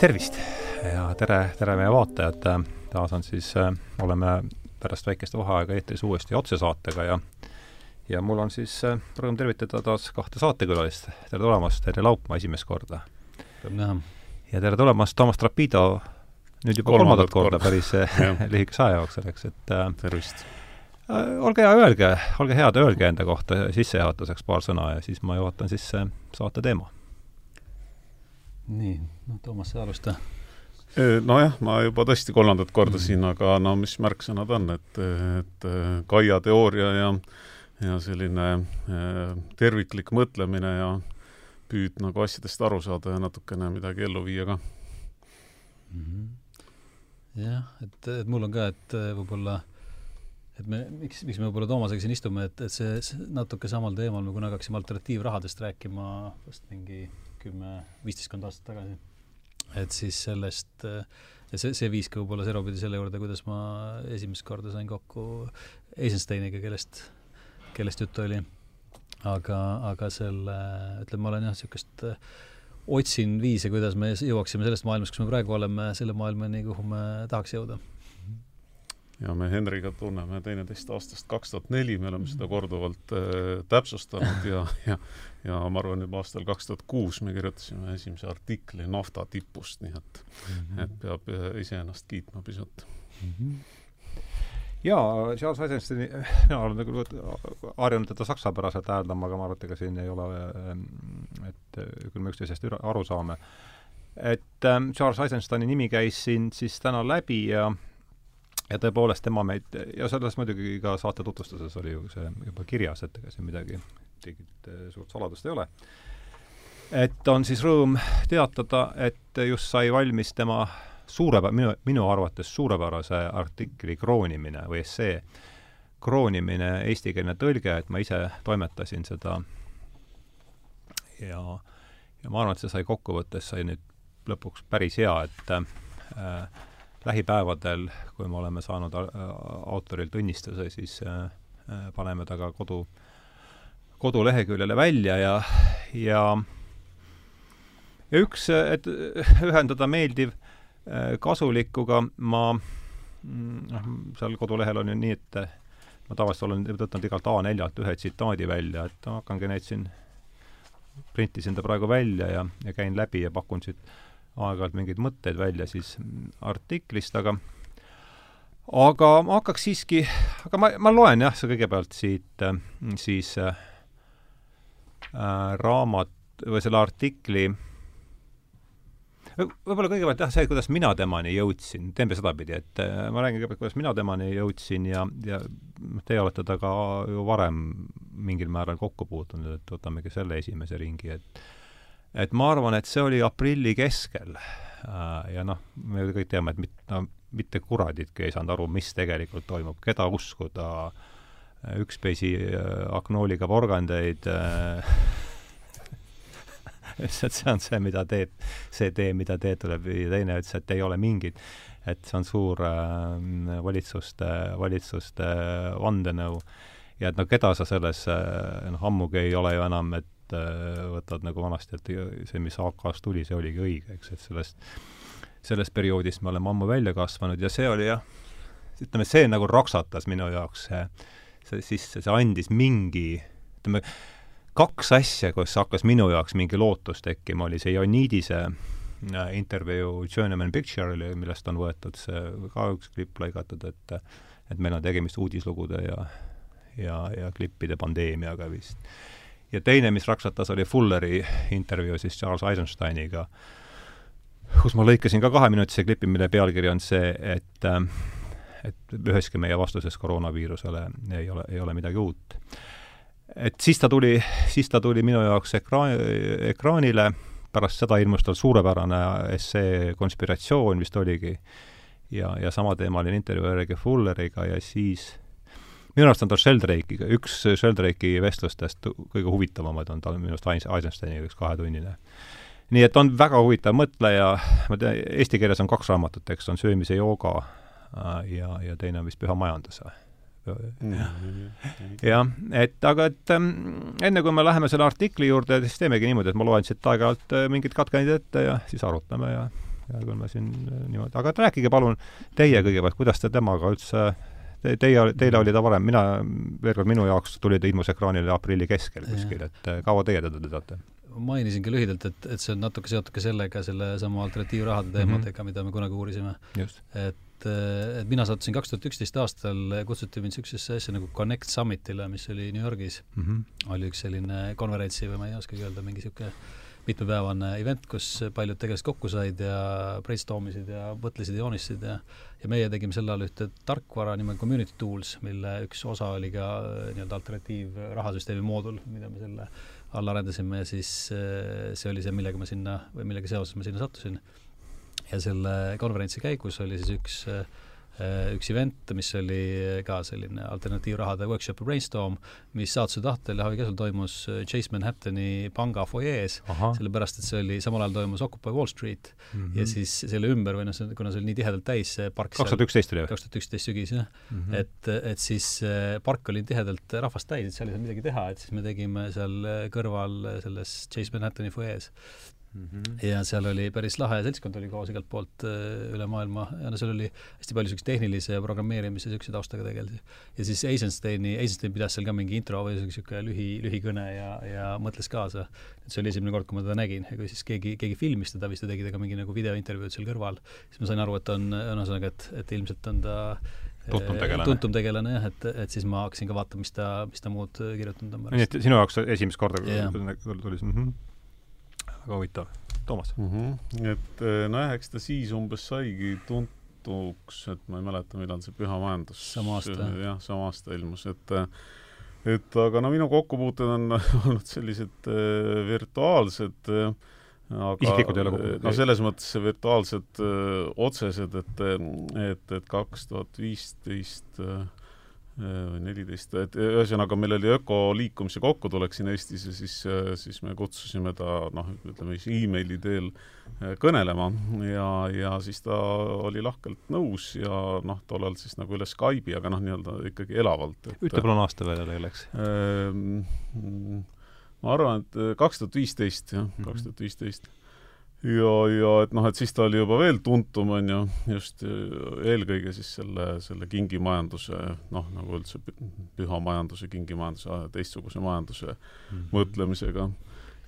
tervist ja tere, tere meie vaatajad, taas on siis, oleme pärast väikest vaheaega eetris uuesti otsesaatega ja ja mul on siis rõõm tervitada taas kahte saatekülalist. tere tulemast, Terje Laupmaa esimest korda! rõõm näha! ja tere tulemast, Toomas Trapido, nüüd juba kolmandat korda, korda päris lühikese aja jooksul, eks, et tervist! olge hea, öelge, olge head, öelge enda kohta sissejuhatuseks paar sõna ja siis ma juhatan sisse saate teema. Nii, noh, Toomas, sa alusta nojah, ma juba tõesti kolmandat korda mm. siin, aga no mis märksõnad on, et, et Kaia teooria ja ja selline terviklik mõtlemine ja püüd nagu asjadest aru saada ja natukene midagi ellu viia ka mm. -hmm. jah, et, et mul on ka, et võib-olla et me, miks, miks me võib-olla Toomasega siin istume, et, et see, see natuke samal teemal me kunagi hakkasime alternatiivrahadest rääkima vast mingi kümme, viisteistkond aastat tagasi et siis sellest ja see, see viis ka võib-olla serupidi selle juurde, kuidas ma esimest korda sain kokku Eisensteiniga, kellest, kellest juttu oli. aga, aga selle, ütleme, ma olen jah, niisugust otsin viise, kuidas me jõuaksime sellest maailmast, kus me praegu oleme, selle maailmani, kuhu me tahaks jõuda ja me Henriga tunneme teineteist aastast kaks tuhat neli, me oleme seda korduvalt äh, täpsustanud ja, ja ja ma arvan, juba aastal kaks tuhat kuus me kirjutasime esimese artikli nafta tipust, nii et mm, -hmm. et peab äh, iseennast kiitma pisut mm. -hmm jaa, Charles Eisensteini, mina olen nagu harjunud teda saksapäraselt hääldama, aga ma arvan, et ega siin ei ole, ähm, et äh, küll me üksteisest aru saame. et ähm, Charles Eisensteini nimi käis siin siis täna läbi ja ja tõepoolest tema meid, ja selles muidugi ka saate tutvustuses oli ju see juba kirjas, et ega siin midagi, mingit eh, suurt saladust ei ole. et on siis rõõm teatada, et just sai valmis tema suurepä-, minu, minu arvates suurepärase artikli kroonimine või essee kroonimine, eestikeelne tõlge, et ma ise toimetasin seda ja, ja ma arvan, et see sai kokkuvõttes, sai nüüd lõpuks päris hea, et äh, lähipäevadel, kui me oleme saanud äh, autorilt õnnistuse, siis äh, äh, paneme ta ka kodu, koduleheküljele välja ja, ja ja üks, et ühendada meeldiv kasulikuga, ma noh, seal kodulehel on ju nii, et ma tavaliselt olen võtnud igalt A4-lt ühe tsitaadi välja, et hakkangi neid siin, printisin ta praegu välja ja, ja käin läbi ja pakun siit aeg-ajalt mingeid mõtteid välja siis artiklist, aga aga ma hakkaks siiski, aga ma, ma loen jah, see kõigepealt siit siis äh, raamat või selle artikli. Võib-olla kõigepealt jah, see, kuidas mina temani jõudsin, teeme sedapidi, et äh, ma räägin kõigepealt, kuidas mina temani jõudsin ja, ja noh, teie olete temaga ju varem mingil määral kokku puutunud, et võtamegi selle esimese ringi, et et ma arvan, et see oli aprilli keskel. Äh, ja noh, me kõik teame, et mit, no, mitte kuraditki ei saanud aru, mis tegelikult toimub, keda uskuda, ükspeisi äh, aknooliga porgandeid äh, et see on see, mida teed, see tee, mida teed tuleb, ja teine ütles, et ei ole mingit, et see on suur äh, valitsuste, valitsuste vandenõu. Ja et no keda sa selles, noh ammugi ei ole ju enam, et Äh, võtad nagu vanasti, et see, mis AK-st tuli, see oligi õige, eks, et sellest, sellest perioodist me oleme ammu välja kasvanud ja see oli jah, ütleme, see nagu raksatas minu jaoks see, see sisse, see andis mingi, ütleme, kaks asja, kus hakkas minu jaoks mingi lootus tekkima, oli see Jonidise äh, intervjuu Journeyman Picture'ile, millest on võetud see ka üks klipp lõigatud, et et meil on tegemist uudislugude ja ja, ja klippide pandeemiaga vist ja teine, mis raksatas, oli Fulleri intervjuu siis Charles Eisensteiniga, kus ma lõikasin ka kaheminutise klipi, mille pealkiri on see, et äh, et üheski meie vastuses koroonaviirusele ei ole, ei ole midagi uut. et siis ta tuli, siis ta tuli minu jaoks ekraan, ekraanile, pärast seda ilmus tal suurepärane essee Konspiratsioon vist oligi, ja, ja samateemaline intervjuu Erike Fulleriga ja siis minu arust on tal Sheldrake'iga, üks Sheldrake'i vestlustest kõige huvitavamad on tal minu arust Eisensteiniga üks kahetunnine. nii et on väga huvitav mõtleja, ma tean, eesti keeles on kaks raamatut, eks, on Söömise jooga äh, ja, ja teine on vist Püha majandus mm. jah, et aga et ähm, enne kui me läheme selle artikli juurde, siis teemegi niimoodi, et ma loen siit aeg-ajalt äh, mingid katkendid ette ja siis arutame ja hea küll ma siin äh, niimoodi, aga rääkige palun teie kõigepealt, kuidas te temaga üldse te, teie, teile oli ta varem, mina, veel kord, minu jaoks tuli ta ilmus ekraanile aprilli keskel kuskil, et äh, kaua teie teda teate? mainisin ka lühidalt, et, et see on natuke seotud ka sellega, sellesama alternatiivrahade mhm. teemadega mm, -hmm. mida me kunagi uurisime. et, et mina sattusin kaks tuhat üksteist aastal, kutsuti mind niisugusesse asja nagu Connect Summitile, mis oli New Yorgis mm. -hmm. oli üks selline konverentsi või ma ei oskagi öelda, mingi niisugune mitmepäevane event, kus paljud tegelased kokku said ja brainstorm isid ja mõtlesid ja joonistasid ja ja meie tegime sel ajal ühte tarkvara nimega Community Tools, mille üks osa oli ka äh, nii-öelda alternatiivrahasüsteemi moodul, mida me selle all arendasime ja siis äh, see oli see, millega ma sinna või millega seoses ma sinna sattusin. ja selle konverentsi käigus oli siis üks äh, Äh, üks event, mis oli ka selline alternatiivrahade workshop brainstorm, mis saatuse tahtel ja Javi käsul toimus äh, Chase Manhattani panga fuajees, sellepärast et see oli, samal ajal toimus Occupy Wall Street mm -hmm. ja siis selle ümber või noh, kuna see oli nii tihedalt täis, see park kaks tuhat üksteist oli või? kaks tuhat üksteist sügis, jah mm. -hmm. et, et siis äh, park oli tihedalt rahvast täis, et seal ei saanud midagi teha, et siis me tegime seal kõrval selles Chase Manhattani fuajees. Ja seal oli päris lahe seltskond oli koos igalt poolt äh, üle maailma ja no seal oli hästi palju niisuguseid tehnilise ja programmeerimise niisuguse taustaga tegelasi. ja siis Eisensteini, Eisenstein pidas seal ka mingi intro või niisugune lühi, lühikõne ja, ja mõtles kaasa. et see oli esimene kord, kui ma teda nägin ja kui siis keegi, keegi filmis teda siis ta tegi temaga mingi nagu videointervjuud seal kõrval, siis ma sain aru, et on, ühesõnaga, et, et ilmselt on ta tuntum tegelane. tuntum tegelane jah, et, et siis ma hakkasin ka vaatama, mis ta, mis ta muud kirjutanud on. nii et sinu jaoks esimest korda yeah. tuli see mm -hmm väga huvitav. Toomas mm? -hmm. et eh, nojah, eks ta siis umbes saigi tuntuks, et ma ei mäleta, millal see Püha Majandus sama aasta. jah, sama aasta ilmus, et eh, et aga no minu kokkupuuted on olnud sellised äh, virtuaalsed aga isiklikud ei ole kokku? no selles mõttes virtuaalsed öö, otsesed, et, et, et kaks tuhat viisteist või neliteist, et ühesõnaga meil oli ökoliikumise kokkutulek siin Eestis ja siis, siis me kutsusime ta noh, ütleme siis emaili teel äh, kõnelema ja, ja siis ta oli lahkelt nõus ja noh, tollal siis nagu üle Skype'i, aga noh, nii-öelda ikkagi elavalt. ütle palun aasta peale teil läks ähm,. ma arvan, et kaks tuhat viisteist jah, kaks tuhat viisteist ja, ja et noh, et siis ta oli juba veel tuntum, on ju, just eelkõige siis selle, selle kingimajanduse, noh, nagu üldse püha majanduse, kingimajanduse, teistsuguse majanduse mm -hmm. mõtlemisega.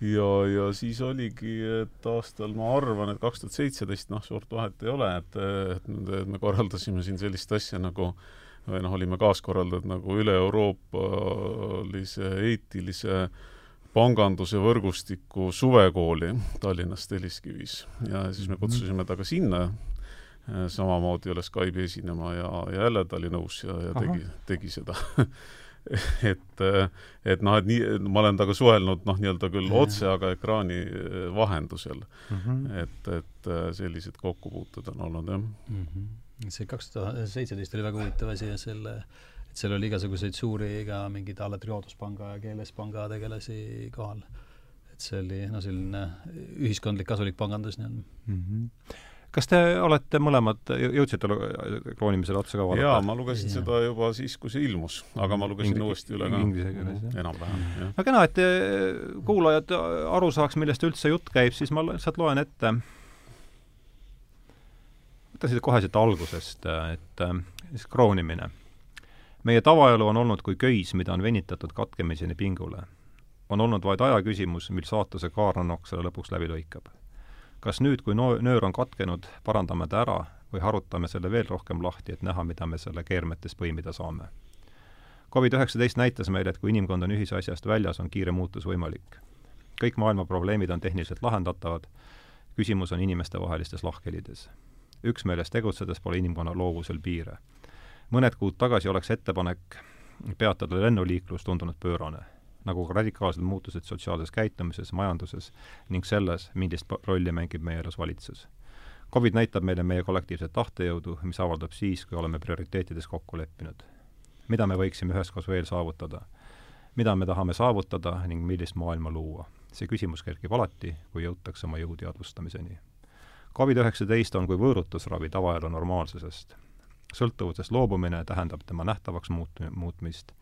ja, ja siis oligi, et aastal ma arvan, et kaks tuhat seitseteist, noh, suurt vahet ei ole, et, et me korraldasime siin sellist asja nagu või noh, olime kaaskorraldajad nagu üle-euroopalise eetilise äh, panganduse võrgustiku suvekooli Tallinnas Telliskivis ja siis me mhm. kutsusime ta ka sinna äh, samamoodi üle Skype'i esinema ja, ja jälle ta oli nõus ja, ja tegi, tegi seda et, äh, et noh, et nii, ma olen temaga suhelnud noh, nii-öelda küll otse, aga ekraani äh, vahendusel mm. -hmm. et, et sellised kokkupuuted on olnud, jah mm. -hmm. see kaks tuhat seitseteist oli väga huvitav asi ja selle et seal oli igasuguseid suuri ka mingeid a la Triodospanga ja Keelespanga tegelasi kohal. et see oli noh, selline ühiskondlik kasulik pangandus nii-öelda mm. -hmm kas te olete mõlemad, jõudsite kroonimisele otsa ka vaadata? jaa, ma lugesin ja. seda juba siis, kui see ilmus, aga ma lugesin Ingl uuesti üle ka. Inglise keeles, jah? enam-vähem, jah. no kena, et kuulajad aru saaks, millest üldse jutt käib, siis ma lihtsalt loen ette. võtan siit kohe siit algusest, et siis kroonimine meie tavaelu on olnud kui köis, mida on venitatud katkemiseni pingule. on olnud vaid aja küsimus, mil saatuse kaarnanokk selle lõpuks läbi lõikab. kas nüüd, kui no-, nöör on katkenud, parandame ta ära või harutame selle veel rohkem lahti, et näha, mida me selle keermetes põimida saame? Covid-19 näitas meile, et kui inimkond on ühise asjast väljas, on kiire muutus võimalik. kõik maailma probleemid on tehniliselt lahendatavad, küsimus on inimestevahelistes lahkhelides. üksmeeles tegutsedes pole inimkonna loovusel piire mõned kuud tagasi oleks ettepanek peatada lennuliiklus tundunud pöörane, nagu ka radikaalsed muutused sotsiaalses käitumises, majanduses ning selles, millist rolli mängib meie elus valitsus. Covid näitab meile meie kollektiivset tahtejõudu, mis avaldab siis, kui oleme prioriteetides kokku leppinud. mida me võiksime üheskoos veel saavutada? mida me tahame saavutada ning millist maailma luua? see küsimus kerkib alati, kui jõutakse oma jõu teadvustamiseni. Covid-19 on kui võõrutusravi tavaelu normaalsusest sõltuvusest loobumine tähendab tema nähtavaks muut-, muutmist,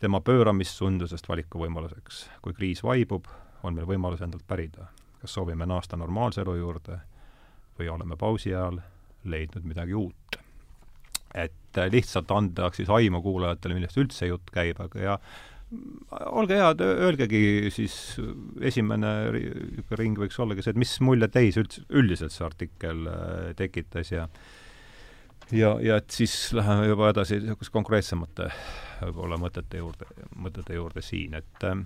tema pööramist sundusest valikuvõimaluseks. kui kriis vaibub, on meil võimalus endalt pärida, kas soovime naasta normaalse elu juurde või oleme pausi ajal leidnud midagi uut. et lihtsalt anda siis aimu kuulajatele, millest üldse jutt käib, aga ja olge head, öelgegi siis, esimene ring võiks ollagi see, et mis mulje teis üldse, üldiselt see artikkel tekitas ja ja, ja et siis läheme juba edasi niisuguste konkreetsemate võib-olla mõtete juurde, mõtete juurde siin, et äh,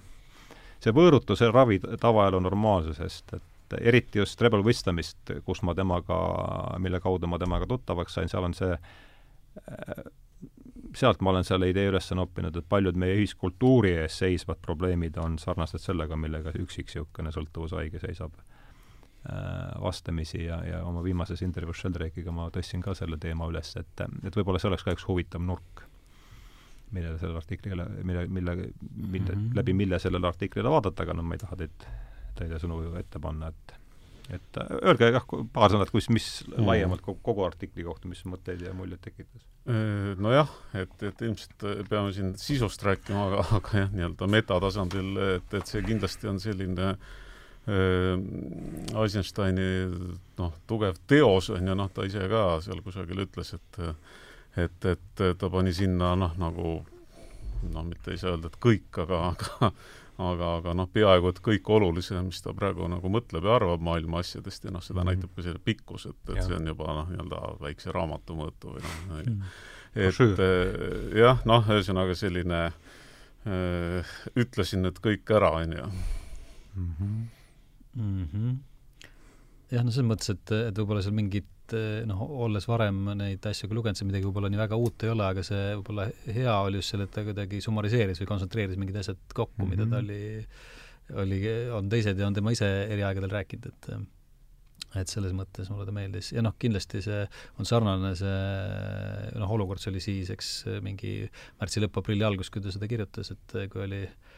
see võõrutuse ravi tavaelu normaalsusest, et eriti just Rebel Wisdomist, kus ma temaga, mille kaudu ma temaga tuttavaks sain, seal on see äh, sealt ma olen selle idee üles noppinud, et paljud meie ühiskultuuri ees seisvad probleemid on sarnased sellega, millega üksik niisugune sõltuvushaige seisab vastamisi ja, ja oma viimases intervjuus Sheldrake'iga ma tõstsin ka selle teema üles, et, et võib-olla see oleks ka üks huvitav nurk, millele sellele artiklile, mille, mille, mille mm, -hmm. läbi mille sellele artiklile vaadata, aga no ma ei taha teid, teile sõnu ette panna, et et äh, öelge jah, paar sõna, et kus, mis mm. laiemalt kogu, kogu artikli kohta, mis mõtteid ja muljeid tekitas? Äh, nojah, et, et ilmselt peame siin sisust rääkima, aga, aga jah, nii-öelda metatasandil, et, et see kindlasti on selline äh, Eisensteini noh, tugev teos on ju, noh, ta ise ka seal kusagil ütles, et et, et ta pani sinna noh, nagu noh, mitte ei saa öelda, et kõik, aga, aga aga, aga noh, peaaegu et kõik olulise, mis ta praegu nagu mõtleb ja arvab maailma asjadest ja noh, seda mm -hmm. näitab ka selle pikkus, et, et ja. see on juba noh, nii-öelda väikse raamatu mõõtu või noh mm, -hmm. et jah, noh, ühesõnaga selline öö, ütlesin nüüd kõik ära, on ju. Mm. -hmm. jah, no selles mõttes, et, et võib-olla seal mingit noh, olles varem neid asju ka lugenud, see midagi võib-olla nii väga uut ei ole, aga see võib-olla hea oli just selle, et ta kuidagi summariseeris või kontsentreeris mingid asjad kokku mm, -hmm. mida ta mhm. oli, oli, on teised ja on tema ise eri aegadel rääkinud, et et selles mõttes mulle ta meeldis ja noh, kindlasti see on sarnane see noh, olukord see oli siis, eks mingi märtsi lõpp, aprilli algus, kui ta seda kirjutas, et kui oli äh,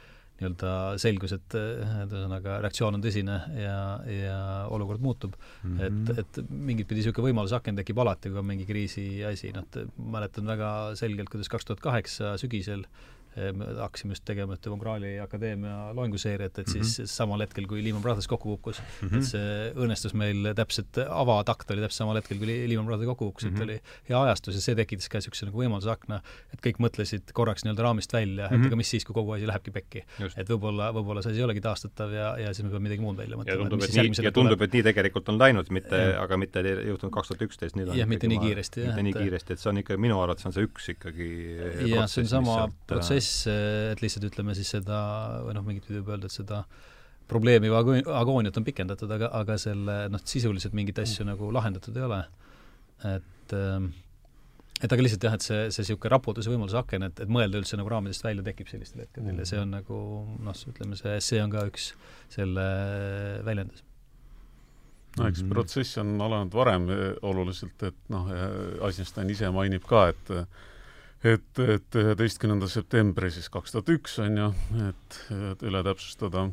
nii-öelda selgus, et ühesõnaga reaktsioon on tõsine ja, ja olukord muutub mm. -hmm. et, et mingit pidi niisugune võimaluse aken tekib alati, kui on mingi kriisi asi, noh, mäletan väga selgelt, kuidas kaks tuhat kaheksa sügisel me hakkasime just tegema Von Krahli akadeemia loenguseeriat, et siis mm -hmm. samal hetkel, kui Lehman Brothers kokku kukkus mm, -hmm. et see õnnestus meil täpselt, avatakt oli täpselt samal hetkel, kui Lehman Brothers kokku kukkus mm, -hmm. et oli hea ajastus ja see tekitas ka niisuguse nagu võimaluse akna, et kõik mõtlesid korraks nii-öelda raamist välja mm, -hmm. et aga mis siis, kui kogu asi lähebki pekki. et võib-olla, võib-olla see asi ei olegi taastatav ja, ja siis me peame midagi muud välja mõtlema. ja tundub, et, et nii, ja tundub, et nii tegelikult on läinud, mitte, aga mitte ei juhtunud kaks tuhat üksteist, nüüd on jah, mitte nii kiiresti, jah. mitte nii kiiresti, et see on ikka, minu arvates on see üks ikkagi jah, see on sama protsess, et et lihtsalt ütleme siis seda, või noh, mingit pidi võib öelda, et seda probleemi või agooniat on pikendatud, aga, aga selle noh, sisuliselt mingeid asju mm. nagu lahendatud ei ole. et ähm, et aga lihtsalt jah, et see, see niisugune raputuse võimaluse aken, et, et mõelda üldse nagu raamidest välja tekib sellistel hetkedel mm. ja see on nagu noh, ütleme see, see on ka üks selle väljendus no eks mm protsess on alanud varem oluliselt, et noh, Eisenstein ise mainib ka, et et, et üheteistkümnenda septembri siis kaks tuhat üks on ju, et, et üle täpsustada,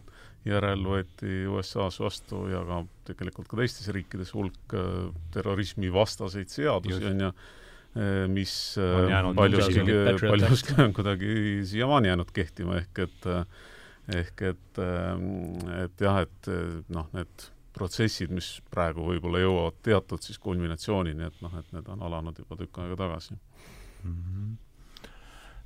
järel võeti USA-s vastu ja ka tegelikult ka teistes riikides hulk äh, terrorismivastaseid seadusi on ju, äh, mis äh, paljuski, paljuski on kuidagi siiamaani jäänud kehtima, ehk et ehk et, et jah, et noh, need protsessid, mis praegu võib-olla jõuavad teatud siis kulminatsioonini, et noh, et need on alanud juba tükk aega tagasi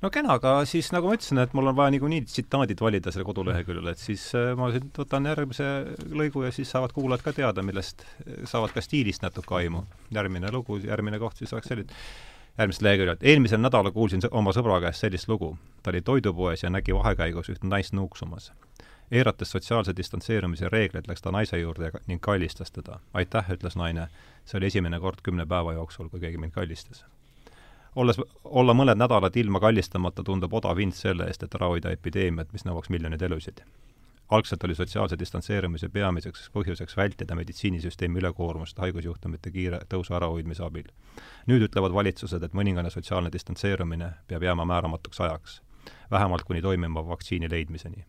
no kena, aga siis nagu ma ütlesin, et mul on vaja niikuinii tsitaadid valida selle koduleheküljel, et siis äh, ma siin võtan järgmise lõigu ja siis saavad kuulajad ka teada, millest, saavad ka stiilist natuke aimu. järgmine lugu, järgmine koht siis oleks selline, järgmisest leheküljelt. eelmisel nädalal kuulsin oma sõbra käest sellist lugu. ta oli toidupoes ja nägi vahekäigus ühte naist nuuksumas. eirates sotsiaalse distantseerumise reegleid, läks ta naise juurde ning kallistas teda. aitäh, ütles naine. see oli esimene kord kümne päeva jooksul, kui keegi mind kallistas olles, olla mõned nädalad ilma kallistamata tundub odav hind selle eest, et ära hoida epideemiat, mis nõuaks miljoneid elusid. algselt oli sotsiaalse distantseerumise peamiseks põhjuseks vältida meditsiinisüsteemi ülekoormust haigusjuhtumite kiire tõusu ärahoidmise abil. nüüd ütlevad valitsused, et mõningane sotsiaalne distantseerumine peab jääma määramatuks ajaks, vähemalt kuni toimiva vaktsiini leidmiseni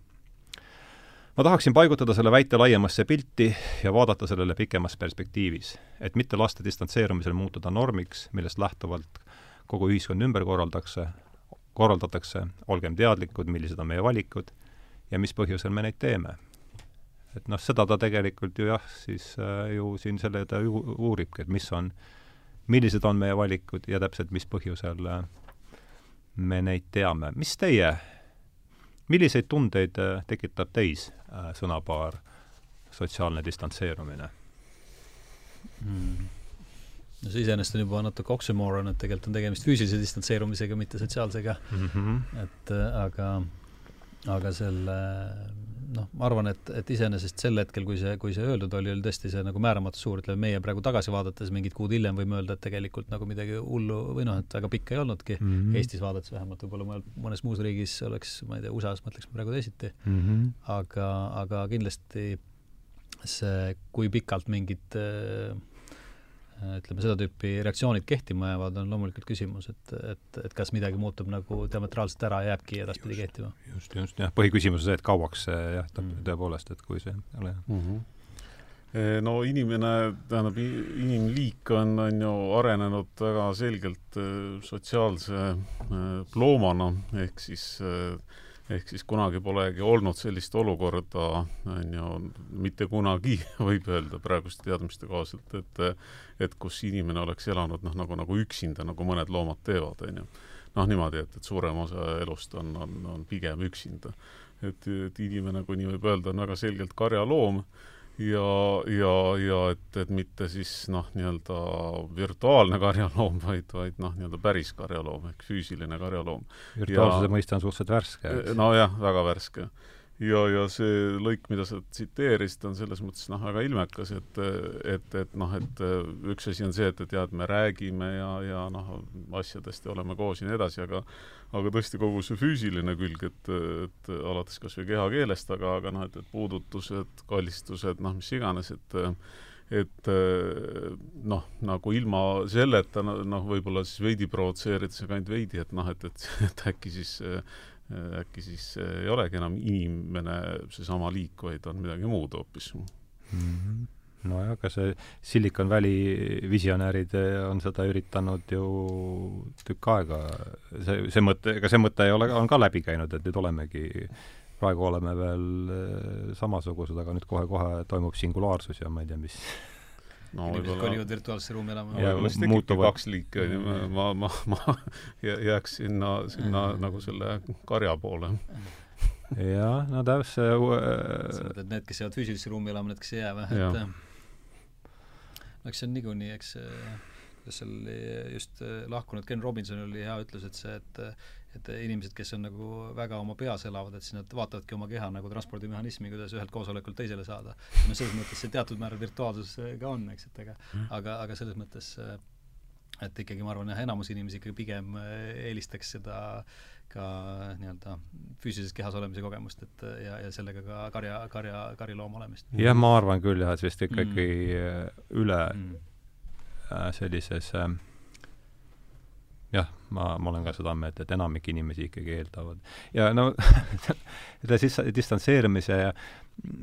ma tahaksin paigutada selle väite laiemasse pilti ja vaadata sellele pikemas perspektiivis, et mitte lasta distantseerumisel muutuda normiks, millest lähtuvalt kogu ühiskond ümber korraldakse, korraldatakse, olgem teadlikud, millised on meie valikud ja mis põhjusel me neid teeme. et noh, seda ta tegelikult ju jah, siis äh, ju siin selle ta ju uuribki, et mis on, millised on meie valikud ja täpselt mis põhjusel äh, me neid teame. mis teie, milliseid tundeid äh, tekitab teis äh, sõnapaar sotsiaalne distantseerumine mm.? No see iseenesest on juba natuke oksümoron, et tegelikult on tegemist füüsilise distantseerumisega, mitte sotsiaalsega mm. -hmm. et äh, aga, aga selle noh, ma arvan, et, et iseenesest sel hetkel, kui see, kui see öeldud oli, oli tõesti see nagu määramatus suur, ütleme meie praegu tagasi vaadates mingid kuud hiljem võime öelda, et tegelikult nagu midagi hullu või noh, et väga pikka ei olnudki mm, -hmm. Eestis vaadates vähemalt, võib-olla mõnel, mõnes muus riigis oleks, ma ei tea, USA-s mõtleks praegu teisiti mm, -hmm. aga, aga kindlasti see, kui pikalt mingid äh, Äh, ütleme, seda tüüpi reaktsioonid kehtima jäävad, on loomulikult küsimus, et, et, et kas midagi muutub nagu diametraalselt ära ja jääbki edaspidi kehtima. just, just, jah, põhiküsimus on see, et kauaks see jah, mm. tõepoolest, et kui see ei ole mm. -hmm no inimene, tähendab, inimliik on, on ju arenenud väga selgelt äh, sotsiaalse loomana, ehk siis äh, ehk siis kunagi polegi olnud sellist olukorda, on ju, mitte kunagi, võib öelda praeguste teadmiste kohaselt, et et kus inimene oleks elanud noh, nagu, nagu üksinda, nagu mõned loomad teevad, on ju. noh, niimoodi, et, et suurem osa elust on, on, on pigem üksinda. et, et inimene, kui nii võib öelda, on väga selgelt karjaloom ja, ja, ja et, et mitte siis noh, nii-öelda virtuaalne karjaloom, vaid, vaid noh, nii-öelda päris karjaloom ehk füüsiline karjaloom. virtuaalsuse mõiste on suhteliselt värske. nojah, väga värske ja, ja see lõik, mida sa tsiteerisid, on selles mõttes noh, väga ilmekas, et, et, et noh, et üks asi on see, et, et jah, et me räägime ja, ja noh, asjadest ja oleme koos ja nii edasi, aga aga tõesti kogu see füüsiline külg, et, et alates kas või kehakeelest, aga, aga noh, et, et puudutused, kallistused, noh, mis iganes, et et noh, nagu ilma selleta noh, võib-olla siis veidi provotseerides, aga ainult veidi, et noh, et, et, et äkki siis Äh, äkki siis äh, ei olegi enam inimene seesama liik, vaid on midagi muud hoopis mm. -hmm nojah, aga see Silicon Valley visionäärid äh, on seda üritanud ju tükk aega, see, see mõte, ega see mõte ei ole, on ka läbi käinud, et nüüd olemegi, praegu oleme veel samasugused, aga nüüd kohe-kohe toimub singulaarsus ja ma ei tea, mis no inimesed kolivad virtuaalsesse ruumi elama. ja võib-olla muutuvad kaks liiki, on ju, ma, ma, ma jääks sinna, sinna nagu selle karja poole. jah, no täpselt see sa mõtled need, kes jäävad füüsilisse ruumi elama, need, kes ei jää või, et no eks see on niikuinii, eks kuidas seal oli just lahkunud Ken Robinson oli hea ütlus, et see, et et inimesed, kes on nagu väga oma peas elavad, et siis nad vaatavadki oma keha nagu transpordimehhanismi, kuidas ühelt koosolekult teisele saada. no selles mõttes see teatud määral virtuaalsus ka on, eks, et aga mm., aga, aga selles mõttes et ikkagi ma arvan jah, enamus inimesi ikkagi pigem eelistaks seda ka nii-öelda füüsilises kehas olemise kogemust, et ja, ja sellega ka karja, karja, kariloom olemist. jah, ma arvan küll jah, et vist ikkagi mm. üle mm. sellises äh, jah, ma, ma olen ka seda meelt, et enamik inimesi ikkagi eeldavad. ja no selle siis distantseerumise ja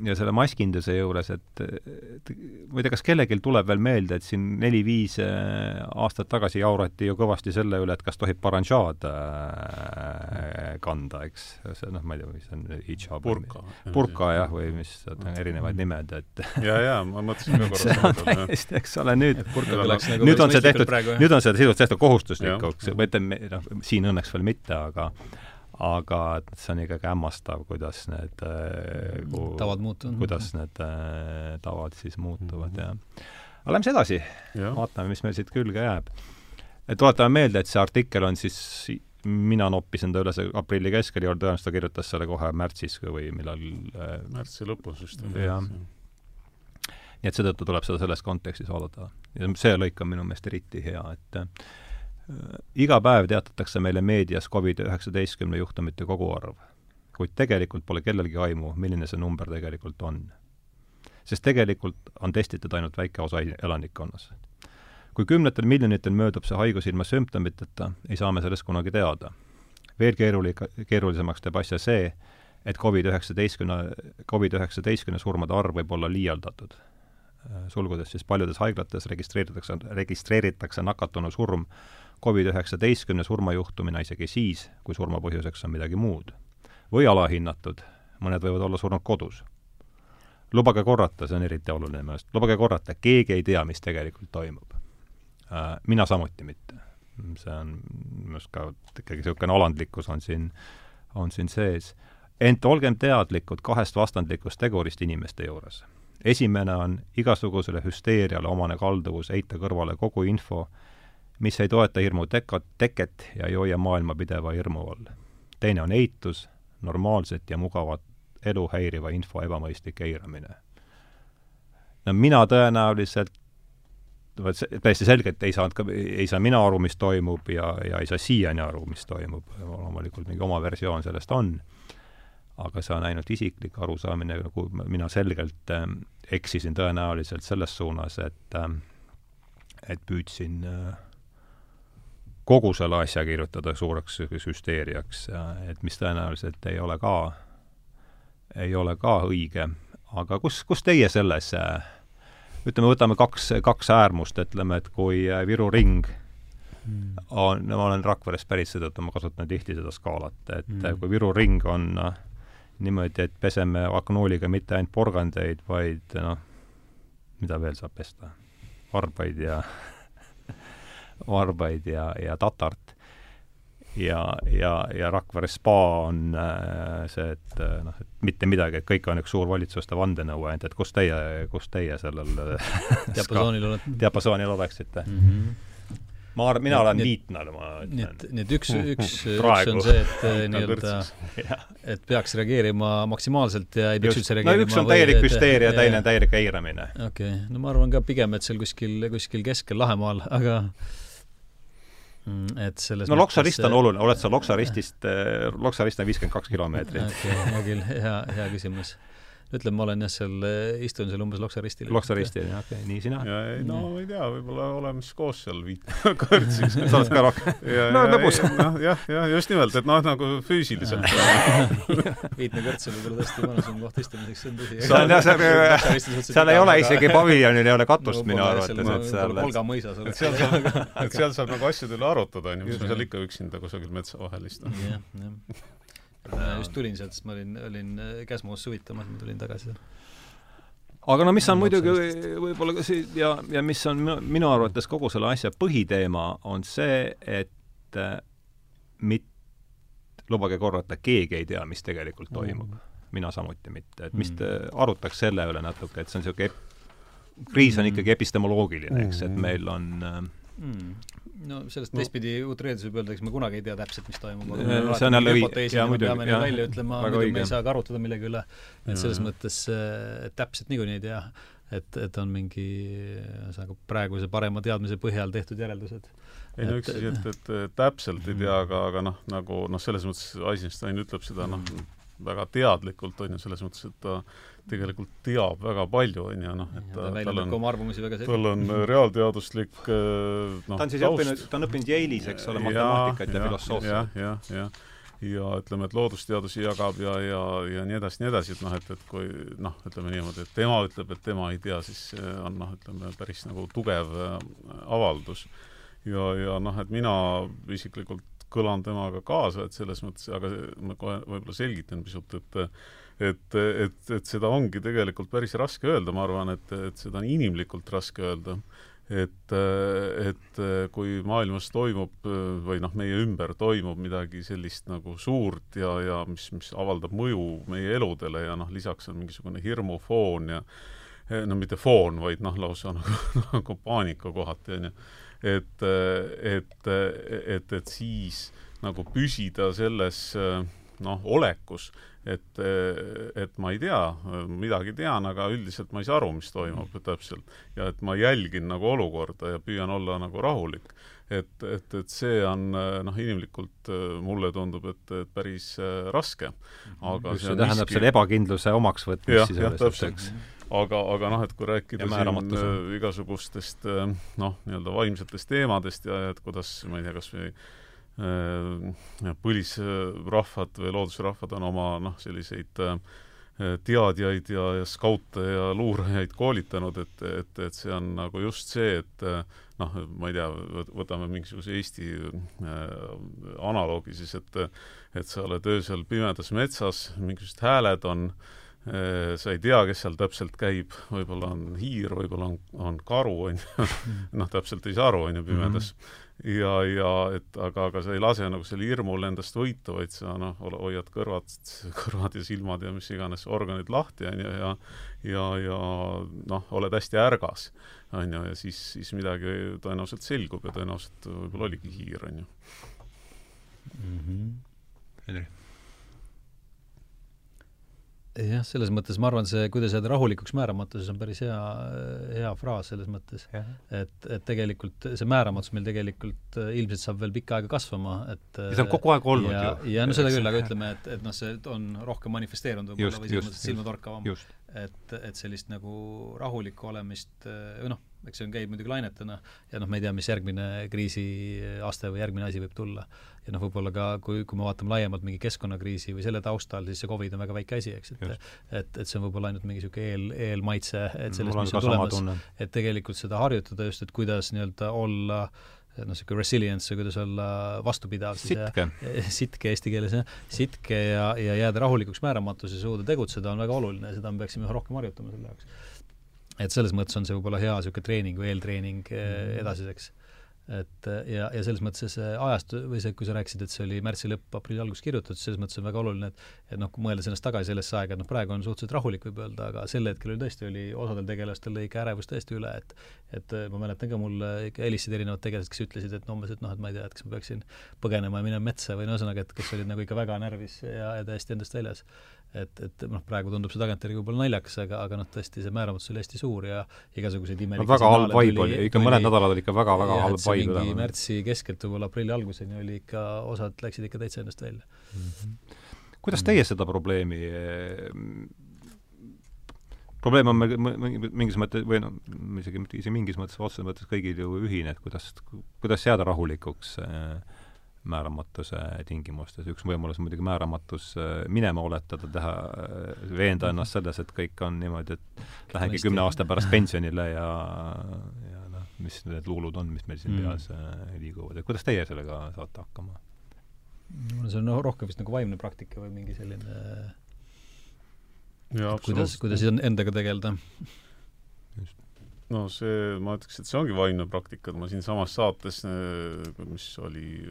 ja selle maskinduse juures, et, et ma ei tea, kas kellelgi tuleb veel meelde, et siin neli-viis äh, aastat tagasi jaurati ju kõvasti selle üle, et kas tohib baranžaad äh, kanda, eks. see noh, ma ei tea, mis see on, hijab. burka. burka jah, või mis, erinevad nimed, et ja, ja ma mõtlesin ka korra see on täiesti, eks ole, nüüd nagu nüüd on see tehtud, nüüd on see sisuliselt tehtud kohustuslikuks, või ütleme, noh, siin õnneks veel mitte, aga aga et see on ikkagi hämmastav, kuidas need äh, ku, tavad muutuvad. kuidas need äh, tavad siis muutuvad mm -hmm. ja aga lähme siis edasi, vaatame, mis meil siit külge jääb. et tuletame meelde, et see artikkel on siis mina noppisin ta üles aprilli keskel, Jörn Tõenäoliselt ta kirjutas selle kohe märtsis või millal äh, märtsi lõpus vist. jah. nii et seetõttu tuleb seda selles kontekstis vaadata. ja see lõik on minu meelest eriti hea, et iga päev teatatakse meile meedias Covid-19 juhtumite koguarv, kuid tegelikult pole kellelgi aimu, milline see number tegelikult on. sest tegelikult on testitud ainult väike osa elanikkonnas. kui kümnetel miljonitel möödub see haigus ilma sümptomiteta, ei saa me sellest kunagi teada. veel keeruli-, keerulisemaks teeb asja see, et Covid-19, Covid-19 surmade arv võib olla liialdatud sulgudes siis paljudes haiglates registreeritakse, registreeritakse nakatunu surm Covid-19 surmajuhtumina isegi siis, kui surma põhjuseks on midagi muud. või alahinnatud, mõned võivad olla surnud kodus. lubage korrata, see on eriti oluline minu arust, lubage korrata, keegi ei tea, mis tegelikult toimub. mina samuti mitte. see on minu arust ka ikkagi niisugune alandlikkus on siin, on siin sees. ent olgem teadlikud kahest vastandlikust tegurist inimeste juures. esimene on igasugusele hüsteeriale omane kalduvus heita kõrvale kogu info, mis ei toeta hirmu tekat, teket ja ei hoia maailma pideva hirmu all. teine on eitus, normaalset ja mugavat elu häiriva info ebamõistlik eiramine. no mina tõenäoliselt vot täiesti selgelt ei saanud ka, ei saa mina aru, mis toimub ja, ja ei saa siiani aru, mis toimub, loomulikult mingi oma versioon sellest on, aga see on ainult isiklik arusaamine, nagu mina selgelt äh, eksisin tõenäoliselt selles suunas, et äh, et püüdsin äh, kogu selle asja kirjutada suureks hüsteeriaks, et mis tõenäoliselt ei ole ka, ei ole ka õige. aga kus, kus teie selles, ütleme, võtame kaks, kaks äärmust, ütleme, et kui Viru ring on, ma olen Rakverest pärit, seetõttu ma kasutan tihti seda skaalat, et mm. kui Viru ring on niimoodi, et peseme aknooliga mitte ainult porgandeid, vaid noh, mida veel saab pesta? varbaid ja varbaid ja, ja tatart. ja, ja, ja Rakvere spa on äh, see, et äh, noh, et mitte midagi, et kõik on üks suur valitsuste vandenõu ainult, et kus teie, kus teie sellel diapasoonil olete? diapasoonil oleksite mm? -hmm ma arvan, mina olen liitnar, ma ütlen. nii et, nii et üks, üks, üks on see, et äh, nii-öelda, et peaks reageerima maksimaalselt ja ei peaks üldse reageerima no üks on täielik hüsteeria, teine on täielik eiramine. okei okay., no ma arvan ka pigem, et seal kuskil, kuskil keskel Lahemaal, aga et selles no Loksa rist on oluline, oled sa Loksa ristist, äh, Loksa rist on viiskümmend kaks kilomeetrit. hea küll, hea, hea küsimus ütleme, ma olen jah, seal, äh, istun seal umbes Loksa ristil. Loksa ristil, jah, okei okay., nii sina? ja, no ma ei tea, võib-olla oleme siis koos seal viit kõrtsis sa oled ka rohkem? no lõbus. noh, jah, jah, just nimelt, et noh, nagu füüsiliselt viitne kõrts on võib-olla tõesti mõnusam koht istumiseks, see on tõsi. seal jah, seal, seal ei ole isegi paviljonil ei ole katust minu arvates, et seal Volga mõisas et seal saab, et seal saab nagu asjade üle arutada, onju, mis ma seal ikka üksinda kusagil metsa vahel istun. jah, jah just tulin sealt, sest ma olin, olin äh, Käsmus suvitamas, ma tulin tagasi. aga no mis on muidugi võib-olla ka see ja, ja mis on minu, arvates kogu selle asja põhiteema, on see, et äh, mit-, lubage korrata, keegi ei tea, mis tegelikult toimub mm.. mina samuti mitte, et mis te mm. arutaks selle üle natuke, et see on niisugune kriis on ikkagi epistemoloogiline, eks, et mm. meil on äh, mm no sellest no. teistpidi utreerides võib öelda, eks me kunagi ei tea täpselt, mis toimub, aga see on jälle õige, jaa muidugi, peame neid välja ütlema, muidu me ei saa ka arutada millegi üle. et selles ja. mõttes äh, täpselt niikuinii ei tea, et, et on mingi ühesõnaga praeguse parema teadmise põhjal tehtud järeldused. ei no üks asi, et, et, et täpselt ei tea, aga, aga noh, nagu noh, selles mõttes Eisenstein ütleb seda noh, väga teadlikult, on ju, selles mõttes, et ta tegelikult teab väga palju, on ju, noh, et ta, ta tal on, oma arvamusi väga selgelt. tal on äh, reaalteaduslik äh, noh, ta on siis taust. õppinud, ta on õppinud Yale'is, eks ole, matemaatikat ja, ja filosoofiat. jah, jah, jah ja ütleme, et loodusteadusi jagab ja, ja, ja nii edasi, nii edasi, et noh, et, et kui noh, ütleme niimoodi, et tema ütleb, et tema ei tea, siis on noh, ütleme päris nagu tugev äh, avaldus. ja, ja noh, et mina isiklikult kõlan temaga kaasa, et selles mõttes, aga ma kohe võib-olla selgitan pisut, et et, et, et seda ongi tegelikult päris raske öelda, ma arvan, et, et seda on inimlikult raske öelda. et, et kui maailmas toimub või noh, meie ümber toimub midagi sellist nagu suurt ja, ja mis, mis avaldab mõju meie eludele ja noh, lisaks on mingisugune hirmufoon ja no mitte foon, vaid noh, lausa nagu, nagu paanika kohati, on ju et, et, et, et siis nagu püsida selles noh, olekus, et, et ma ei tea, midagi tean, aga üldiselt ma ei saa aru, mis toimub täpselt. ja et ma jälgin nagu olukorda ja püüan olla nagu rahulik. et, et, et see on noh, inimlikult mulle tundub, et, et päris raske. aga Just see tähendab miski... selle ebakindluse omaksvõtmist siis jah, täpselt aga, aga noh, et kui rääkida siin äh, igasugustest äh, noh, nii-öelda vaimsetest teemadest ja et kuidas, ma ei tea, kas või äh, põlisrahvad või loodusrahvad on oma noh, selliseid äh, teadjaid ja, ja skaute ja luurajaid koolitanud, et, et, et see on nagu just see, et äh, noh, ma ei tea, võtame mingisuguse Eesti äh, analoogi siis, et et sa oled öösel pimedas metsas, mingisugused hääled on äh, sa ei tea, kes seal täpselt käib, võib-olla on hiir, võib-olla on, on karu, on ju, noh, täpselt ei saa aru, on ju, pimedas mm. -hmm ja, ja et aga, aga sa ei lase nagu selle hirmul endast võita, vaid sa noh, hoiad kõrvad, kõrvad ja silmad ja mis iganes organid lahti, on ju, ja ja, ja noh, oled hästi ärgas, on ju, ja siis, siis midagi tõenäoliselt selgub ja tõenäoliselt võib-olla oligi hiir, on ju. -hmm. Henri jah, selles mõttes ma arvan, see, kuidas jääda rahulikuks määramatuses, on päris hea, hea fraas selles mõttes. et, et tegelikult see määramatus meil tegelikult äh, ilmselt saab veel pikka aega kasvama, et ja see on kogu aeg olnud ja, ju. ja no seda küll, aga ütleme, et, et noh, see on rohkem manifesteerunud võib-olla või selles mõttes silmatorkavam. et, et sellist nagu rahulikku olemist, või noh, eks see on, käib muidugi lainetena ja noh, me ei tea, mis järgmine kriisiaste või järgmine asi võib tulla. ja noh, võib-olla ka kui, kui me vaatame laiemalt mingi keskkonnakriisi või selle taustal, siis see Covid on väga väike asi, eks, et et, et see on võib-olla ainult mingi niisugune eel, eelmaitse, et sellest, mis on tulemas, et tegelikult seda harjutada just, et kuidas nii-öelda olla noh, niisugune resilience või kuidas olla vastupidav sitke. sitke eesti keeles, jah. sitke ja, ja jääda rahulikuks määramatus ja suuda tegutseda on väga oluline ja seda me peaksime üha rohkem harjutama selle jaoks et selles mõttes on see võib-olla hea niisugune treening või eeltreening mm. edasiseks. et ja, ja selles mõttes see ajastu või see, kui sa rääkisid, et see oli märtsi lõpp, aprilli algus kirjutatud, selles mõttes on väga oluline, et et noh, kui mõelda sellest tagasi sellesse aega, et noh, praegu on suhteliselt rahulik, võib öelda, aga sel hetkel oli tõesti, oli osadel tegelastel lõi ikka ärevus tõesti üle, et et ma mäletan ka, mulle ikka helistasid erinevad tegelased, kes ütlesid, et no umbes, et noh, et ma ei tea, et kas ma peaksin põgenema ja minema metsa või no ühesõnaga, et kes olid nagu ikka väga närvis ja, ja täiesti endast väljas et, et noh, praegu tundub see tagantjärgi võib-olla naljakas, aga, aga noh, tõesti see määramatus oli hästi suur ja igasuguseid imelikke no, väga halb vibe oli, ikka mõned nädalad oli ikka väga-väga halb vibe. mingi märtsi keskelt võib-olla aprilli alguseni oli ikka, osad läksid ikka täitsa ennast välja mm. -hmm. kuidas teie seda probleemi probleem on meil mingis mõttes, või noh, isegi mitte isegi mingis mõttes, otseses mõttes kõigil ju ühine, et kuidas, kuidas jääda rahulikuks äh, määramatuse tingimustes. üks võimalus on muidugi määramatus äh, minema oletada, teha, äh, veenda ennast selles, et kõik on niimoodi, et lähengi kümne aasta pärast pensionile ja, ja noh, mis need luulud on, mis meil siin mm. peas äh, liiguvad, et kuidas teie sellega saate hakkama? see on no, rohkem vist nagu vaimne praktika või mingi selline ja, kuidas, kuidas endaga tegeleda no see, ma ütleks, et see ongi vaimne praktika, et ma siinsamas saates, mis oli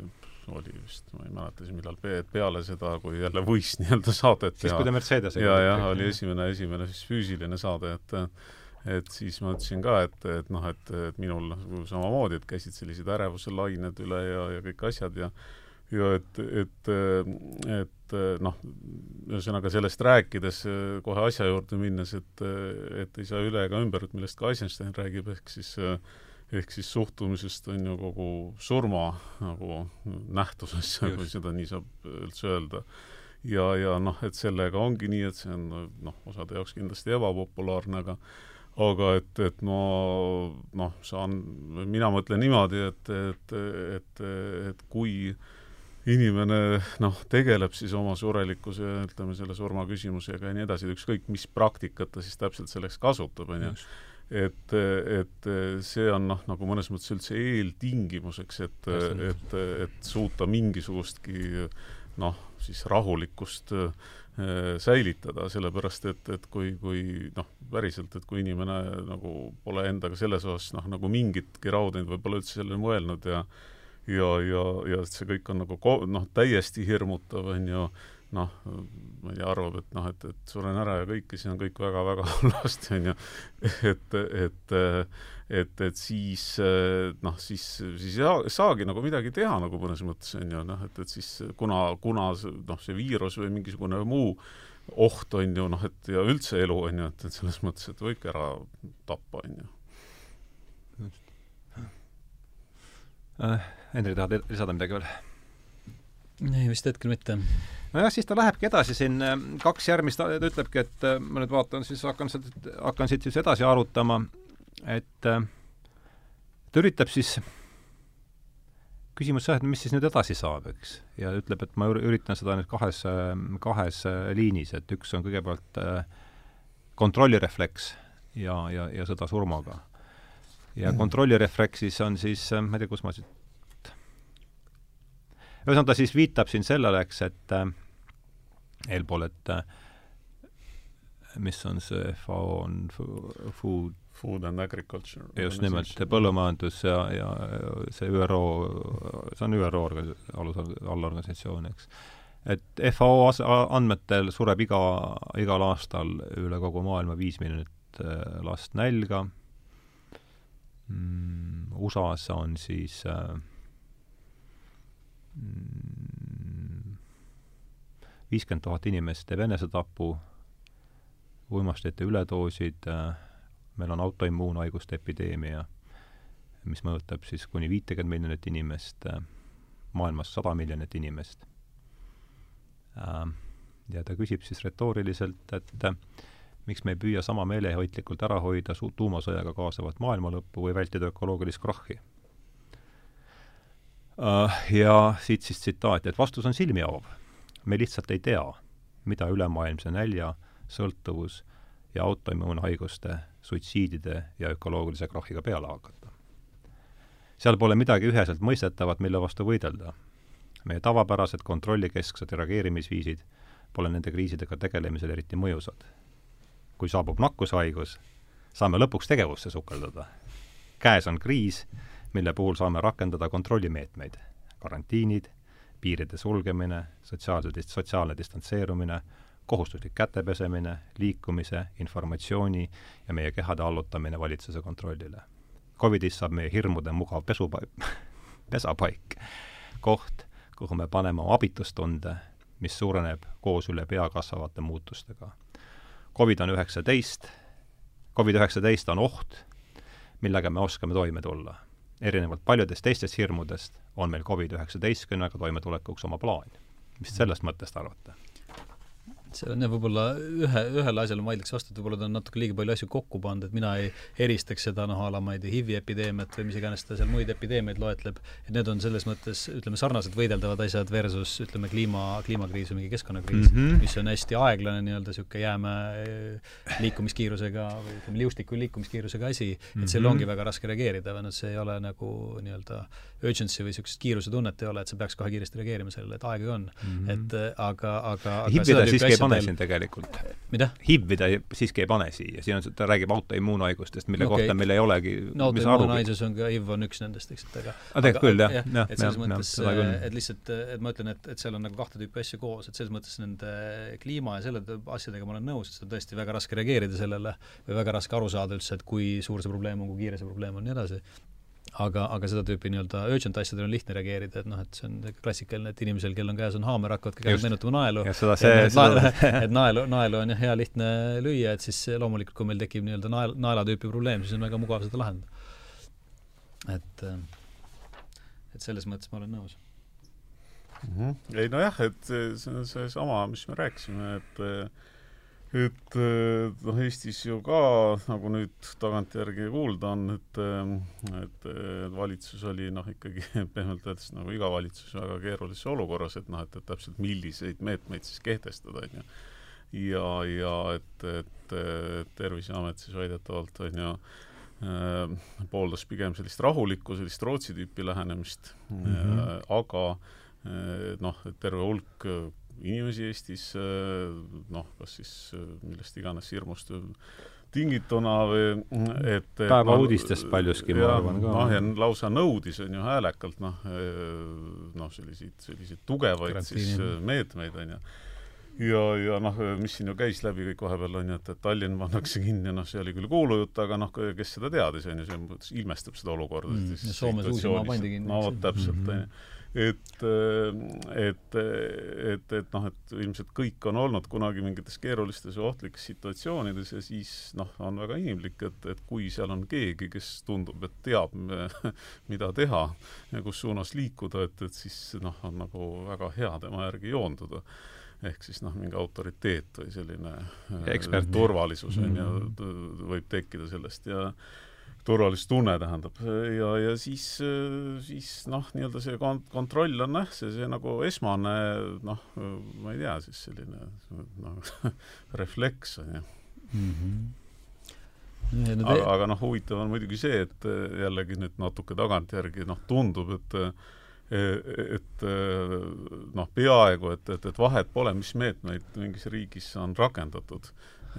oli vist, ma ei mäleta siis millal, peale seda, kui jälle võis nii-öelda saadet siis, kui te Mercedesega ja, jah, oli esimene, esimene siis füüsiline saade, et et siis ma ütlesin ka, et, et noh, et, et minul samamoodi, et käisid sellised ärevuse lained üle ja, ja kõik asjad ja ja et, et, et noh, ühesõnaga sellest rääkides, kohe asja juurde minnes, et, et ei saa üle ega ümber, et millest ka Eisenstein räägib, ehk siis äh, ehk siis suhtumisest on ju kogu surma nagu nähtusesse, kui seda nii saab üldse öelda. ja, ja noh, et sellega ongi nii, et see on noh, osade jaoks kindlasti ebapopulaarne, aga aga et, et ma noh, saan, mina mõtlen niimoodi, et, et, et, et kui inimene noh, tegeleb siis oma surelikkuse, ütleme, selle surma küsimusega ja nii edasi, ükskõik mis praktikat ta siis täpselt selleks kasutab, on ju, et, et see on noh, nagu mõnes mõttes üldse eeltingimuseks, et, et, et suuta mingisugustki noh, siis rahulikkust äh, säilitada, sellepärast et, et kui, kui noh, päriselt, et kui inimene nagu pole endaga selles osas noh, nagu mingitki rahu teinud, võib-olla üldse sellele mõelnud ja ja, ja, ja see kõik on nagu ko-, noh, täiesti hirmutav, on ju, noh, ma ei tea, arvab, et noh, et, et suren ära ja kõik ja siis on kõik väga-väga halvasti, on ju. et, et, et, et siis noh, siis, siis ei saagi nagu midagi teha nagu mõnes mõttes, on ju, noh, et, et siis kuna, kuna noh, see viirus või mingisugune muu oht on ju noh, et ja üldse elu on ju, et, et selles mõttes, et võibki ära tappa, on ju. Äh, Henri, tahad lisada midagi veel? ei, vist hetkel mitte. Nojah, siis ta lähebki edasi siin, äh, kaks järgmist, ta ütlebki, et äh, ma nüüd vaatan, siis hakkan sealt, hakkan siit siis edasi arutama, et äh, ta üritab siis, küsimus jah, et mis siis nüüd edasi saab, eks, ja ütleb, et ma üritan seda nüüd kahes, kahes liinis, et üks on kõigepealt kontrollirefleks ja, ja, ja sõda surmaga. ja mm. kontrollirefleksis on siis, ma ei tea, kus ma siit ühesõnaga, ta siis viitab siin sellele, eks, et äh, eelpool, et äh, mis on see FAO on Food Food and Agriculture. just nimelt, põllumajandus ja, ja see ÜRO, see on ÜRO alus, allorganisatsioon, eks. et FAO andmetel sureb iga, igal aastal üle kogu maailma viis miljonit äh, last nälga mm,, USA-s on siis äh, viiskümmend tuhat inimest teeb enesetapu, uimastite üledoosid meil on autoimmuunhaiguste epideemia, mis mõjutab siis kuni viitekümmet miljonit inimest, maailmas sada miljonit inimest. Ja ta küsib siis retooriliselt, et miks me ei püüa sama meelehoidlikult ära hoida su-, tuumasõjaga kaasavat maailma lõppu või vältida ökoloogilist krahhi. Ja siit siis tsitaat, et vastus on silmi avav. Me lihtsalt ei tea, mida ülemaailmse nälja, sõltuvus ja autoimmuunhaiguste suitsiidide ja ökoloogilise krahhiga peale hakata. seal pole midagi üheselt mõistetavat, mille vastu võidelda. meie tavapärased kontrollikesksed reageerimisviisid pole nende kriisidega tegelemisel eriti mõjusad. kui saabub nakkushaigus, saame lõpuks tegevusse sukeldada. käes on kriis, mille puhul saame rakendada kontrollimeetmeid, karantiinid, piiride sulgemine, sotsiaalse, sotsiaalne distantseerumine, kohustuslik kätepesemine, liikumise, informatsiooni ja meie kehade allutamine valitsuse kontrollile. Covidist saab meie hirmude mugav pesupaik pesapaik, koht, kuhu me paneme oma abitustunde, mis suureneb koos üle pea kasvavate muutustega. Covid on üheksateist, Covid-19 on oht, millega me oskame toime tulla. Erinevalt paljudest teistest hirmudest on meil Covid-19-ga toimetulekuks oma plaan. mis sellest mõttest arvate? See on jah, võib-olla ühe, ühele asjale ma vaidleks vastu, et võib-olla ta on natuke liiga palju asju kokku pannud, et mina ei eristaks seda noh, a la ma ei tea, HIV-i epideemiat või mis iganes ta seal muid epideemiaid loetleb, et need on selles mõttes, ütleme, sarnased võideldavad asjad versus ütleme, kliima, kliimakriis või mingi keskkonnakriis mm, -hmm. mis on hästi aeglane nii-öelda niisugune jäämäe eh, liikumiskiirusega või ütleme, liustiku liikumiskiirusega asi. Et sellele ongi väga raske reageerida või noh, see ei ole nagu nii-öelda urgency või niisugust kiirusetunnet ei ole, et sa peaks kohe kiiresti reageerima sellele, et aega on mm. -hmm. et eh, aga, aga, HIV-ida siiski ei pane siin tegelikult. mida? HIV-i ta siiski ei pane siia, siin on, ta räägib autoimmuunhaigustest, mille okay. kohta meil ei olegi no autoimmuunhaigus on ka, HIV on üks nendest, eks, et aga aga tegelikult küll, jah, jah, et selles mõttes, et lihtsalt, et ma ütlen, et, et seal on nagu kahte tüüpi asju koos, et selles mõttes nende kliima ja selle asjadega ma olen nõus, et seda on tõesti väga raske reageerida sellele või väga raske aru saada üldse, et kui suur see probleem on, kui kiire see probleem on ja nii edasi aga, aga seda tüüpi nii-öelda urgent asjadel on lihtne reageerida, et noh, et see on klassikaline, et inimesel, kellel on käes on haamer, hakkavad ka käed meenutama naelu. et naelu, et naelu, naelu on jah hea lihtne lüüa, et siis loomulikult, kui meil tekib nii-öelda nael, naela tüüpi probleem, siis on väga mugav seda lahendada. et, et selles mõttes ma olen nõus mm. -hmm. ei nojah, et see on seesama, mis me rääkisime, et et eh, noh, Eestis ju ka, nagu nüüd tagantjärgi kuulda on, et eh, et valitsus oli noh, ikkagi pehmelt öeldes nagu iga valitsus väga keerulises olukorras, et noh, et, et täpselt milliseid meetmeid siis kehtestada, on ju. ja, ja et, et, et Terviseamet siis väidetavalt, on ju, eh, pooldas pigem sellist rahulikku, sellist Rootsi tüüpi lähenemist mm, -hmm. aga noh, terve hulk inimesi Eestis noh, kas siis millest iganes hirmust tingituna või et, päeva no, uudistest paljuski, ma arvan ka. noh, ja lausa nõudis, on ju, häälekalt noh, noh, selliseid, selliseid tugevaid Karantiini. siis meetmeid, on ju ja, ja noh, mis siin ju käis läbi kõik vahepeal, on ju, et, et Tallinn pannakse kinni, noh, see oli küll kuulujutt, aga noh, kes seda teadis, on ju, see ilmestab seda olukorda mm,. ja Soomes Uusimaa pandi kinni. no vot, täpselt, on ju et, et, et, et noh, et ilmselt kõik on olnud kunagi mingites keerulistes ja ohtlikes situatsioonides ja siis noh, on väga inimlik, et, et kui seal on keegi, kes tundub, et teab, mida teha ja kus suunas liikuda, et, et siis noh, on nagu väga hea tema järgi joonduda ehk siis noh, mingi autoriteet või selline Ekspert. turvalisus on ju, mhm. võib tekkida sellest ja turvalistustunne tähendab ja, ja siis, siis noh, nii-öelda see kont-, kontroll on jah, see, see nagu esmane noh, ma ei tea, siis selline noh, refleks on ju mm. -hmm aga, aga noh, huvitav on muidugi see, et jällegi nüüd natuke tagantjärgi noh, tundub, et et noh, peaaegu et, et, et vahet pole, mis meetmeid mingis riigis on rakendatud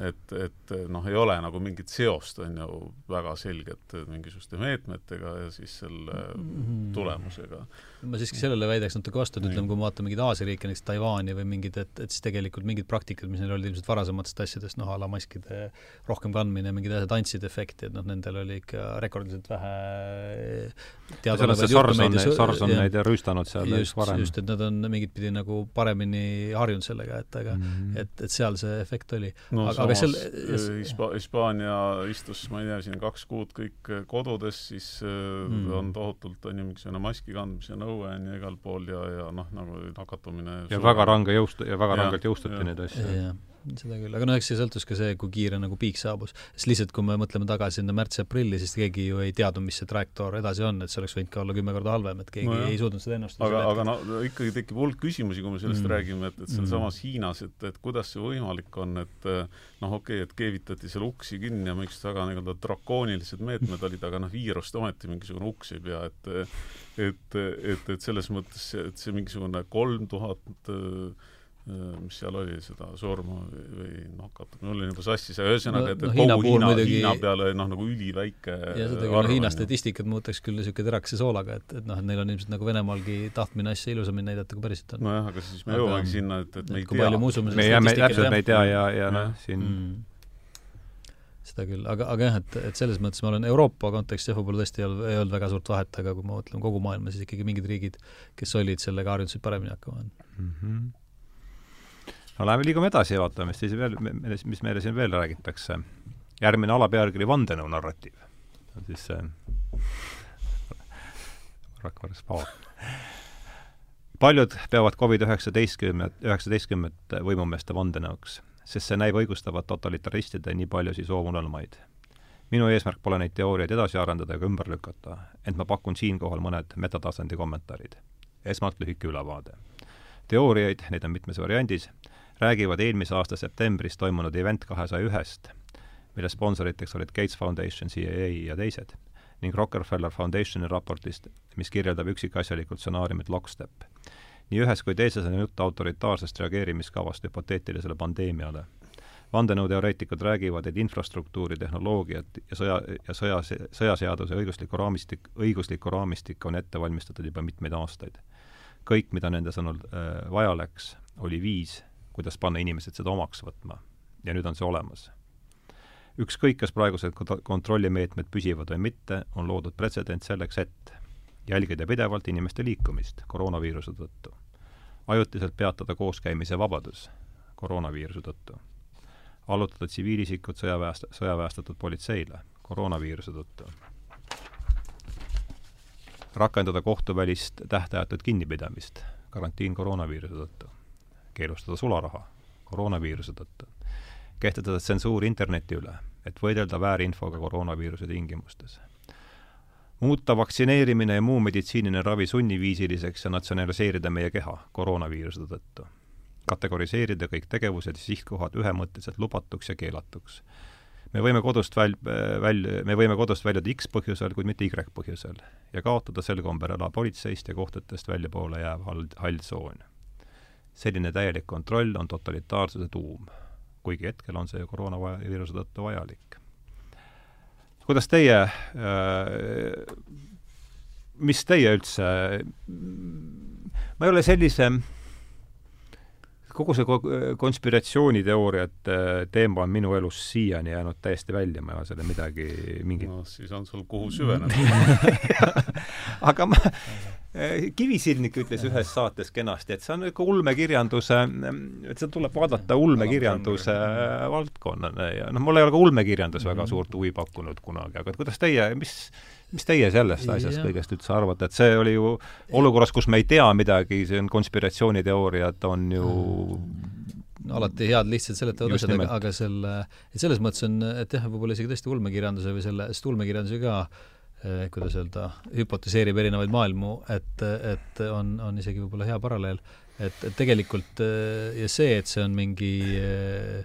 et, et noh, ei ole nagu mingit seost, on ju, väga selget mingisuguste meetmetega ja siis selle mhm. tulemusega. Ma siiski sellele väidaks natuke vastu, et ütleme, kui me vaatame mingeid Aasia riike, näiteks Taiwan'i või mingid, et, et siis tegelikult mingid praktikad, mis neil olid ilmselt varasematest asjadest, noh, a la maskide rohkem kandmine, mingid asjad andsid efekti, et noh, nendel oli ikka rekordiliselt vähe selles see SARS on, neid rüüstanud seal just, varem. just, et nad on mingit pidi nagu paremini harjunud sellega, et aga mm -hmm. et, et seal see efekt oli no aga, samas seal, äh, Hispa-, Hispaania istus, ma ei tea, siin kaks kuud kõik äh, kodudes, siis mm. on tohutult, on ju, mingisugune maski kandmise nõue on ju igal pool ja, ja noh, nagu nakatumine ja suur... väga range jõust- ja väga ja, rangelt jõustati neid asju seda küll, aga noh, eks see sõltus ka see, kui kiire nagu piik saabus. sest lihtsalt, kui me mõtleme tagasi sinna märtsi-aprilli, siis keegi ju ei teadnud, mis see trajektoor edasi on, et see oleks võinud ka olla kümme korda halvem, et keegi no jah. ei suutnud seda ennustada. aga, aga no ikkagi tekib hulk küsimusi, kui me sellest mm. räägime, et, et sealsamas mm. Hiinas, et, et kuidas see võimalik on, et noh, okei okay,, et keevitati seal uksi kinni ja mingisugused väga nii-öelda drakoonilised meetmed olid, aga noh, viirust ometi mingisugune uks ei pea, et et, et, et selles mõttes, et see mingisugune kolm tuhat Äh, mis seal oli, seda surma või nakatumine, mul oli nagu sassis, ühesõnaga, et, et no, kogu Hiina, muidugi... Hiina peale noh, nagu üliväike ja seda küll, Hiina statistikat muutaks küll niisugune terakese soolaga, et, et noh, et neil on ilmselt nagu Venemaalgi tahtmine asja ilusamini näidata, kui päriselt on. nojah, aga siis me jõuamegi sinna, et, et me ei tea. me jääme, täpselt me ei tea ja, ja noh, siin mm. Seda küll, aga, aga jah, et, et selles mõttes ma olen Euroopa kontekstis jah, võib-olla tõesti ei olnud, ei olnud väga suurt vahet, aga kui ma mõtlen kogu maailma, siis ikkagi mingid riigid, kes olid sellega harjunud, paremini hakkama mm. -hmm no läheme, liigume edasi ja vaatame, mis siis veel, mis meile siin veel räägitakse. järgmine alapealkiri Vandenõu narratiiv. on siis see Rakvere spa. paljud peavad Covid-19, üheksateistkümmet võimumeeste vandenõuks, sest see näib õigustavat totalitaristide nii paljusid soovunelmaid. minu eesmärk pole neid teooriaid edasi arendada ega ümber lükata, ent ma pakun siinkohal mõned metatasandi kommentaarid. esmalt lühike ülevaade. teooriaid, neid on mitmes variandis, räägivad eelmise aasta septembris toimunud Event kahesaja ühest, mille sponsoriteks olid Gates Foundation, CIA ja teised, ning Rockefeller Foundationi raportist, mis kirjeldab üksikasjalikult stsenaariumit Lockstep. Nii ühes kui teises on jutt autoritaarsest reageerimiskavast hüpoteetilisele pandeemiale. vandenõuteoreetikud räägivad, et infrastruktuuri, tehnoloogiat ja sõja, ja sõja, sõjaseaduse õiguslikku raamistik, õiguslikku raamistikku on ette valmistatud juba mitmeid aastaid. kõik, mida nende sõnul äh, vaja läks, oli viis kuidas panna inimesed seda omaks võtma. ja nüüd on see olemas. ükskõik, kas praegused kontrollimeetmed püsivad või mitte, on loodud pretsedent selleks, et jälgida pidevalt inimeste liikumist koroonaviiruse tõttu. Ajutiselt peatada kooskäimise vabadus koroonaviiruse tõttu. allutada tsiviilisikud sõjaväest-, sõjaväestatud politseile koroonaviiruse tõttu. Rakendada kohtuvälist tähtajatut kinnipidamist karantiin koroonaviiruse tõttu. Keelustada sularaha koroonaviiruse tõttu, kehtestada tsensuur interneti üle, et võidelda väärinfoga koroonaviiruse tingimustes, muuta vaktsineerimine ja muu meditsiiniline ravi sunniviisiliseks ja natsionaliseerida meie keha koroonaviiruse tõttu, kategoriseerida kõik tegevused ja sihtkohad ühemõtteliselt lubatuks ja keelatuks. Me võime kodust väl-, väl-, me võime kodust väljuda X põhjusel, kuid mitte Y põhjusel ja kaotada sel kombel ala politseist ja kohtutest väljapoole jääv hall, hall tsoon. Selline täielik kontroll on totalitaarsuse tuum, kuigi hetkel on see ju koroonaviiruse tõttu vajalik. Kuidas teie äh,, mis teie üldse, ma ei ole sellise kogu see konspiratsiooniteooriate teema on minu elus siiani jäänud täiesti välja, ma ei ole selle midagi, mingit no siis on sul kuhu süveneda aga ma, Eh, Kivisilnik ütles ühes saates kenasti, et see on niisugune ulmekirjanduse, et seda tuleb vaadata ulmekirjanduse valdkonnana ja noh, mul ei ole ka ulmekirjandus väga mhm. suurt huvi pakkunud kunagi, aga kuidas teie, mis mis teie sellest asjast ja. kõigest üldse arvate, et see oli ju olukorras, kus me ei tea midagi, see on konspiratsiooniteooriad, on ju no, alati head lihtsalt seletavad asjad, aga, aga selle, selles mõttes on, et jah, võib-olla isegi tõesti ulmekirjanduse või selle, sest ulmekirjanduse ka Eh, kuidas öelda, hüpotiseerib erinevaid maailmu, et, et on, on isegi võib-olla hea paralleel, et, et tegelikult eh, ja see, et see on mingi eh,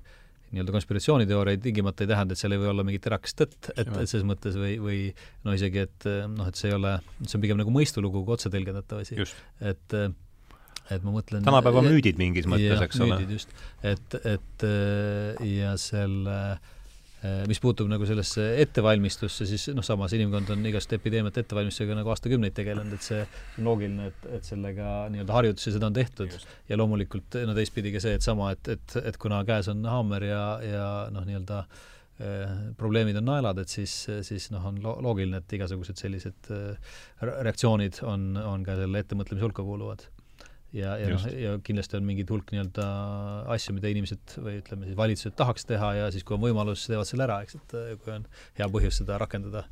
nii-öelda konspiratsiooniteooria tingimata ei tähenda, et seal ei või olla mingit terakest tõtt, et, et selles mõttes või, või no isegi, et noh, et see ei ole, see on pigem nagu mõistulugu kui otse tõlgendatav asi. et et ma mõtlen tänapäeva müüdid mingis mõttes, eks ole. et, et ja selle mis puutub nagu sellesse ettevalmistusse, siis noh, samas inimkond on igast epideemiate ettevalmistusega nagu aastakümneid tegelenud, et see on loogiline, et, et sellega nii-öelda harjutusi seda on tehtud Just. ja loomulikult no teistpidi ka see, et sama, et, et, et kuna käes on haamer ja, ja noh, nii-öelda eh, probleemid on naelad, et siis, siis noh, on lo loogiline, et igasugused sellised eh, reaktsioonid on, on ka selle ettemõtlemise hulka kuuluvad ja, ja noh, ja kindlasti on mingid hulk nii-öelda asju, mida inimesed või ütleme siis valitsused tahaks teha ja siis, kui on võimalus, teevad selle ära, eks, et äh, kui on hea põhjus seda rakendada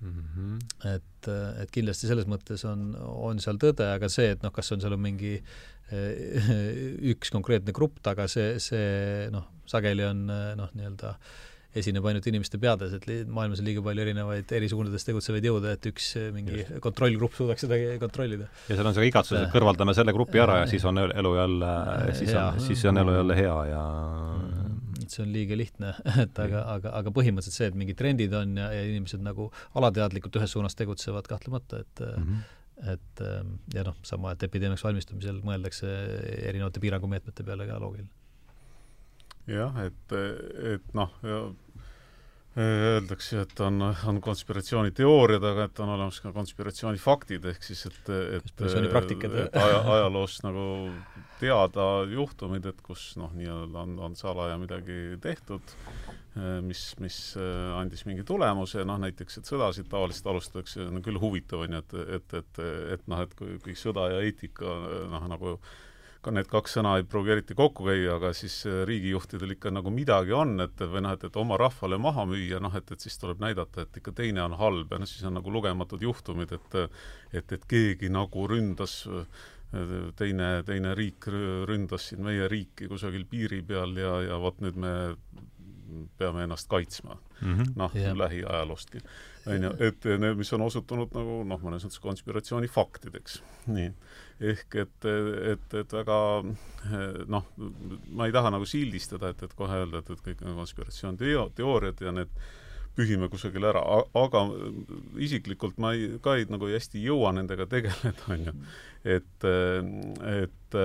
mm. -hmm. et, äh, et kindlasti selles mõttes on, on seal tõde, aga see, et noh, kas on seal on mingi äh, üks konkreetne grupp taga, see, see noh, sageli on noh, nii-öelda äh, esineb ainult inimeste peades, et maailmas on liiga palju erinevaid eri suundades tegutsevaid jõude, et üks eh, mingi Just. kontrollgrupp suudaks seda kontrollida. ja seal on see igatsus, et kõrvaldame selle grupi ära ja siis on elu jälle, siis on, siis on elu jälle hea ja et see on liiga lihtne, et aga, aga, aga põhimõtteliselt see, et mingid trendid on ja, ja inimesed nagu alateadlikult ühes suunas tegutsevad, kahtlemata, et mm -hmm et ja noh, sama, et epideemiaks valmistumisel mõeldakse erinevate piirangumeetmete peale ka loogiline. jah, et, et noh, Öeldakse, et on, on konspiratsiooniteooriad, aga et on olemas ka konspiratsioonifaktid, ehk siis et, et, et aja, ajaloost nagu teada juhtumid, et kus noh, nii-öelda on, on salaja midagi tehtud, mis, mis andis mingi tulemuse, noh näiteks, et sõdasid tavaliselt alustatakse, no küll huvitav on ju, et, et, et, et noh, et kui, kui sõda ja eetika noh, nagu ka need kaks sõna ei pruugi eriti kokku käia, aga siis äh, riigijuhtidel ikka nagu midagi on, et või noh, et, et oma rahvale maha müüa, noh et, et siis tuleb näidata, et ikka teine on halb ja noh, siis on nagu lugematud juhtumid, et et, et keegi nagu ründas teine, teine riik ründas siin meie riiki kusagil piiri peal ja, ja vot nüüd me peame ennast kaitsma mm -hmm.. noh yeah., lähiajalostki. on ju, et need, mis on osutunud nagu noh, mõnes mõttes konspiratsioonifaktideks. nii ehk et, et, et väga noh, ma ei taha nagu sildistada, et, et kohe öelda, et, et kõik on konspiratsiooniteooriad ja need pühime kusagile ära, aga isiklikult ma ei, ka ei, nagu hästi ei jõua nendega tegeleda, on ju. et, et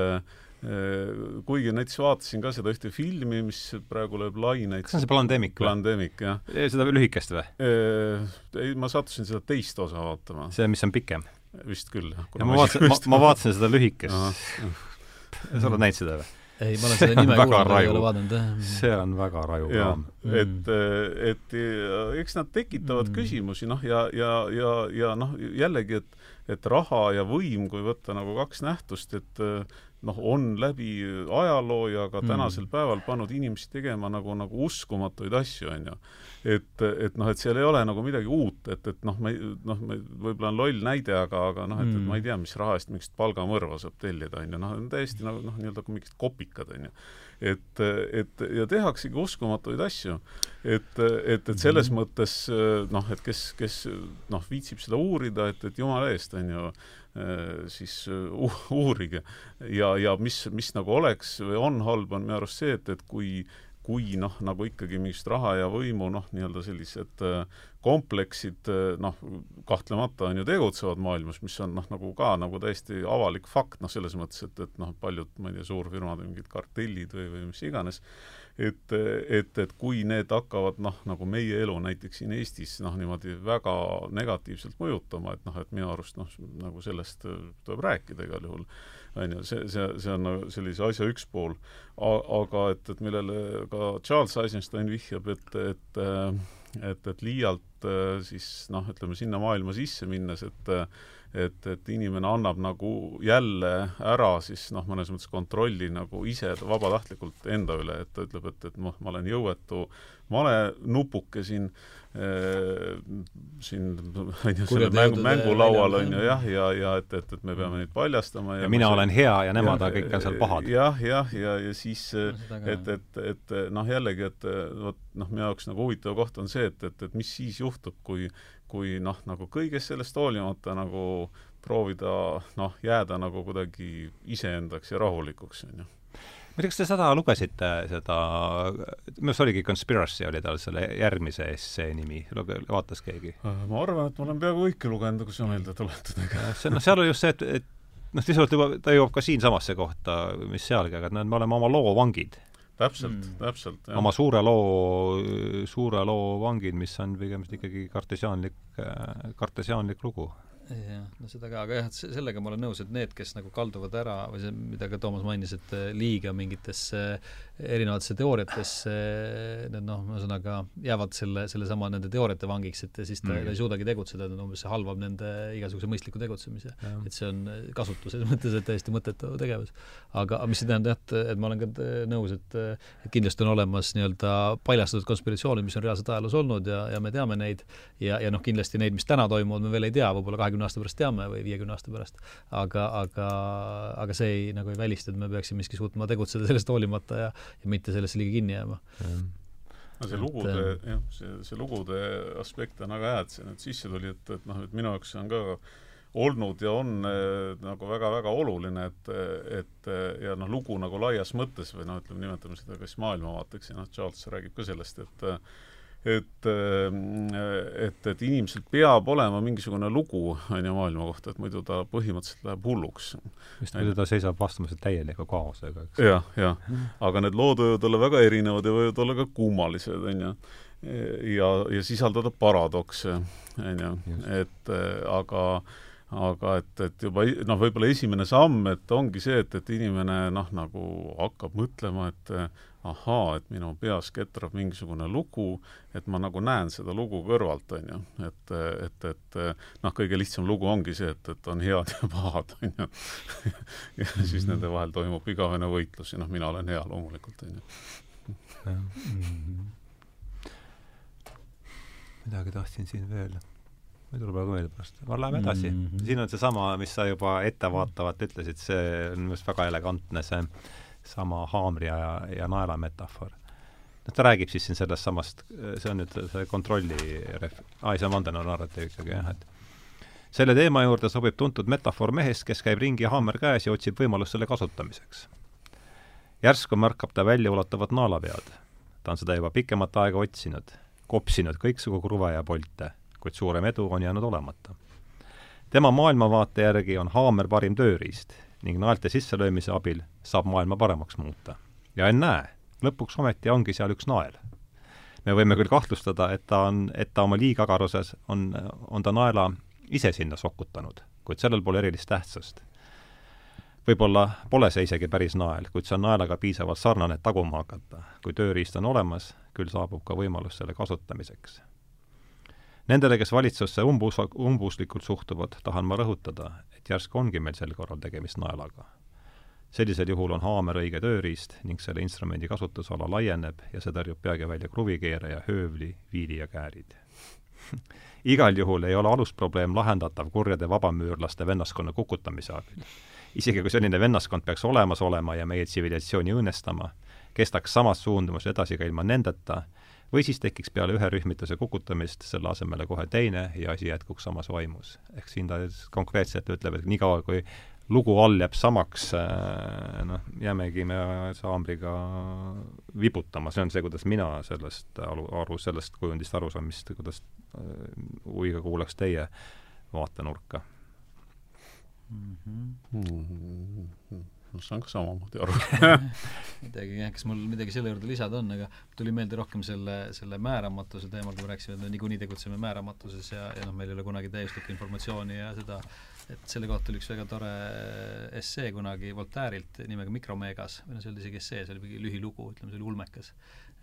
kuigi näiteks vaatasin ka seda ühte filmi, mis praegu lööb laineid. kas see on see Plandemic? Plandemic, jah. seda lühikest või? ei, ma sattusin seda teist osa vaatama. see, mis on pikem? Vist küll, jah. ja ma vaatasin, ma, ma vaatasin seda lühikest. sa oled näinud seda või? ei, ma olen seda nime kuulnud, ei ole vaadanud, jah. see on väga raju kraam. et, et eks nad tekitavad mm. küsimusi, noh, ja, ja, ja, ja noh, jällegi, et et raha ja võim, kui võtta nagu kaks nähtust, et noh, on läbi ajaloo ja ka mm. tänasel mm. päeval pannud inimesi tegema nagu, nagu uskumatuid asju, on ju et, et noh, et seal ei ole nagu midagi uut, et, et noh, me noh, me võib-olla on loll näide, aga, aga noh, et, et ma ei mm. tea, mis raha eest mingit palgamõrva saab tellida, on ju, noh, täiesti nagu noh, nii-öelda mingid kopikad, on ju. Et, et ja tehaksegi uskumatuid asju. et, et, et selles -hmm. mõttes noh, et kes, kes noh, viitsib seda uurida, et, et jumala eest, on ju, siis uurige. ja, ja mis, mis nagu oleks või on halb, on minu arust see, et, et kui kui noh, nagu ikkagi mingist raha ja võimu noh, nii-öelda sellised äh, kompleksid äh, noh, kahtlemata on ju tegutsevad maailmas, mis on noh, nagu ka nagu täiesti avalik fakt, noh selles mõttes, et, et noh, paljud, ma ei tea, suurfirmad või mingid kartellid või, või mis iganes, et, et, et kui need hakkavad noh, nagu meie elu näiteks siin Eestis noh, niimoodi väga negatiivselt mõjutama, et noh, et minu arust noh, nagu sellest äh, tuleb rääkida igal juhul on ju, see, see, see on nagu sellise asja üks pool. aga et, et millele ka Charles Eisenstein vihjab, et, et et, et liialt siis noh, ütleme sinna maailma sisse minnes, et et, et inimene annab nagu jälle ära siis noh, mõnes mõttes kontrolli nagu ise vabatahtlikult enda üle, et ta ütleb, et, et noh, ma olen jõuetu malenupuke siin äh,, siin on ju selle mängu, mängulaual on ju jah, ja, ja et, et, et me peame neid paljastama ja, ja mina olen hea ja nemad ja, kõik on seal pahad. jah, jah, ja, ja, ja siis no, et, et, et noh, jällegi, et vot noh, minu jaoks nagu huvitav koht on see, et, et, et mis siis juhtub, kui kui noh, nagu kõigest sellest hoolimata nagu proovida noh, jääda nagu kuidagi iseendaks ja rahulikuks, on ju ma ei tea, kas te seda lugesite, seda, minu arust oligi Conspiracy oli tal selle järgmise essee nimi, vaatas keegi? ma arvan, et ma olen peaaegu kõike lugenud, kui sa meelde tuletad, aga see, noh, seal oli just see, et, et noh, sisuliselt juba, ta jõuab ka siinsamasse kohta, mis sealgi, aga et näed, me oleme oma loo vangid. täpselt mm., täpselt. oma suure loo, suure loo vangid, mis on pigem ikkagi kartesiaanlik, kartesiaanlik lugu jah, no seda ka, aga jah, et sellega ma olen nõus, et need, kes nagu kalduvad ära või see, mida ka Toomas mainis, et eh, liiga mingitesse erinevatesse teooriatesse, need noh, ühesõnaga jäävad selle, sellesama nende teooriate vangiks, et siis ta, mm. ta ei suudagi tegutseda, et umbes see halvab nende igasuguse mõistliku tegutsemise. et see on kasutu selles mõttes, et täiesti mõttetu tegevus. aga mis ei tähenda jah, et, et ma olen ka nõus, et, et kindlasti on olemas nii-öelda paljastatud konspiratsioonid, mis on reaalselt ajaloos olnud ja, ja me teame neid ja, ja noh, kindlasti neid, mis täna toimuvad, me veel ei tea, võib-olla kahekümne aasta pärast teame või viiekümne aasta pärast. aga, aga, aga see ei, nagu ei välista, et me peaksime siiski suutma tegutseda sellest hoolimata ja ja mitte sellesse liiga kinni jääma. no see lugude, jah, see, see lugude aspekt on väga hea, et see nüüd sisse tuli, et, et noh, et minu jaoks see on ka olnud ja on äh, nagu väga-väga oluline, et, et ja noh, lugu nagu laias mõttes või noh, ütleme, nimetame seda kas maailmavaateks ja noh, Charles räägib ka sellest, et et, et, et inimesel peab olema mingisugune lugu, on ju, maailma kohta, et muidu ta põhimõtteliselt läheb hulluks. just, muidu ta seisab vastamas täieliku kaosega, eks. jah, jah. aga need lood võivad olla väga erinevad ja võivad olla ka kummalised, on ju. ja, ja sisaldada paradokse, on ju, et aga aga et, et juba noh, võib-olla esimene samm, et ongi see, et, et inimene noh, nagu hakkab mõtlema, et ahaa, et minu peas ketrab mingisugune lugu, et ma nagu näen seda lugu kõrvalt, on ju. et, et, et noh, kõige lihtsam lugu ongi see, et, et on head ja pahad, on ju. ja siis mhm. nende vahel toimub igavene võitlus ja noh, mina olen hea loomulikult, on ju. midagi tahtsin siin veel ma ei tule praegu meelde pärast, aga läheme edasi mm. -hmm. siin on seesama, mis sa juba ettevaatavalt ütlesid, see on minu arust väga elegantne, see sama haamri ja, ja naela metafoor. noh, ta räägib siis siin sellest samast, see on nüüd see kontrolli ref-, aa ei, see on vandenõu narratiiv ikkagi jah, et selle teema juurde sobib tuntud metafoor mehest, kes käib ringi haamer käes ja otsib võimalust selle kasutamiseks. järsku märkab ta väljaulatuvat naelapead. ta on seda juba pikemat aega otsinud, kopsinud kõiksugu kruve ja polte, kuid suurem edu on jäänud olemata. tema maailmavaate järgi on haamer parim tööriist ning naelte sisselöömise abil saab maailma paremaks muuta. ja ennäe, lõpuks ometi ongi seal üks nael. me võime küll kahtlustada, et ta on, et ta oma liigagaruses on, on ta naela ise sinna sokutanud, kuid sellel pole erilist tähtsust. võib-olla pole see isegi päris nael, kuid see on naelaga piisavalt sarnane, et taguma hakata. kui tööriist on olemas, küll saabub ka võimalus selle kasutamiseks Nendele, kes valitsusse umbus-, umbuslikult suhtuvad, tahan ma rõhutada, et järsku ongi meil sel korral tegemist naelaga. sellisel juhul on haamer õige tööriist ning selle instrumendi kasutusala laieneb ja see tõrjub peagi välja kruvikeeraja, höövli, viili ja käärid igal juhul ei ole alusprobleem lahendatav kurjade vabamüürlaste vennaskonna kukutamise abil. isegi kui selline vennaskond peaks olemas olema ja meie tsivilisatsiooni õõnestama, kestaks samas suundumus edasi ka ilma nendeta, või siis tekiks peale ühe rühmituse kukutamist selle asemele kohe teine ja asi jätkuks samas vaimus. ehk siin ta konkreetselt ütleb, et niikaua, kui lugu all jääb samaks, äh, noh, jäämegi me saambriga vibutama, see on see, kuidas mina sellest aru, aru, sellest kujundist aru saan, mis, kuidas huviga kuulaks teie vaatenurka mm. -hmm. Mm -hmm ma saan ka samamoodi aru. Midagi jah, kas mul midagi selle juurde lisada on, aga tuli meelde rohkem selle, selle määramatuse teemal, kui me rääkisime, et me niikuinii tegutseme määramatuses ja, ja noh, meil ei ole kunagi täiuslikku informatsiooni ja seda, et selle kohta oli üks väga tore essee kunagi Voltaire'ilt nimega Mikromeegas, või noh, see ei olnud isegi essee, see oli mingi lühilugu, ütleme, see oli ulmekas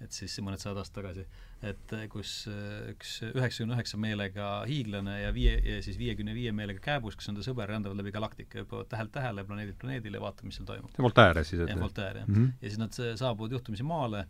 et siis mõned sajad aastad tagasi, et eh, kus eh, üks üheksakümne üheksa meelega hiiglane ja viie, ja siis viiekümne viie meelega kääbus, kes on ta sõber, rändavad läbi galaktika, hüppavad tähelt tähele, planeedilt planeedile ja vaatavad, mis seal toimub. Voltaire siis, et jah, Voltaire, jah mm. -hmm. ja siis nad saabuvad juhtumisi maale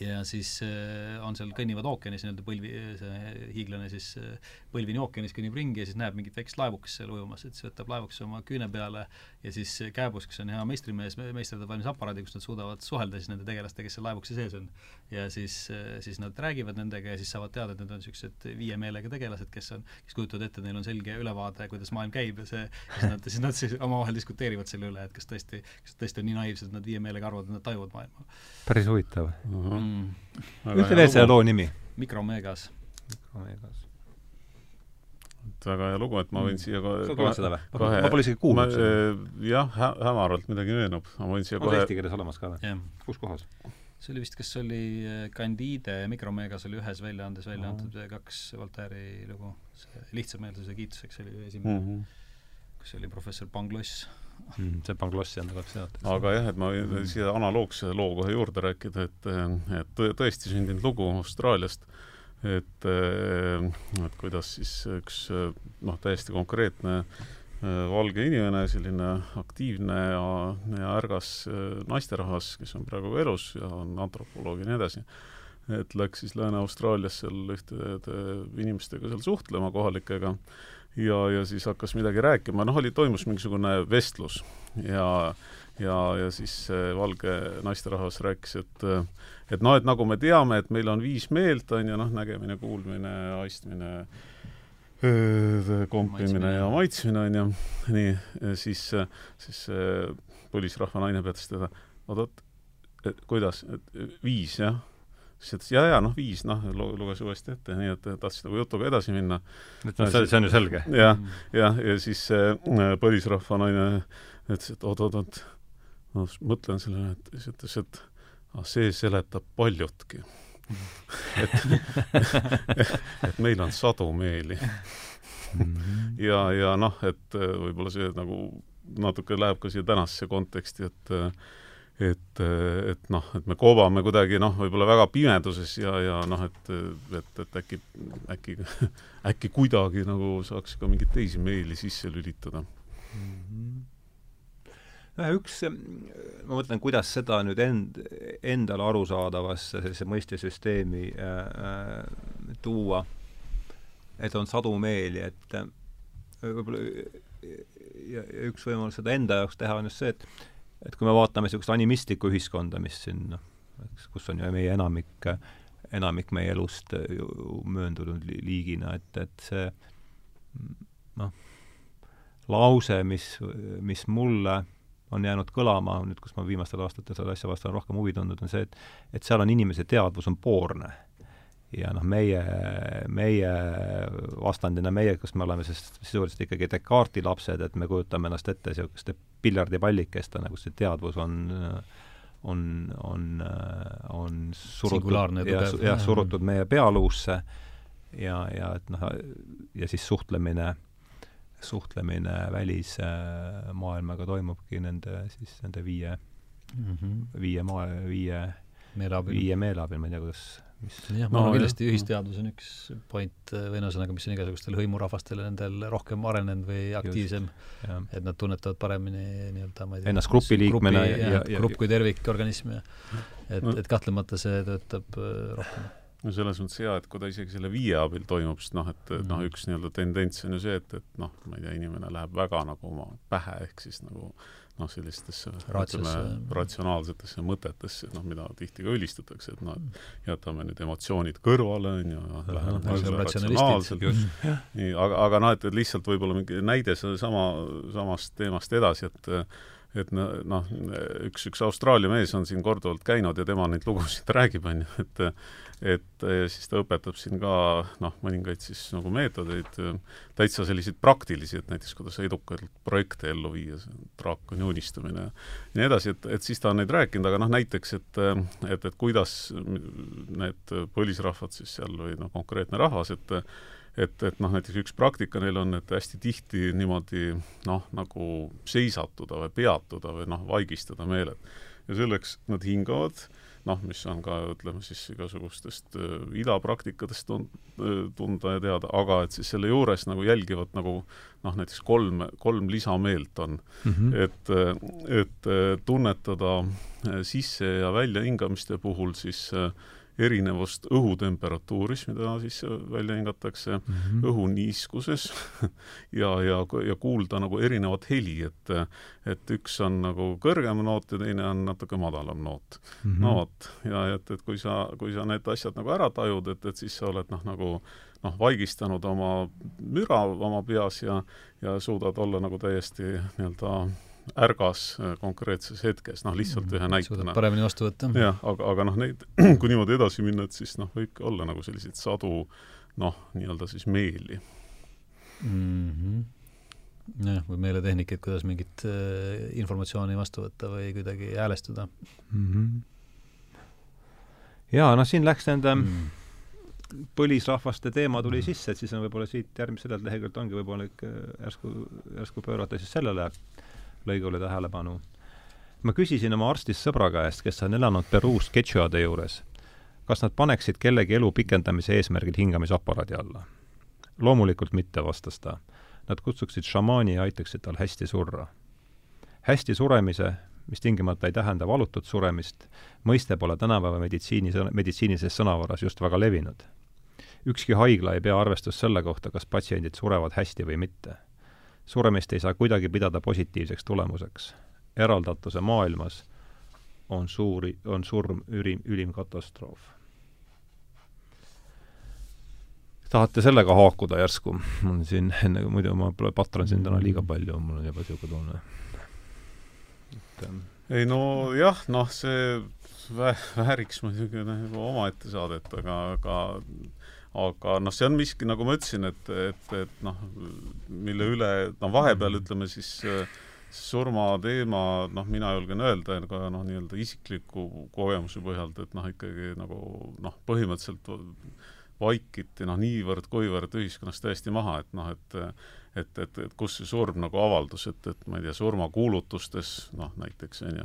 ja siis äh, on seal, kõnnivad ookeanis nii-öelda põlvi, see hiiglane siis äh, põlvini ookeanis kõnnib ringi ja siis näeb mingit väikest laevukest seal ujumas, et siis võtab laevukese oma küüne peale ja siis Kääbus, kes on hea meistrimees, meisterdab valmis aparaadi, kus nad suudavad suhelda siis nende tegelastega, kes seal laevukese sees on. ja siis, äh, siis nad räägivad nendega ja siis saavad teada, et need on niisugused viie meelega tegelased, kes on, kes kujutavad ette, et neil on selge ülevaade, kuidas maailm käib ja see, siis nad, siis nad siis omavahel diskuteerivad selle üle, et kas tõesti, kas tõesti on nii naiivsed, et nad viie meelega arvavad, et nad tajuvad maailma. päris huvitav uh. -huh mm.. ütle veel selle loo nimi. Mikromeegas. Mikromeegas. et väga hea lugu, et ma võin Mm. siia sa kohe kuulad seda või? kohe- ma pole isegi kuulnud seda. ma, jah hä-, hämaralt midagi meenub, ma võin siia on see kohe eesti keeles olemas ka või? jah. kus kohas? see oli vist, kas see oli äh, Candide ja Micromegas oli ühes väljaandes välja antud kaks Voltaire'i lugu. see lihtsameelsuse kiituseks oli esimene mm. mm. -hmm. kus oli professor Pangloss. Mm, see Banglossi on väga seotud. aga jah, et ma võin siia analoogse loo kohe juurde rääkida, et, et tõ- tõesti sündinud lugu Austraaliast, et, et kuidas siis üks noh, täiesti konkreetne valge inimene, selline aktiivne ja, ja ärgas naisterahvas, kes on praegu elus ja on antropoloog ja nii edasi, et läks siis Lääne-Austraalias seal ühtede inimestega seal suhtlema, kohalikega, ja, ja siis hakkas midagi rääkima, noh, oli, toimus mingisugune vestlus ja ja, ja siis see valge naisterahvas rääkis, et et noh, et nagu me teame, et meil on viis meelt, on ju, noh, nägemine, kuulmine, haistmine, kompimine ja maitsmine, on ju, nii, siis, siis see põlisrahva naine peatas teda, oot-oot, kuidas, et viis, jah? Siis ütles ja, ja noh, viis, noh, luges uuesti ette, nii et tahtis nagu jutuga edasi minna. See, see on ju selge. jah, jah, ja siis see äh, põlisrahva naine ütles, et oot-oot-oot, ma mõtlen sellele, et siis ütles, et ah, see seletab paljutki. et, et meil on sadu meeli. Ja, ja noh, et äh, võib-olla see nagu natuke läheb ka siia tänasesse konteksti, et äh, et, et noh, et me kobame kuidagi noh, võib-olla väga pimeduses ja, ja noh, et, et, et äkki, äkki, äkki kuidagi nagu saaks ka mingeid teisi meeli sisse lülitada. noh, üks, ma mõtlen, kuidas seda nüüd end, endale arusaadavasse sellise mõistesüsteemi äh, äh, tuua, et on sadu meeli, et äh, võib-olla ja, ja üks võimalus seda enda jaoks teha on just see, et et kui me vaatame niisugust animistlikku ühiskonda, mis siin noh, eks kus on ju meie enamik, enamik meie elust ju mööndunud li- liigina, et, et see noh, lause, mis, mis mulle on jäänud kõlama nüüd, kus ma viimastel aastatel selle asja vastu olen rohkem huvi tundnud, on see, et et seal on inimese teadvus on poorne. Ja noh, meie, meie vastandina meie, kes me oleme siis sisuliselt ikkagi Descartesi lapsed, et me kujutame ennast ette niisuguste piljardipallikestena, kus see teadvus on on, on, on surutud ja ja, tugev. jah, surutud meie pealuusse ja, ja et noh, ja siis suhtlemine suhtlemine välismaailmaga toimubki nende siis nende viie, mm -hmm. viie maa, viie, meeleabil. viie meele abil, ma ei tea, kuidas, mis jah, No ma arvan jah. kindlasti ühisteadvus on üks point äh, või ühesõnaga, mis on igasugustel hõimurahvastel ja nendel rohkem arenenud või aktiivsem, et nad tunnetavad paremini nii-öelda ma ei Ennast grupi liikmena ja- ja, ja- grupp kui tervik, organism ja et No. no., et kahtlemata see töötab äh, rohkem. no selles mõttes hea, et kui ta isegi selle viie abil toimub, sest noh, et, et noh, Mhm. üks nii-öelda tendents on ju see, et, et noh, ma ei tea, inimene läheb väga nagu oma pähe, ehk siis nagu noh, sellistesse ütleme, ratsionaalsetesse mõtetesse, noh, mida tihti ka ülistatakse, et noh, et jätame nüüd emotsioonid kõrvale, on ju, läheneme asjale ratsionaalselt, just, nii, aga, aga noh, et, et lihtsalt võib-olla mingi näide sellesama, samast teemast edasi, et et no- noh, üks, üks Austraalia mees on siin korduvalt käinud ja tema neid lugusid räägib, on ju, et et ja siis ta õpetab siin ka noh, mõningaid siis nagu meetodeid, täitsa selliseid praktilisi, et näiteks kuidas edukalt projekte ellu viia, see draakoni unistamine ja nii edasi, et, et siis ta on neid rääkinud, aga noh, näiteks, et et, et kuidas need põlisrahvad siis seal või noh, konkreetne rahvas, et et, et noh, näiteks üks praktika neil on, et hästi tihti niimoodi noh, nagu seisatuda või peatuda või noh, vaigistada meeled. ja selleks nad hingavad, noh, mis on ka ütleme siis igasugustest äh, idapraktikatest tun-, tunda ja teada, aga et siis selle juures nagu jälgivad nagu noh, näiteks kolm, kolm lisameelt on Mhm. et, et tunnetada sisse- ja väljahingamiste puhul siis äh, erinevust õhutemperatuuris, mida sisse välja hingatakse, Mhm. õhu niiskuses ja, ja, ja kuulda nagu erinevat heli, et et üks on nagu kõrgem noot ja teine on natuke madalam noot. Mhm. no vot, ja et, et kui sa, kui sa need asjad nagu ära tajud, et, et siis sa oled noh, nagu noh, vaigistanud oma müra oma peas ja ja suudad olla nagu täiesti nii-öelda ärgas äh, konkreetses hetkes, noh lihtsalt ühe suudab näitena. paremini vastu võtta. jah, aga, aga noh, neid, kui niimoodi edasi minna, et siis noh, võib olla nagu selliseid sadu noh, nii-öelda siis meeli. mm. -hmm jah, või meeletehnikat, kuidas mingit äh, informatsiooni vastu võtta või kuidagi häälestada mm. -hmm. jaa, noh, siin läks nende mm. põlisrahvaste teema tuli mm. sisse, et siis on võib-olla siit järgmiselt leheküljelt ongi võib-olla ikka järsku, järsku pöörata siis sellele lõigule tähelepanu. ma küsisin oma arstist sõbra käest, kes on elanud Peruus Quechuade juures, kas nad paneksid kellegi elu pikendamise eesmärgil hingamisaparaadi alla. loomulikult mitte, vastas ta nad kutsuksid šamaani ja aitaksid tal hästi surra. hästi suremise, mis tingimata ei tähenda valutut suremist, mõiste pole tänapäeva meditsiini, meditsiinilises sõnavaras just väga levinud. ükski haigla ei pea arvestust selle kohta, kas patsiendid surevad hästi või mitte. Suremist ei saa kuidagi pidada positiivseks tulemuseks. eraldatuse maailmas on suuri, on surm ülim, ülim katastroof tahate sellega haakuda järsku? mul on siin enne, muidu ma patran siin täna liiga palju, mul on juba niisugune tunne. et ähm, ei no jah, noh, see vä-, vääriks muidugi omaette saadet, aga, aga aga noh, see on miski, nagu ma ütlesin, et, et, et noh, mille üle, no vahepeal ütleme siis surmateema, noh, mina julgen öelda, ka noh, nii-öelda isikliku kogemuse põhjalt, et noh, ikkagi nagu noh, põhimõtteliselt vaikiti noh, niivõrd-kuivõrd ühiskonnas täiesti maha, et noh, et et, et, et kus see surm nagu avaldus, et, et ma ei tea, surmakuulutustes, noh näiteks, on ju.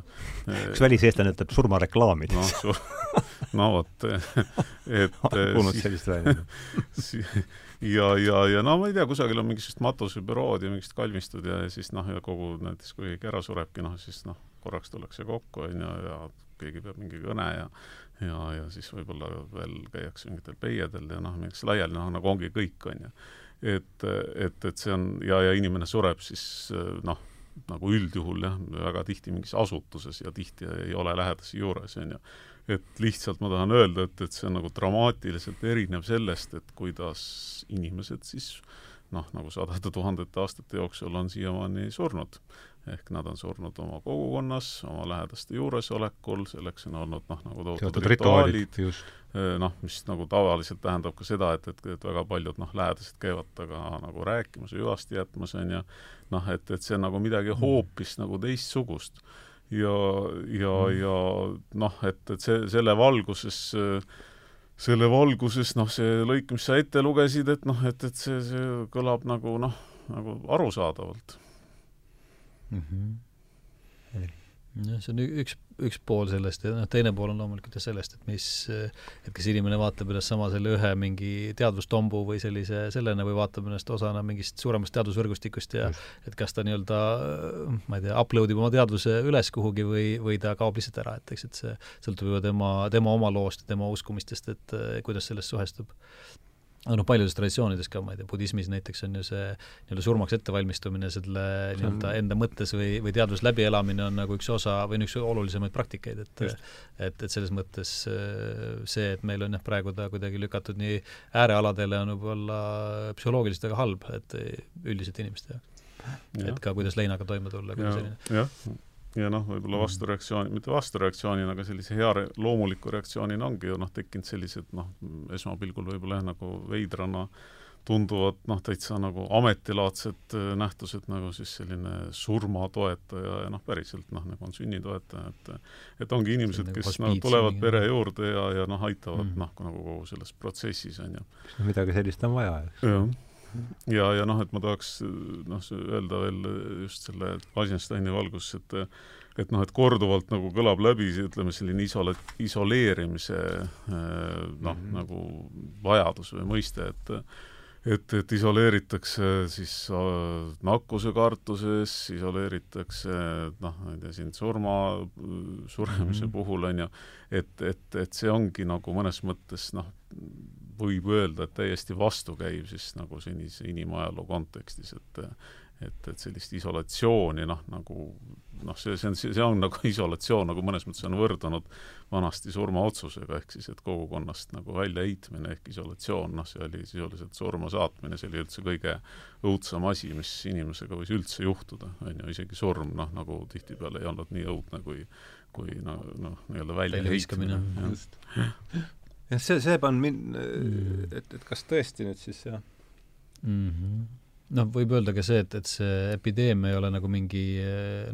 üks väliseestlane ütleb surmareklaamid. noh, sur-, no vot, et kuulnud sellist väljendit ja, ja, ja no ma ei tea, kusagil on mingisugused matusebürood ja mingisugused kalmistud ja, ja siis noh, ja kogu näiteks kui keegi ära surebki, noh siis noh, korraks tullakse kokku, on ju, ja keegi peab mingi kõne ja ja, ja siis võib-olla veel käiakse mingitel peiedel ja noh, mingiks laiali, noh, nagu ongi kõik, on ju. et, et, et see on, ja, ja inimene sureb siis noh, nagu üldjuhul jah, väga tihti mingis asutuses ja tihti ei ole lähedasi juures, on ju. Et lihtsalt ma tahan öelda, et, et see on nagu dramaatiliselt erinev sellest, et kuidas inimesed siis noh, nagu sadade tuhandete aastate jooksul on siiamaani surnud ehk nad on surnud oma kogukonnas, oma lähedaste juuresolekul, selleks on olnud noh, nagu tohutud rituaalid, eh, noh, mis nagu tavaliselt tähendab ka seda, et, et, et väga paljud noh, lähedased käivad temaga nagu rääkimas hüvasti jätmas, on ju, noh, et, et see on nagu midagi mm. hoopis nagu teistsugust. Ja, ja mm., ja noh, et, et see, selle valguses selle valguses noh, see lõik, mis sa ette lugesid, et noh, et, et see, see kõlab nagu noh, nagu arusaadavalt mm. -hmm. Jah, see on üks, üks pool sellest ja noh, teine pool on loomulikult jah sellest, et mis, et kas inimene vaatab ennast sama selle ühe mingi teadvustombu või sellise sellena või vaatab ennast osana mingist suuremast teadusvõrgustikust ja Just. et kas ta nii-öelda ma ei tea, upload ib oma teadvuse üles kuhugi või, või ta kaob lihtsalt ära, et eks, et see sõltub juba tema, tema oma loost ja tema uskumistest, et kuidas sellest suhestub aga noh, paljudes traditsioonides ka, ma ei tea, budismis näiteks on ju see nii-öelda surmaks ettevalmistumine, selle nii-öelda enda mõttes või, või teadvus läbielamine on nagu üks osa või üks olulisemaid praktikaid, et et, et selles mõttes äh, see, et meil on jah, praegu ta kuidagi lükatud nii äärealadele, on võib-olla psühholoogiliselt väga halb, et üldiselt inimeste jaoks. et ka kuidas leinaga toime tulla, kui selline. jah ja noh, võib-olla vastureaktsioon, mitte vastureaktsioonina, aga sellise hea re loomuliku reaktsioonina ongi ju noh, tekkinud sellised noh, esmapilgul võib-olla jah, nagu veidrana tunduvad noh, täitsa nagu ametilaadsed äh, nähtused, nagu siis selline surmatoetaja ja noh, päriselt noh, nagu on sünnitoetaja, et et ongi inimesed, kes nagu tulevad pere juurde ja, ja noh, aitavad mm. noh, nagu kogu selles protsessis, on ju. midagi sellist on vaja, eks. jah ja, ja noh, et ma tahaks noh, öelda veel just selle Eisensteini valguses, et et noh, et korduvalt nagu kõlab läbi, ütleme, selline isola-, isoleerimise noh mm, -hmm. nagu vajadus või mõiste, et et, et isoleeritakse siis äh, nakkuse kartuses, isoleeritakse noh, ma ei tea, siin surma, suremise mm -hmm. puhul, on ju, et, et, et see ongi nagu mõnes mõttes noh, võib öelda, et täiesti vastukäiv siis nagu senise inimajaloo kontekstis, et et, et sellist isolatsiooni noh, nagu noh, see, see on, see on nagu isolatsioon, nagu mõnes mõttes on võrdunud vanasti surmaotsusega, ehk siis et kogukonnast nagu väljaheitmine ehk isolatsioon, noh, see oli sisuliselt surma saatmine, see oli üldse kõige õudsem asi, mis inimesega võis üldse juhtuda, on ju, isegi surm, noh, nagu tihtipeale ei olnud nii õudne kui kui noh, noh, nii-öelda väljaheitmine. just jah, see, see paneb mind mm., et, et kas tõesti nüüd siis jah mm. -hmm noh, võib öelda ka see, et, et see epideemia ei ole nagu mingi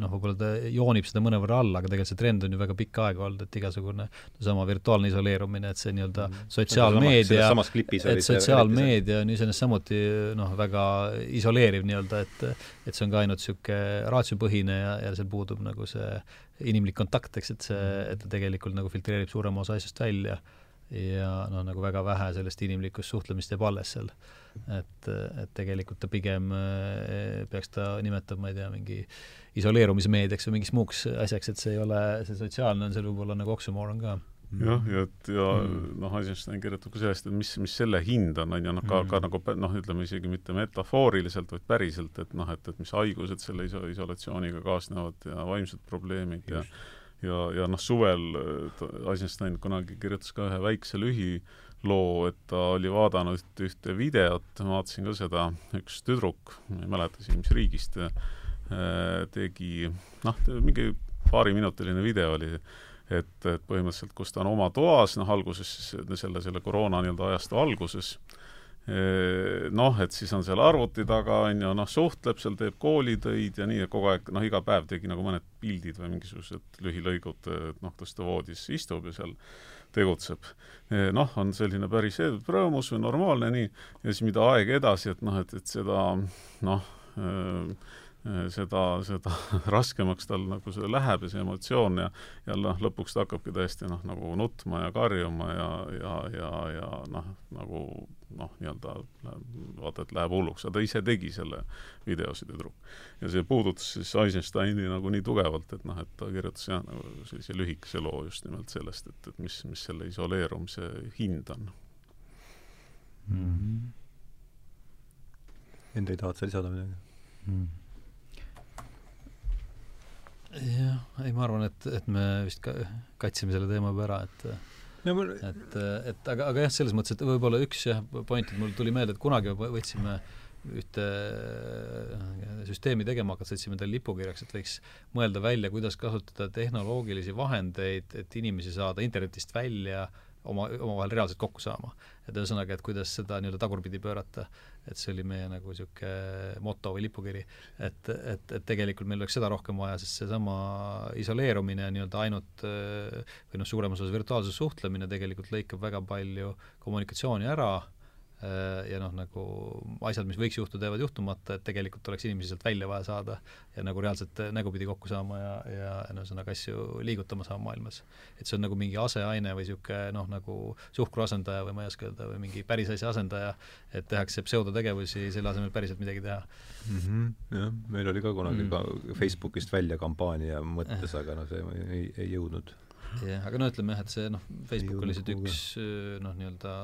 noh, võib-olla ta joonib seda mõnevõrra alla, aga tegelikult see trend on ju väga pikka aega olnud, et igasugune sama virtuaalne isoleerumine, et see nii-öelda mm. sotsiaalmeedia, et sotsiaalmeedia on iseenesest samuti noh, väga isoleeriv nii-öelda, et et see on ka ainult niisugune raatsiopõhine ja, ja seal puudub nagu see inimlik kontakt, eks, et see, et ta tegelikult nagu filtreerib suurema osa asjast välja ja noh, nagu väga vähe sellest inimlikust suhtlemist jääb alles seal. et, et tegelikult ta pigem eh, peaks ta nimetama, ma ei tea, mingi isoleerumismeediaks või mingiks muuks asjaks, et see ei ole, see sotsiaalne on seal võib-olla nagu oksümooron ka jah, ja et ja mm. noh, Eisenstein kirjutab ka sellest, et mis, mis selle hind on, on ju, noh, ka mm., ka nagu noh, ütleme isegi mitte metafooriliselt, vaid päriselt, et noh, et, et mis haigused selle iso-, isolatsiooniga kaasnevad ja vaimsed probleemid Just. ja ja, ja noh, suvel Eisenstein kunagi kirjutas ka ühe väikse lühiloo, et ta oli vaadanud ühte, ühte videot, ma vaatasin ka seda, üks tüdruk, ma ei mäleta isegi, mis riigist, äh, tegi noh, mingi paariminutiline video oli, et, et põhimõtteliselt, kus ta on oma toas, noh, alguses selle, selle koroona nii-öelda ajastu alguses, noh, et siis on seal arvuti taga, on ju, noh, suhtleb seal, teeb koolitöid ja nii, et kogu aeg, noh, iga päev tegi nagu mõned pildid või mingisugused lühilõigud, et noh, kuidas ta voodis istub ja seal tegutseb. noh, on selline päris rõõmus või normaalne nii, ja siis mida aeg edasi, et noh, et, et seda noh, seda, seda raskemaks tal nagu see läheb ja see emotsioon ja ja noh, lõpuks ta hakkabki tõesti noh, nagu nutma ja karjuma ja, ja, ja, ja noh, nagu noh, nii-öelda vaata, et läheb hulluks, aga ta ise tegi selle video, see tüdruk. ja see puudutas siis Eisensteini nagu nii tugevalt, et noh, et ta kirjutas jah, nagu sellise lühikese loo just nimelt sellest, et, et mis, mis selle isoleerumise hind on mm. -hmm. Hendrik, tahad sa lisada midagi mm? Jah, ei ma arvan, et, et me vist ka katsime selle teema juba ära, et no, mul... et, et aga, aga jah, selles mõttes, et võib-olla üks jah, point, et mul tuli meelde, et kunagi võtsime ühte süsteemi tegema hakata, võtsime tal lipukirjaks, et võiks mõelda välja, kuidas kasutada tehnoloogilisi vahendeid, et inimesi saada internetist välja oma, omavahel reaalselt kokku saama. et ühesõnaga, et kuidas seda nii-öelda tagurpidi pöörata, et see oli meie nagu niisugune moto või lipukiri. et, et, et tegelikult meil oleks seda rohkem vaja, sest seesama isoleerumine nii-öelda ainult või noh, suuremas osas virtuaalses suhtlemine tegelikult lõikab väga palju kommunikatsiooni ära ja noh, nagu asjad, mis võiks juhtuda, jäävad juhtumata, et tegelikult oleks inimesi sealt välja vaja saada ja nagu reaalselt nägupidi kokku saama ja, ja ühesõnaga asju liigutama saama maailmas. et see on nagu mingi aseaine või niisugune noh, nagu suhkruasendaja või ma ei oska öelda, või mingi päris asja asendaja, et tehakse pseudotegevusi selle asemel päriselt midagi teha mm. -hmm, jah, meil oli ka kunagi mm. ka Facebookist välja kampaania mõttes, aga no see ei, ei jõudnud jah, aga no ütleme jah, et see noh, Facebook oli lihtsalt üks noh, nii-öelda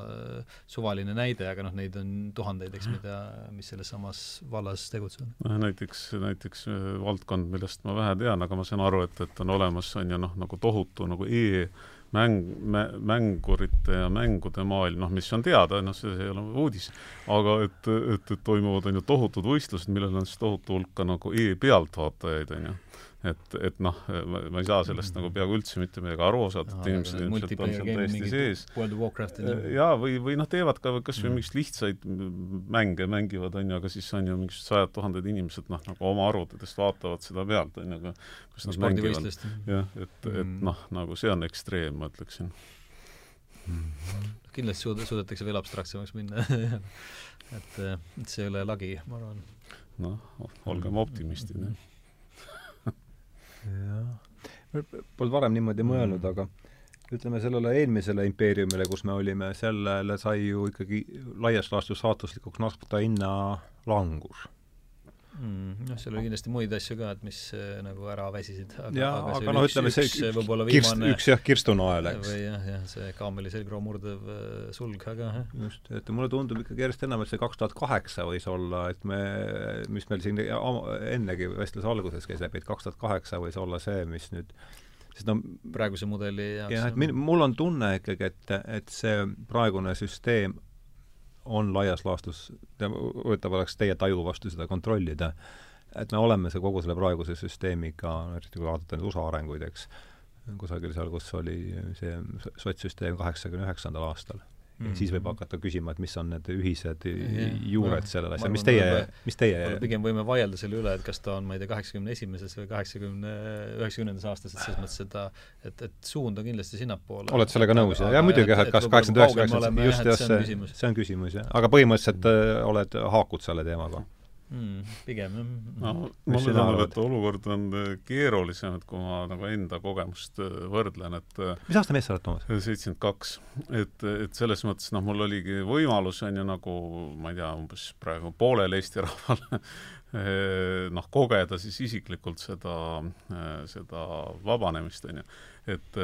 suvaline näide, aga noh, neid on tuhandeid, eks, mida, mis selles samas vallas tegutsevad. noh, näiteks, näiteks valdkond, millest ma vähe tean, aga ma saan aru, et, et on olemas, on ju noh, nagu tohutu nagu e- mäng, mängurite ja mängude maailm, noh, mis on teada, noh, see ei ole uudis, aga et, et, et toimuvad, on ju, tohutud võistlused, millel on siis tohutu hulk ka nagu e-pealtvaatajaid, on ju et, et noh, ma ei saa sellest mm -hmm. nagu peaaegu üldse mitte midagi aru osata, et inimesed ilmselt on seal täiesti sees. Warcrafti jaa, või, või noh, teevad ka kas või mm -hmm. mingeid lihtsaid mänge mängivad, on ju, aga siis on ju mingisugused sajad tuhanded inimesed noh, nagu oma arvutitest vaatavad seda pealt, on ju, aga kus nad mängivad. jah, et, et mm -hmm. noh, nagu see on ekstreem, ma ütleksin kindlasti suud-, suudetakse veel abstraktsemaks minna et, et see ei ole lagi, ma arvan. noh, olgem optimistid, jah jah. Polnud varem niimoodi mõelnud mm., aga ütleme, sellele eelmisele impeeriumile, kus me olime, sellele sai ju ikkagi laias laastus saatuslikuks nafta hinna langus mm,. Noh, seal oli kindlasti muid asju ka, et mis äh, nagu ära väsisid. jaa, aga, aga noh, ütleme see üks, võib-olla viimane üks jah, kirstunael, eks. või jah, jah, see kaameli selgroo murdev äh, sulg, aga jah. just, et mulle tundub ikkagi järjest enam, et see kaks tuhat kaheksa võis olla, et me, mis meil siin ennegi vestluse alguses käis läbi, et kaks tuhat kaheksa võis olla see, mis nüüd sest no praeguse mudeli jaoks jah, et min-, mul on tunne ikkagi, et, et see praegune süsteem on laias laastus, huvitav oleks teie taju vastu seda kontrollida, et me oleme see kogu selle praeguse süsteemiga, eriti kui vaadata nüüd USA arenguid, eks, kusagil seal, kus oli see sotsüsteem kaheksakümne üheksandal aastal mm -hmm. siis võib hakata küsima, et mis on need ühised Jah, juured ma- sellel asjal, mis teie mis teie pigem võime vaielda selle üle, et kas ta on, ma ei tea, kaheksakümne esimeses või kaheksakümne, üheksakümnendas aastas, et selles mõttes seda, et, et suund on kindlasti sinnapoole. oled sellega nõus, jah? jaa, muidugi jah, et kas kaheksakümmend üheksa, kaheksakümmend just, just see, see on küsimus, jah. aga põhimõtteliselt äh, oled, haakud selle teemaga? Mm, pigem jah no mm. mulle sina tundub, arvad? et olukord on äh, keerulisem, et kui ma nagu enda kogemust äh, võrdlen, et äh, mis aasta mees sa oled, Toomas? seitsekümmend kaks, et, et selles mõttes noh, mul oligi võimalus, on ju, nagu ma ei tea, umbes praegu poolel Eesti rahval eh, noh, kogeda siis isiklikult seda, seda vabanemist, on ju. et,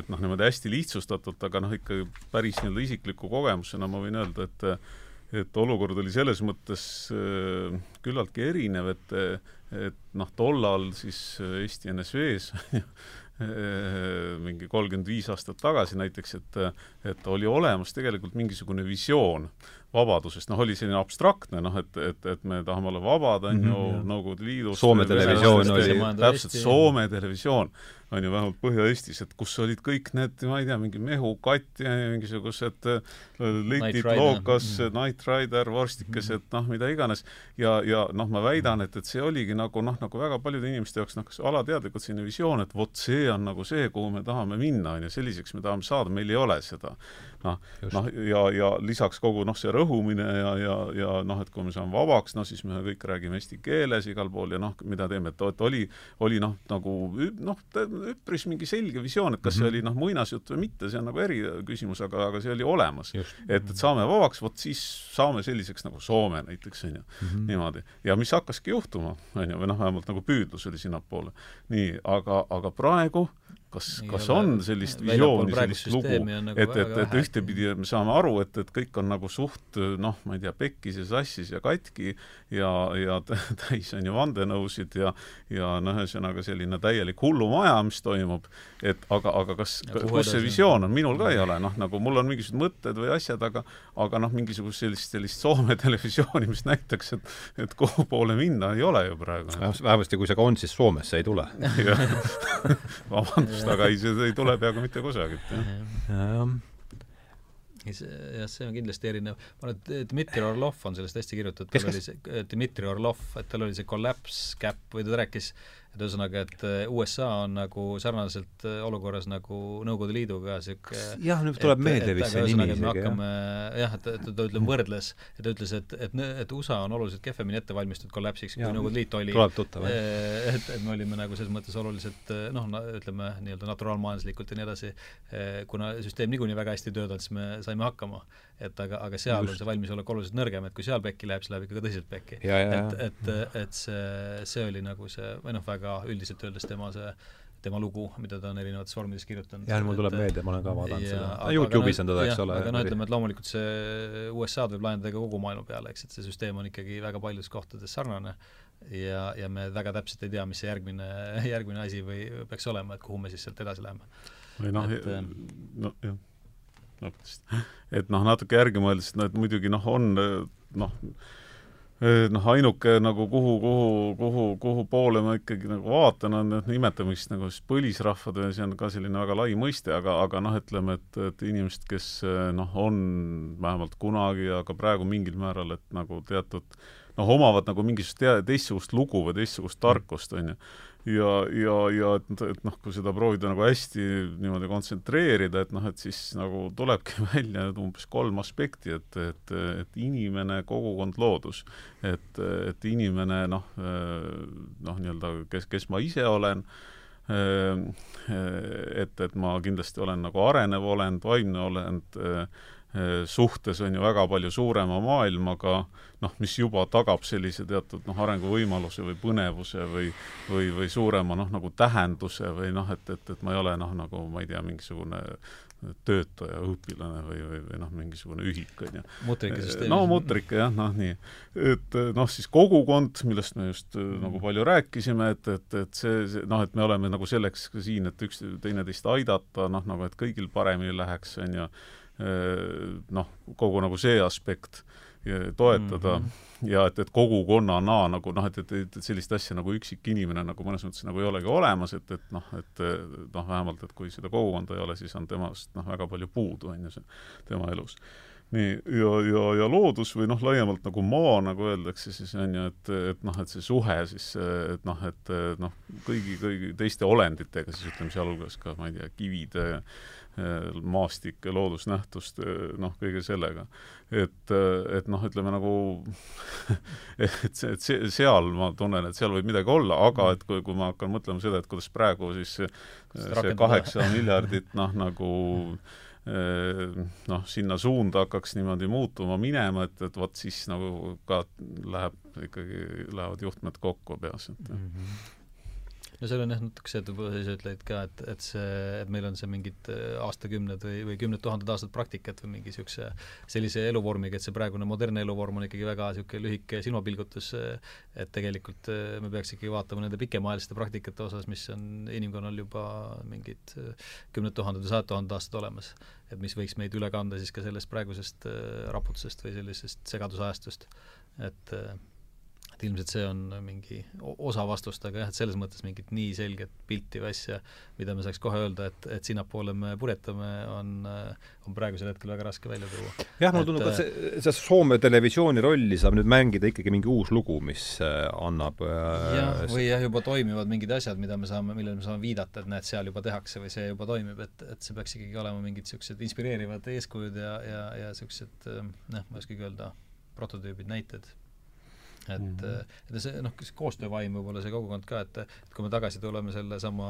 et noh, niimoodi hästi lihtsustatult, aga noh, ikka päris nii-öelda isikliku kogemusena ma võin öelda, et et olukord oli selles mõttes äh, küllaltki erinev, et et noh, tollal siis Eesti NSV-s äh, mingi kolmkümmend viis aastat tagasi näiteks, et et oli olemas tegelikult mingisugune visioon vabadusest, noh, oli selline abstraktne, noh, et, et, et me tahame olla vabad, on ju, Mhm. Nõukogude Liidust Soome televisioon oli- täpselt, Soome televisioon on ju vähemalt Põhja-Eestis, et kus olid kõik need, ma ei tea, mingi Mehukatt ja mingisugused äh, Rider. lookas Mhm. Knight Rider, vorstikesed, noh, mida iganes, ja, ja noh, ma väidan, et, et see oligi nagu noh, nagu väga paljude inimeste jaoks noh, kas alateadlikult selline visioon, et vot see on nagu see, kuhu me tahame minna, on ju, selliseks me tahame saada, meil ei ole seda. Noh, noh, ja, ja lisaks kogu noh, see rõhumine ja, ja, ja noh, et kui me saame vabaks, noh siis me kõik räägime eesti keeles igal pool ja noh, mida teeme, et, et oli, oli noh, nagu noh, üpris mingi selge visioon, et kas see Mhm. oli noh, muinasjutt või mitte, see on nagu eriküsimus, aga, aga see oli olemas. et, et saame vabaks, vot siis saame selliseks nagu Soome näiteks, on ju Mhm. niimoodi. ja mis hakkaski juhtuma, on ju, või noh, vähemalt nagu püüdlus oli sinnapoole. nii, aga, aga praegu kas, kas ole- on sellist visiooni, sellist lugu, nagu et, et, et ühtepidi me saame aru, et, et kõik on nagu suht noh, ma ei tea, pekkis ja sassis ja katki ja, ja tä- täis on ju vandenõusid ja ja noh, ühesõnaga selline täielik hullumaja, mis toimub, et aga, aga kas, kus see visioon on, minul ka ei ole, noh, nagu mul on mingisugused mõtted või asjad, aga aga noh, mingisugust sellist, sellist Soome televisiooni, mis näitaks, et et kuhu poole minna, ei ole ju praegu. vähemasti kui see ka on, siis Soomesse ei tule. vabandust, aga ei, see ei tule peaaegu mitte kusagilt, jah. Jah. see on kindlasti erinev. ma arvan, et Dmitri Orlov on sellest hästi kirjutatud, tal oli see, Dmitri Orlov, et tal oli see collapse gap või ta rääkis, et ühesõnaga, et äh, USA on nagu sarnaselt äh, olukorras nagu Nõukogude Liiduga niisugune jah, nüüd tuleb meelde vist see nimi isegi, isegi, jah. hakkame jah, et, et ta ütleb, võrdles, et ta ütles, et, et, et USA on oluliselt kehvemini ette valmistatud kollapsiks, kui Nõukogude Liit oli. tuleb tuttav, jah. et, et me olime nagu selles mõttes oluliselt noh, ütleme nii-öelda naturaalmajanduslikult ja nii edasi, kuna süsteem niikuinii väga hästi ei töötanud, siis me saime hakkama. Et aga, aga seal Just. on see valmisolek oluliselt nõrgem, et kui seal pekki läheb, siis läheb ikka tõsiselt pekki. et, et, et see, see oli nagu see, või noh, väga üldiselt öeldes tema see tema lugu, mida ta on erinevates vormides kirjutanud. jah, mul tuleb meelde, ma olen ka vaadanud seda. Youtube'is on teda, eks ole. aga noh, ütleme, et loomulikult see USA-d võib laiendada ka kogu maailma peale, eks, et see süsteem on ikkagi väga paljudes kohtades sarnane ja, ja me väga täpselt ei tea, mis see järgmine, järgmine asi või peaks olema, et kuhu me siis sealt edasi läheme. või noh, no jah et noh, natuke järgi mõeldes, et noh, et muidugi noh, on noh, noh, ainuke nagu kuhu, kuhu, kuhu, kuhu poole ma ikkagi nagu vaatan, on noh, nimetame vist nagu siis põlisrahvad või see on ka selline väga lai mõiste, aga, aga noh, ütleme, et, et inimesed, kes noh, on vähemalt kunagi, aga praegu mingil määral, et nagu teatud noh, omavad nagu mingisugust teistsugust lugu või teistsugust tarkust, on ju ja, ja, ja et, et noh, kui seda proovida nagu hästi niimoodi kontsentreerida, et noh, et siis nagu tulebki välja umbes kolm aspekti, et, et, et inimene, kogukond, loodus. et, et inimene noh, noh, nii-öelda kes, kes ma ise olen, et, et ma kindlasti olen nagu arenev olend, vaimne olend, suhtes on ju väga palju suurema maailmaga, noh, mis juba tagab sellise teatud noh, arenguvõimaluse või põnevuse või või, või suurema noh, nagu tähenduse või noh, et, et, et ma ei ole noh, nagu ma ei tea, mingisugune töötaja, õpilane või, või, või noh, mingisugune ühik, on ju. no mutrike jah, noh nii. et noh, siis kogukond, millest me just mm. nagu palju rääkisime, et, et, et see, see noh, et me oleme nagu selleks siin, et üks teineteist aidata, noh, nagu et kõigil paremini läheks, on ju noh, kogu nagu see aspekt toetada mm. -hmm. ja et, et kogukonnana nagu noh, et, et, et sellist asja nagu üksikut inimene nagu mõnes mõttes nagu ei olegi olemas, et, et noh, et noh, vähemalt, et kui seda kogukonda ei ole, siis on temast noh, väga palju puudu, on ju, see tema elus nii, ja, ja, ja loodus või noh, laiemalt nagu maa, nagu öeldakse, siis on ju, et, et noh, et see suhe siis, et noh, et noh, kõigi, kõigi teiste olenditega siis ütleme, sealhulgas ka, ma ei tea, kivide, maastike, loodusnähtuste, noh, kõige sellega. et, et noh, ütleme nagu et see, et see, seal ma tunnen, et seal võib midagi olla, aga et kui, kui ma hakkan mõtlema seda, et kuidas praegu siis see kaheksa miljardit noh, nagu noh, sinna suunda hakkaks niimoodi muutuma minema, et, et vot siis nagu ka läheb ikkagi, lähevad juhtmed kokku peas, et mm -hmm no seal on jah natuke see, et võib-olla sa ütlesid ka, et, et see, et meil on see mingid äh, aastakümned või, või kümned tuhanded aastad praktikat või mingi niisuguse sellise eluvormiga, et see praegune modernne eluvorm on ikkagi väga niisugune lühike silmapilgutus, et tegelikult äh, me peaks ikkagi vaatama nende pikemaajaliste praktikate osas, mis on inimkonnal juba mingid äh, kümned tuhanded või sajad tuhanded aastad olemas. et mis võiks meid üle kanda siis ka sellest praegusest raputusest või sellisest segadusajastust, et et ilmselt see on mingi osa vastust, aga jah, et selles mõttes mingit nii selget pilti või asja, mida me saaks kohe öelda, et, et sinnapoole me purjetame, on, on praegusel hetkel väga raske välja tuua. jah, mulle tundub, et see, see Soome televisiooni rolli saab nüüd mängida ikkagi mingi uus lugu, mis äh, annab äh, jah, või jah, juba toimivad mingid asjad, mida me saame, millele me saame viidata, et näed, seal juba tehakse või see juba toimib, et, et see peaks ikkagi olema mingid niisugused inspireerivad eeskujud ja, ja, ja niisugused noh, ma ei oskagi öelda, prototüübid, näited et mm, -hmm. et see noh, see koostöövaim võib-olla, see kogukond ka, et et kui me tagasi tuleme sellesama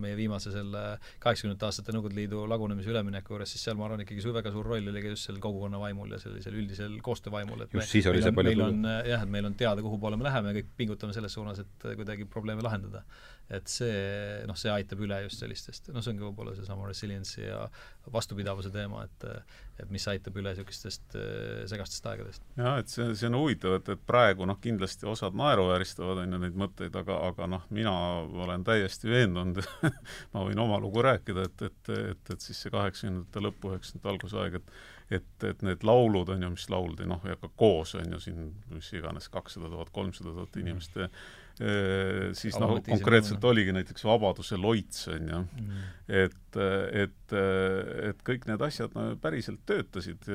meie viimase selle kaheksakümnendate aastate Nõukogude Liidu lagunemise ülemineku juures, siis seal ma arvan ikkagi väga suur roll oli ka just sellel kogukonna vaimul ja sellisel üldisel koostöövaimul, et just me, siis oli see on, palju meil on jah, et meil on teada, kuhu poole me läheme ja kõik pingutame selles suunas, et kuidagi probleeme lahendada et see, noh, see aitab üle just sellistest, noh, see ongi võib-olla seesama resilience'i ja vastupidavuse teema, et et mis aitab üle niisugustest äh, segastest aegadest. jah, et see, see on huvitav, et, et praegu noh, kindlasti osad naeruvääristavad, on ju, neid mõtteid, aga, aga noh, mina olen täiesti veendunud ma võin oma lugu rääkida, et, et, et, et siis see kaheksakümnendate lõpu, üheksakümnendate alguse aeg, et et, et need laulud, on ju, mis lauldi, noh, ja ka koos, on ju, siin mis iganes, kakssada tuhat, kolmsada tuhat inimest mm, -hmm siis noh, konkreetselt oligi näiteks Vabaduse loits, on ju. Mm.. et, et, et kõik need asjad no päriselt töötasid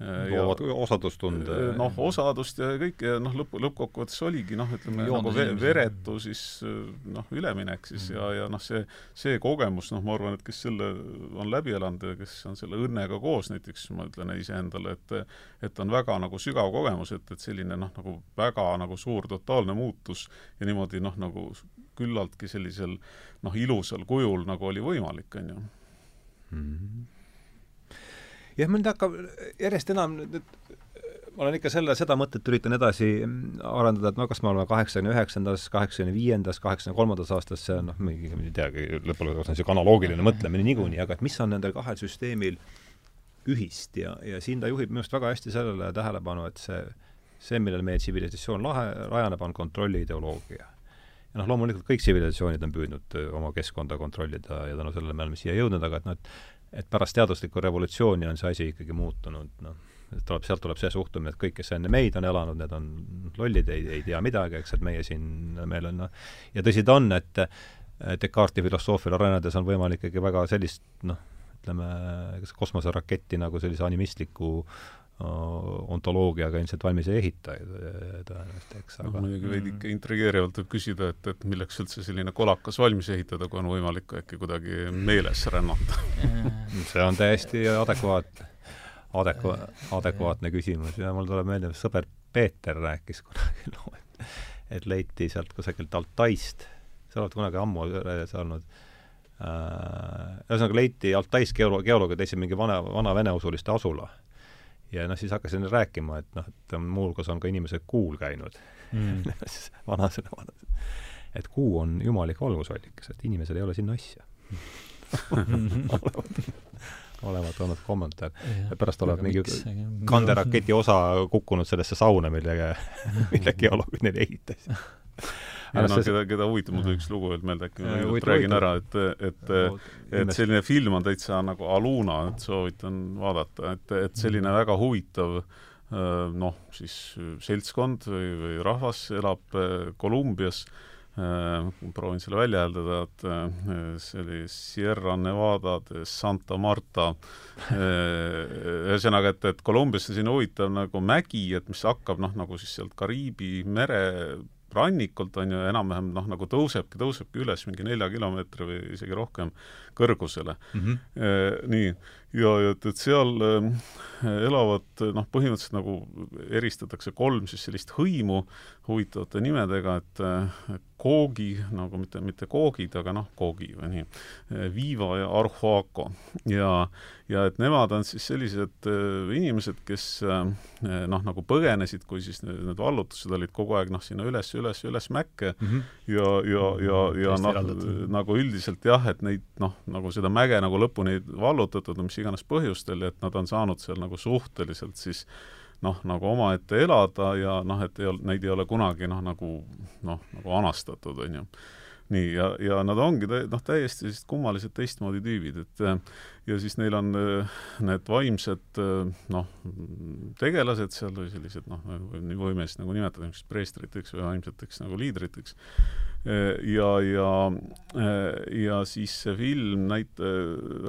loovad osadustunde. noh, osadust ja kõik ja noh, lõpp, lõppkokkuvõttes oligi noh, ütleme nagu ve veretu siis noh, üleminek siis mm. ja, ja noh, see, see kogemus, noh, ma arvan, et kes selle on läbi elanud ja kes on selle õnnega koos näiteks, ma ütlen iseendale, et et on väga nagu sügav kogemus, et, et selline noh, nagu väga nagu suur totaalne muutus ja niimoodi noh, nagu küllaltki sellisel noh, ilusal kujul nagu oli võimalik, on ju mm. Jah, mind hakkab järjest enam nüüd ma olen ikka selle, seda mõtet üritan edasi arendada, et no kas me oleme kaheksakümne üheksandas, kaheksakümne viiendas, kaheksakümne kolmandas aastas, see on noh, mingi, ma ei teagi, lõpule on niisugune analoogiline mõtlemine niikuinii, aga et mis on nendel kahel süsteemil ühist ja, ja siin ta juhib minu arust väga hästi sellele tähelepanu, et see, see, millel meie tsivilisatsioon lahe, rajaneb, on kontrolli ideoloogia. ja noh, loomulikult kõik tsivilisatsioonid on püüdnud oma keskkonda kontrollida ja tänu sellele me oleme siia jõudnud, aga et noh, et et pärast teaduslikku revolutsiooni on see asi ikkagi muutunud, noh, tuleb, sealt tuleb see suhtumine, et kõik, kes enne meid on elanud, need on lollid, ei, ei tea midagi, eks, et meie siin, meil on noh, ja tõsi ta on, et Descartesi filosoofiale rajanedes on võimalik ikkagi väga sellist noh, ütleme, kas kosmoseraketti nagu sellise animistliku ontoloogiaga ilmselt valmis ei ehita tõenäoliselt, eks, aga noh, muidugi veidike mm. intrigeerivalt võib küsida, et, et milleks üldse selline kolakas valmis ehitada, kui on võimalik äkki kuidagi meeles rännata. See on täiesti adekvaatne, adekva-, adekvaatne küsimus. Ja mul tuleb meelde, sõber Peeter rääkis kunagi loo, et et leiti sealt kusagilt Altaist, sa oled kunagi ammu olnud äh,, ühesõnaga leiti Altais geolo-, geoloogid leidsid mingi vana, vana veneusuliste asula ja noh, siis hakkasin rääkima, et noh, et muuhulgas on ka inimesed kuul käinud mm. vanasõna, vanasõna. et kuu on jumalik valgusallikas, et inimesel ei ole sinna asja olevat, olevat olnud kommentaar. pärast olevat mingi kanderaketi osa kukkunud sellesse sauna, millega, mille geoloogid neile ehitasid ja noh, keda, keda huvitab, mul tuli üks lugu veel meelde, äkki ma räägin ära, et, et et selline film on täitsa nagu Aluna, et soovitan vaadata, et, et selline väga huvitav noh, siis seltskond või, või rahvas elab Kolumbias, proovin selle välja hääldada, et see oli Sierra Nevada de Santa Marta, ühesõnaga, et, et Kolumbiasse siin huvitav nagu mägi, et mis hakkab noh, nagu siis sealt Kariibi mere rannikult, on ju, enam-vähem noh, nagu tõusebki, tõusebki üles mingi nelja kilomeetri või isegi rohkem kõrgusele mm. -hmm. nii, ja, ja et, et seal äh, elavad noh, põhimõtteliselt nagu eristatakse kolm siis sellist hõimu huvitavate nimedega, et äh, Koogi, nagu mitte, mitte Koogid, aga noh, Koogi või nii, Viiva ja Arhuaco. ja, ja et nemad on siis sellised äh, inimesed, kes äh, noh, nagu põgenesid, kui siis need, need vallutused olid kogu aeg noh, sinna üles, üles, üles mäkke mm -hmm. ja, ja, ja, ja noh, nagu üldiselt jah, et neid noh, nagu seda mäge nagu lõpuni vallutatud, mis iganes põhjustel, et nad on saanud seal nagu suhteliselt siis noh, nagu omaette elada ja noh, et ei ole, neid ei ole kunagi noh, nagu noh, nagu anastatud, on ju nii, ja, ja nad ongi tä-, noh, täiesti sellised kummalised teistmoodi tüübid, et ja siis neil on need vaimsed noh, tegelased seal või sellised noh, nii võime siis nagu nimetada niisugusteks preestriteks või vaimseteks nagu liidriteks, ja, ja, ja siis see film näit-,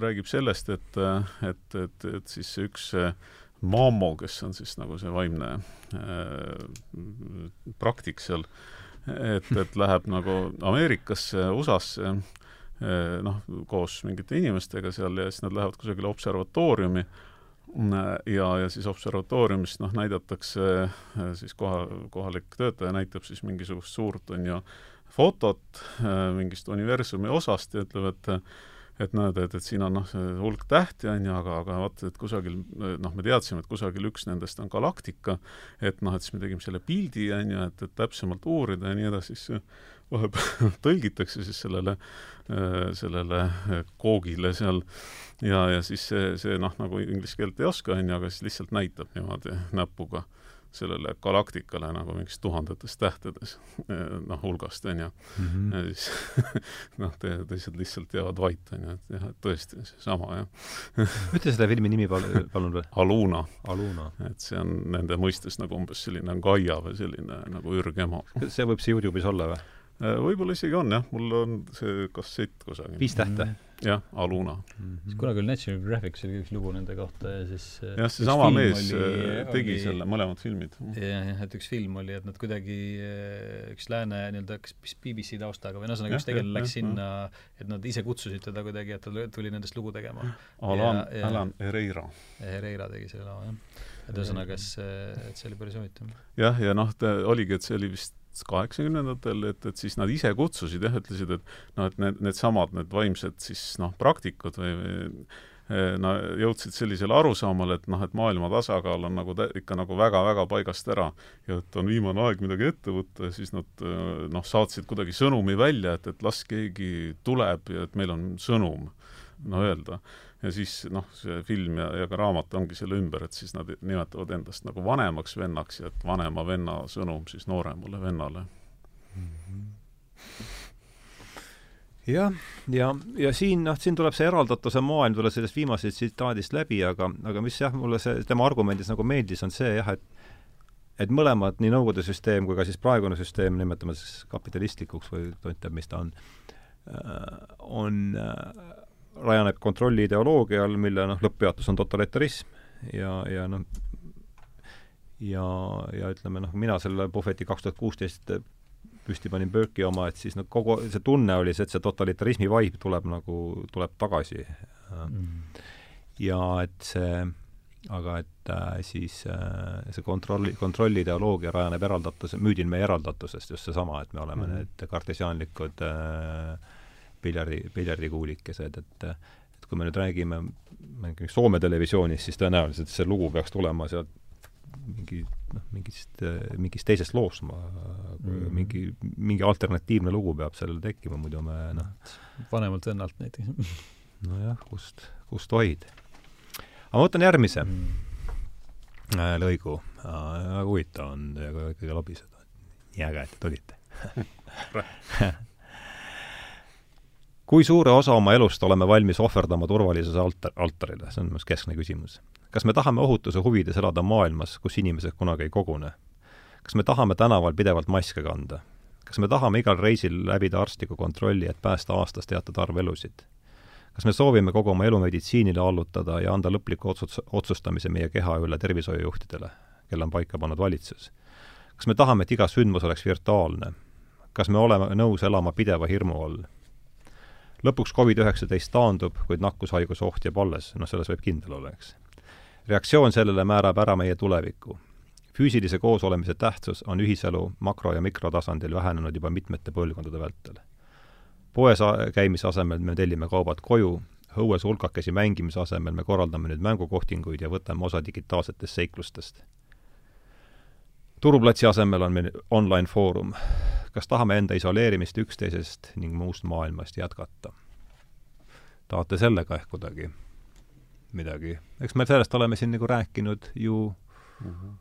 räägib sellest, et, et, et, et siis üks Mamo, kes on siis nagu see vaimne äh, praktik seal, et, et läheb nagu Ameerikasse, USA-sse äh, noh, koos mingite inimestega seal ja siis nad lähevad kusagile observatooriumi ja, ja siis observatooriumis noh, näidatakse äh, siis koha, kohalik töötaja näitab siis mingisugust suurt, on ju, fotot mingist universumi osast ja ütleb, et et näed, et, et siin on noh, hulk tähti, on ju, aga, aga vaata, et kusagil noh, me teadsime, et kusagil üks nendest on galaktika, et noh, et siis me tegime selle pildi, on ju, et, et täpsemalt uurida ja nii edasi, siis vahepeal tõlgitakse siis sellele, sellele koogile seal. Ja, ja siis see, see noh, nagu inglise keelt ei oska, on ju, aga siis lihtsalt näitab niimoodi näpuga sellele galaktikale nagu mingis tuhandetes tähtedes, noh, hulgast, on ju. Mhm. ja siis noh, te, teised lihtsalt jäävad vait, on ju, et jah, et tõesti, seesama, jah. ütle selle filmi nimi palun, palun veel. Aluna. Aluna. et see on nende mõistes nagu umbes selline Gaia või selline nagu ürgema. see võib see Youtube'is olla või? Äh, võib-olla isegi on jah, mul on see kassett kusagil. viis tähte mm? -hmm jah, Aluna mm. -hmm. siis kunagi oli National Geographic, oli üks lugu nende kohta ja siis äh, jah, seesama mees oli, äh, tegi oli, selle, mõlemad filmid. jah, jah, et üks film oli, et nad kuidagi, äh, üks lääne nii-öelda, kas BBC taustaga või no ühesõnaga, üks tegelane läks sinna, et nad ise kutsusid teda kuidagi, et ta tuli nendest lugu tegema. Alan, Alan Herreira. Herreira tegi selle loo, jah. et ühesõnaga, see, et see oli päris huvitav. jah, ja noh, ta oligi, et see oli vist kaheksakümnendatel, et, et siis nad ise kutsusid jah, ütlesid, et noh, et need, needsamad, need vaimsed siis noh, praktikud või, või eh, no jõudsid sellisele arusaamale, et noh, et maailma tasakaal on nagu tä-, ikka nagu väga-väga paigast ära. Ja et on viimane aeg midagi ette võtta ja siis nad eh, noh, saatsid kuidagi sõnumi välja, et, et las keegi tuleb ja et meil on sõnum, no öelda ja siis noh, see film ja, ja ka raamat ongi selle ümber, et siis nad nimetavad endast nagu vanemaks vennaks ja et vanema venna sõnum siis nooremale vennale mm. -hmm jah, ja, ja siin noh, siin tuleb see eraldatuse maailm, tuleb sellest viimasest tsitaadist läbi, aga, aga mis jah, mulle see tema argumendis nagu meeldis, on see jah, et et mõlemad, nii Nõukogude süsteem kui ka siis praegune süsteem, nimetame siis kapitalistlikuks või tont teab, mis ta on, äh, on äh, rajaneb kontrolli ideoloogial, mille noh, lõpppeatus on totalitarism. Ja, ja noh, ja, ja ütleme noh, mina selle Puhveti kaks tuhat kuusteist püsti panin Burke'i oma, et siis noh, kogu see tunne oli see, et see totalitarismi vibe tuleb nagu, tuleb tagasi. Mm.. ja et see, aga et äh, siis äh, see kontrolli, kontrolliideoloogia rajaneb eraldatuse, müüdil meie eraldatusest, just seesama, et me oleme mm. need kartesiaanlikud äh, piljardi, piljardikuulikesed, et et kui me nüüd räägime Soome televisioonis, siis tõenäoliselt see lugu peaks tulema sealt mingi noh, mingist, mingist teisest loost ma mm., mingi, mingi alternatiivne lugu peab sellele tekkima, muidu me noh vanemalt vennalt näiteks nojah, kust, kust hoida. aga ma võtan järgmise mm. Äh, lõigu. väga huvitav on teiega ikkagi lobiseda. nii äge, et te tulite kui suure osa oma elust oleme valmis ohverdama turvalisuse altar, altarile, see on minu arust keskne küsimus. kas me tahame ohutuse huvides elada maailmas, kus inimesed kunagi ei kogune? kas me tahame tänaval pidevalt maske kanda? kas me tahame igal reisil läbida arstliku kontrolli, et päästa aastas teatud arv elusid? kas me soovime kogu oma elu meditsiinile allutada ja anda lõpliku otsus, otsustamise meie keha üle tervishoiujuhtidele, kelle on paika pannud valitsus? kas me tahame, et iga sündmus oleks virtuaalne? kas me oleme nõus elama pideva hirmu all? Lõpuks Covid-19 taandub, kuid nakkushaiguse oht jääb alles, noh, selles võib kindel olla, eks. reaktsioon sellele määrab ära meie tuleviku. füüsilise koosolemise tähtsus on ühiselu makro- ja mikrotasandil vähenenud juba mitmete põlvkondade vältel. poes käimise asemel me tellime kaubad koju, õues hulkakesi mängimise asemel me korraldame nüüd mängukohtinguid ja võtame osa digitaalsetest seiklustest turuplatsi asemel on meil online foorum. kas tahame enda isoleerimist üksteisest ning muust maailmast jätkata? tahate sellega ehk kuidagi midagi, eks me sellest oleme siin nagu rääkinud ju mm -hmm.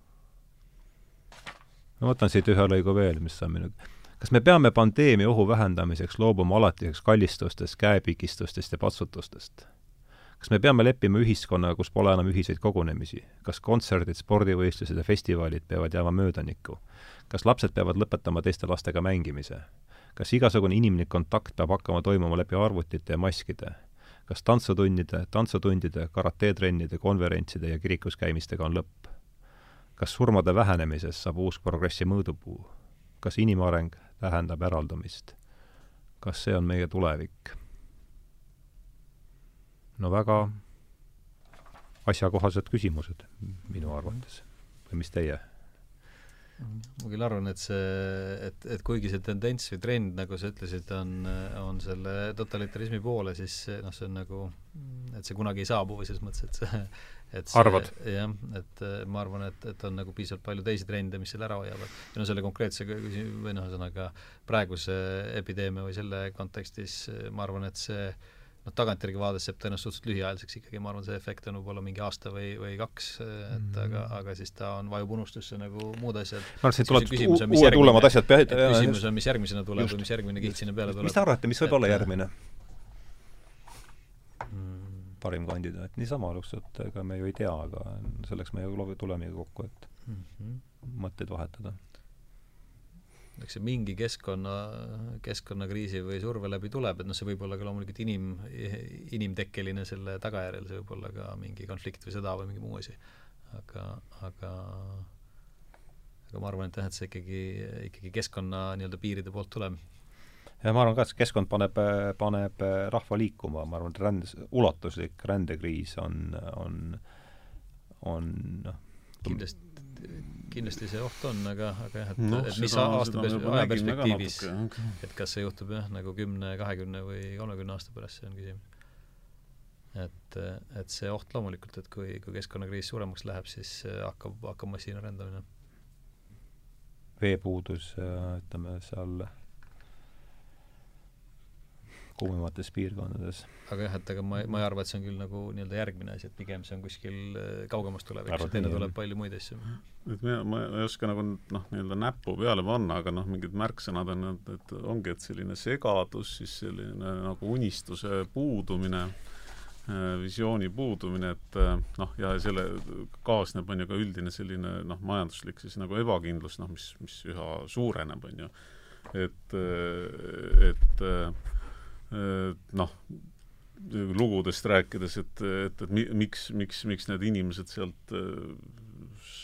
ma võtan siit ühe lõigu veel, mis on minu kas me peame pandeemia ohu vähendamiseks loobuma alatiseks kallistustest, käepikistustest ja patsutustest? Kas me peame leppima ühiskonnaga, kus pole enam ühiseid kogunemisi? kas kontserdid, spordivõistlused ja festivalid peavad jääma möödanikku? kas lapsed peavad lõpetama teiste lastega mängimise? kas igasugune inimlik kontakt peab hakkama toimuma läbi arvutite ja maskide? kas tantsutundide, tantsutundide, karateetrennide, konverentside ja kirikus käimistega on lõpp? kas surmade vähenemisest saab uus progressi mõõdupuu? kas inimareng tähendab eraldumist? kas see on meie tulevik? No väga asjakohased küsimused minu arvates. või mis teie? ma küll arvan, et see, et, et kuigi see tendents või trend, nagu sa ütlesid, on, on selle totalitarismi poole, siis noh, see on nagu, et see kunagi ei saabu või selles mõttes, et see et see, arvad? jah, et ma arvan, et, et on nagu piisavalt palju teisi trende, mis selle ära hoiavad. ja no selle konkreetse küsi-, või noh, ühesõnaga praeguse epideemia või selle kontekstis ma arvan, et see noh, tagantjärgi vaadates jääb tõenäoliselt suhteliselt lühiajaliseks ikkagi, ma arvan, see efekt on võib-olla mingi aasta või, või kaks, et mm. aga, aga siis ta on, vajub unustusse nagu muud asjad. ma arvan, et tulevad uued hullemad asjad pea-. küsimus on, mis järgmisena tuleb Just. või mis järgmine kiht sinna peale tuleb. mis te arvate, mis võib et, olla järgmine mm.? parim kandidaat, niisama lihtsalt, ega me ju ei tea, aga selleks me ju tulemegi kokku, et mm -hmm. mõtteid vahetada eks see mingi keskkonna, keskkonnakriisi või surve läbi tuleb, et noh, see võib olla ka loomulikult inim, inimtekkeline selle tagajärjel, see võib olla ka mingi konflikt või sõda või mingi muu asi. aga, aga aga ma arvan, et jah, et see ikkagi, ikkagi keskkonna nii-öelda piiride poolt tuleb. ja ma arvan ka, et keskkond paneb, paneb rahva liikuma, ma arvan, et rändes, ulatuslik rändekriis on, on, on noh, kindlasti kindlasti see oht on, aga, aga jah, et no,, et mis aasta pers-, ajaperspektiivis, et kas see juhtub jah, nagu kümne, kahekümne või kolmekümne aasta pärast, see on küsimus. et, et see oht loomulikult, et kui, kui keskkonnakriis suuremaks läheb, siis hakkab, hakkab massiline rändamine. veepuudus, ütleme seal kuumemates piirkondades. aga jah, et aga ma, ma ei arva, et see on küll nagu nii-öelda järgmine asi, et pigem see on kuskil äh, kaugemas tulevikus, et enne tuleb palju muid asju. et mina, ma ei oska nagu noh, nii-öelda näppu peale panna, aga noh, mingid märksõnad on, et, et ongi, et selline segadus, siis selline nagu unistuse puudumine äh, visiooni puudumine, et äh, noh, ja selle kaasneb, on ju, ka üldine selline noh, majanduslik siis nagu ebakindlus, noh, mis, mis üha suureneb, on ju. et, et noh, lugudest rääkides, et, et, et mi, miks, miks, miks need inimesed sealt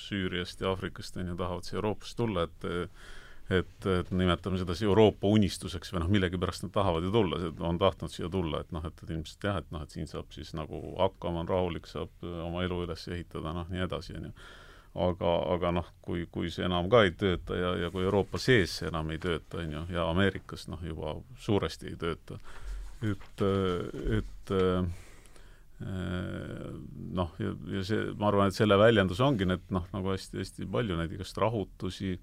Süüriast ja Aafrikast on ju, tahavad siia Euroopasse tulla, et et, et nimetame seda siis Euroopa unistuseks või noh, millegipärast nad tahavad ju tulla, on tahtnud siia tulla, et noh, et, et ilmselt jah, et noh, et siin saab siis nagu hakkama, on rahulik, saab oma elu üles ehitada, noh, nii edasi, on ju. Aga, aga noh, kui, kui see enam ka ei tööta ja, ja kui Euroopa sees see enam ei tööta, on ju, ja Ameerikas noh, juba suuresti ei tööta, et, et noh, ja, ja see, ma arvan, et selle väljendus ongi need noh, nagu hästi-hästi palju neid igast rahutusi,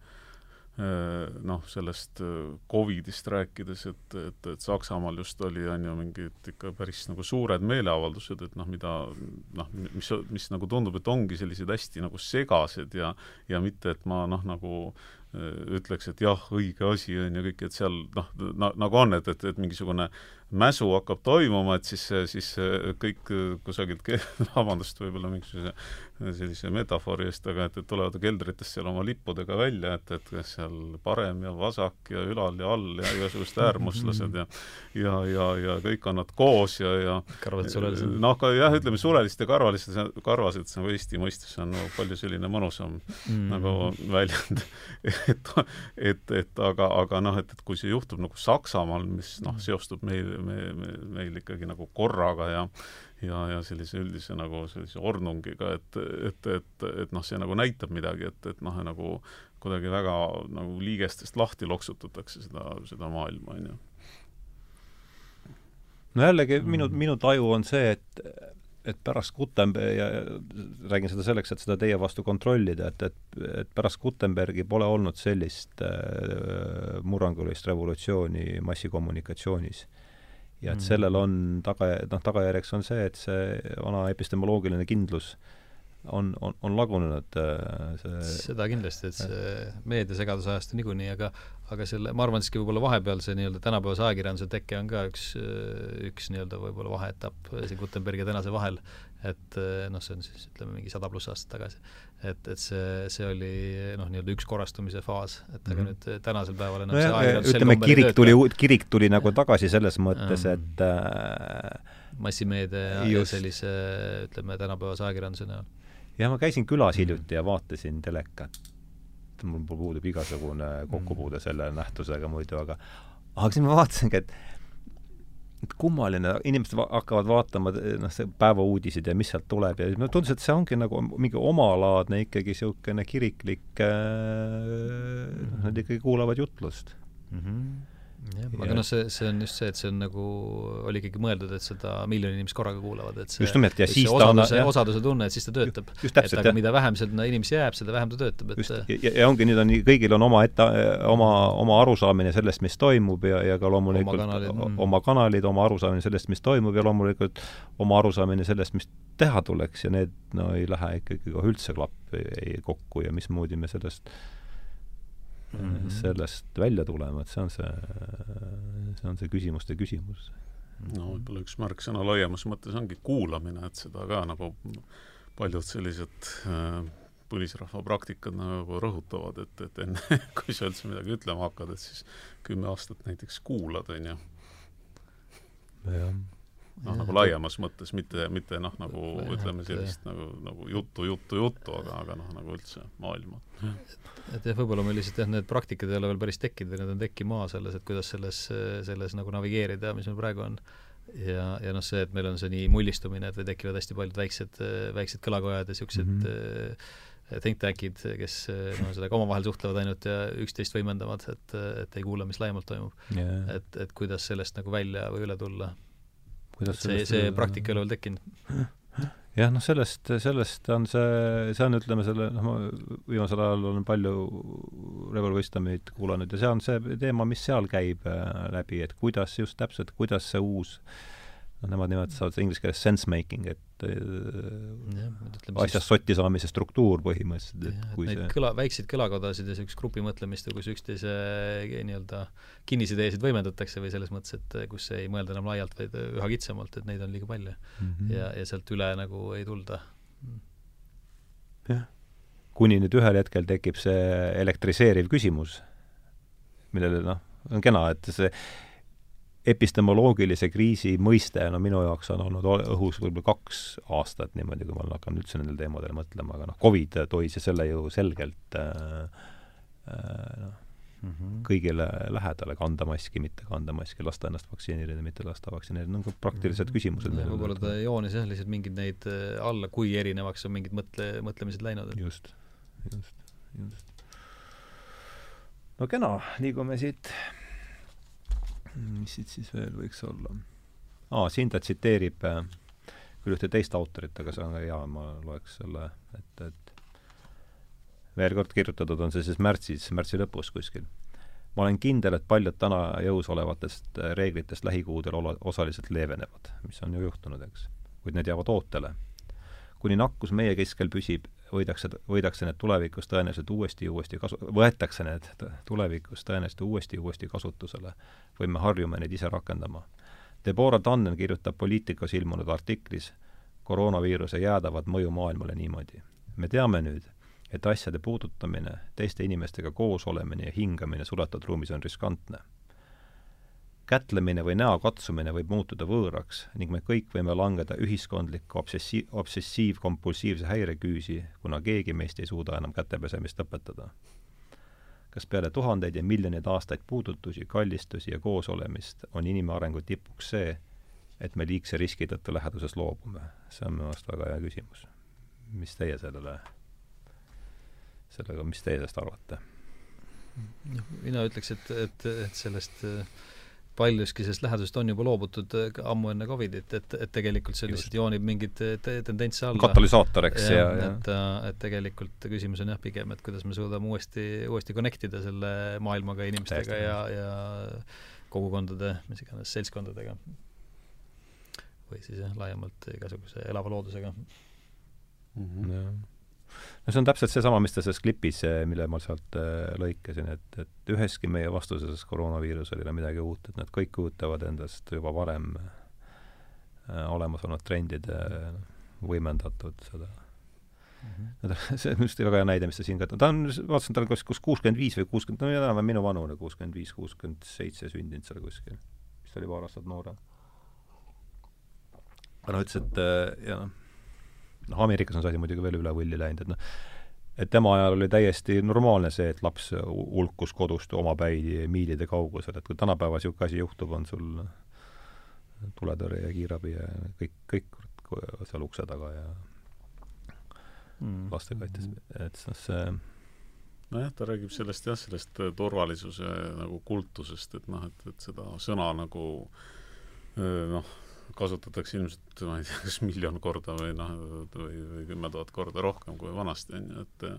noh, sellest Covidist rääkides, et, et, et Saksamaal just oli, on ju, mingid ikka päris nagu suured meeleavaldused, et noh, mida noh, mis, mis nagu tundub, et ongi sellised hästi nagu segased ja ja mitte, et ma noh, nagu ütleks, et jah, õige asi on ju kõik, et seal noh na,, nagu on, et, et, et mingisugune mäsu hakkab toimuma, et siis, siis kõik kusagilt, vabandust, võib-olla mingisuguse sellise metafoori eest, aga et, et tulevad keldritest seal oma lippudega välja, et, et kas seal parem ja vasak ja ülal ja all ja igasugused äärmuslased ja ja, ja, ja kõik on nad koos ja, ja karvased surelised. noh, ka jah, ütleme surelised ja karvalised, karvased, see on Eesti mõistes on nagu palju selline mõnusam mm. nagu väljend et, et, et aga, aga noh, et, et kui see juhtub nagu Saksamaal, mis noh, seostub meil, me, me, meil ikkagi nagu korraga ja ja, ja sellise üldise nagu sellise ornungiga, et, et, et, et noh, see nagu näitab midagi, et, et noh, nagu kuidagi väga nagu liigestest lahti loksutatakse seda, seda maailma, on ju. no jällegi minu, minu taju on see, et et pärast Gutenberg ja räägin seda selleks, et seda teie vastu kontrollida, et, et, et pärast Gutenbergi pole olnud sellist äh, murrangulist revolutsiooni massikommunikatsioonis ja et mm. sellel on taga, noh, tagajärjeks on see, et see vana epistemoloogiline kindlus on, on, on lagunenud äh, see seda kindlasti, et see meediasegaduse ajast niikuinii, aga aga selle, ma arvan siiski võib-olla vahepeal see nii-öelda tänapäevase ajakirjanduse teke on ka üks, üks nii-öelda võib-olla vaheetapp siin Gutenbergi ja tänase vahel, et noh, see on siis ütleme mingi sada pluss aastat tagasi et, et see, see oli noh, nii-öelda üks korrastumise faas, et aga mm -hmm. nüüd tänasel päeval enam no see aeg ütleme, kirik tuli, kirik tuli nagu tagasi selles mõttes, et äh, massimeedia ja, ja sellise ütleme, tänapäevase ajakirjanduse näol. jah, ma käisin külas hiljuti ja vaatasin telekat. mul puudub igasugune kokkupuude selle nähtusega muidu, aga aga siis ma vaatasingi, et et kummaline, inimesed va hakkavad vaatama noh, see päevauudised ja mis sealt tuleb ja mulle tundus, et see ongi nagu mingi omalaadne ikkagi niisugune kiriklik äh,, nad ikkagi kuulavad jutlust mm. -hmm jah, aga noh, see, see on just see, et see on nagu, oli ikkagi mõeldud, et seda miljoni inimest korraga kuulavad, et see just nimelt, ja siis ta osaduse, on osaduse tunne, et siis ta töötab. et aga jah. mida vähem sinna inimesi jääb, seda vähem ta töötab, et just, ja, ja ongi, nüüd on, kõigil on oma ette, oma, oma arusaamine sellest, mis toimub ja, ja ka loomulikult oma kanalid, mm. oma kanalid, oma arusaamine sellest, mis toimub ja loomulikult oma arusaamine sellest, mis teha tuleks ja need no ei lähe ikkagi kohe üldse klappi kokku ja mismoodi me sellest mm -hmm. sellest välja tulema, et see on see, see on see küsimuste küsimus. no võib-olla üks märksõna laiemas mõttes ongi kuulamine, et seda ka nagu paljud sellised äh, põlisrahva praktikad nagu rõhutavad, et, et enne, kui sa üldse midagi ütlema hakkad, et siis kümme aastat näiteks kuulad, on ju. jah noh, nagu laiemas mõttes, mitte, mitte noh, nagu ütleme sellist nagu, nagu juttu, juttu, juttu, aga, aga noh, nagu üldse maailma. et jah, võib-olla meil lihtsalt jah, need praktikad ei ole veel päris tekkinud või need on tekkimas alles, et kuidas selles, selles nagu navigeerida, mis meil praegu on. ja, ja noh, see, et meil on see nii mullistumine, et tekivad hästi paljud väiksed, väiksed kõlakojad ja niisugused mm -hmm think tank'id, kes noh, sellega omavahel suhtlevad ainult ja üksteist võimendavad, et, et ei kuula, mis laiemalt toimub. Yeah.. et, et kuidas sellest nagu välja või üle tulla kuidas see, see praktika ei ole veel tekkinud? jah, noh sellest, sellest on see, see on, ütleme, selle, noh, ma viimasel ajal olen palju Revolve Wisdomit kuulanud ja see on see teema, mis seal käib äh, läbi, et kuidas just täpselt, kuidas see uus noh, nemad nimetavad inglise keeles sense making, et ja, asjast siis... sotti saamise struktuur põhimõtteliselt, et kui et see kõla, väikseid kõlakodasid ja niisugust grupimõtlemist, kus üksteise nii-öelda kinnisideesid võimendatakse või selles mõttes, et kus ei mõelda enam laialt, vaid üha kitsamalt, et neid on liiga palju mm. -hmm. ja, ja sealt üle nagu ei tulda. jah. kuni nüüd ühel hetkel tekib see elektriseeriv küsimus, millele noh, on kena, et see epistemoloogilise kriisi mõiste, no minu jaoks on olnud õhus võib-olla kaks aastat niimoodi, kui ma hakanud üldse nendel teemadel mõtlema, aga noh, Covid tois selle ju selgelt äh, äh, noh mm -hmm., kõigile lähedale, kanda maski, mitte kanda maski, lasta ennast vaktsineerida, mitte lasta vaktsineerida, no praktilised küsimused mm. -hmm. võib-olla ta joonis jah, lihtsalt mingeid neid äh, alla, kui erinevaks on mingid mõtle, mõtlemised läinud. just, just, just. no kena, liigume siit mis siit siis veel võiks olla? aa, siin ta tsiteerib äh, küll ühte teist autorit, aga see on ka hea, ma loeks selle ette, et veel kord kirjutatud on see siis märtsis, märtsi lõpus kuskil. ma olen kindel, et paljud täna jõus olevatest äh, reeglitest lähikuudel ola-, osaliselt leevenevad, mis on ju juhtunud, eks. kuid need jäävad ootele. kuni nakkus meie keskel püsib, võidakse, võidakse need tulevikus tõenäoliselt uuesti ja uuesti kasu-, võetakse need tulevikus tõenäoliselt uuesti ja uuesti kasutusele või me harjume neid ise rakendama. Deborah Tannen kirjutab Poliitikas ilmunud artiklis koroonaviiruse jäädavat mõju maailmale niimoodi. me teame nüüd, et asjade puudutamine, teiste inimestega koos olemine ja hingamine suletud ruumis on riskantne kätlemine või näo katsumine võib muutuda võõraks ning me kõik võime langeda ühiskondliku obsessi-, obsessiivkompulsiivse häireküüsi, kuna keegi meist ei suuda enam kätepesemist lõpetada. kas peale tuhandeid ja miljoneid aastaid puudutusi, kallistusi ja koosolemist on inimarengu tipuks see, et me liigse riski tõttu läheduses loobume? see on minu arust väga hea küsimus. mis teie sellele, sellega, mis teie sellest arvate? noh, mina ütleks, et, et, et sellest äh, paljuski sellest lähedusest on juba loobutud äh, ammu enne Covidit, et, et tegelikult see lihtsalt joonib mingeid te tendentse alla. katalüsaator, eks, ja, ja, ja et, äh, et tegelikult küsimus on jah, pigem, et kuidas me suudame uuesti, uuesti connect ida selle maailmaga, inimestega ja, ja kogukondade, mis iganes, seltskondadega. või siis jah, laiemalt igasuguse elava loodusega mm. -hmm no see on täpselt seesama, mis ta selles klipis, eh, mille ma sealt äh, lõikasin, et, et üheski meie vastuses koroonaviirusele ei ole midagi uut, et nad kõik kujutavad endast juba varem äh, olemas olnud trendide võimendatud seda mm. -hmm. see on just väga hea näide, mis ta siin ka, ta on, vaatasin, ta on kas kus kuuskümmend viis või kuuskümmend, no enam-vähem minu vanune, kuuskümmend viis, kuuskümmend seitse sündinud seal kuskil. vist oli paar aastat noorem. aga noh, ütles, et ja noh noh, Ameerikas on see asi muidugi veel üle võlli läinud, et noh, et tema ajal oli täiesti normaalne see, et laps hulkus kodust omapäi miilide kaugusel, et kui tänapäeval niisugune asi juhtub, on sul tuletõrje ja kiirabi ja kõik, kõik seal ukse taga ja mm. lastekaitses, et noh, see nojah, ta räägib sellest jah, sellest turvalisuse nagu kultusest, et noh, et, et seda sõna nagu noh, kasutatakse ilmselt, ma ei tea, kas miljon korda või noh, või, või kümme tuhat korda rohkem kui vanasti, on ju, et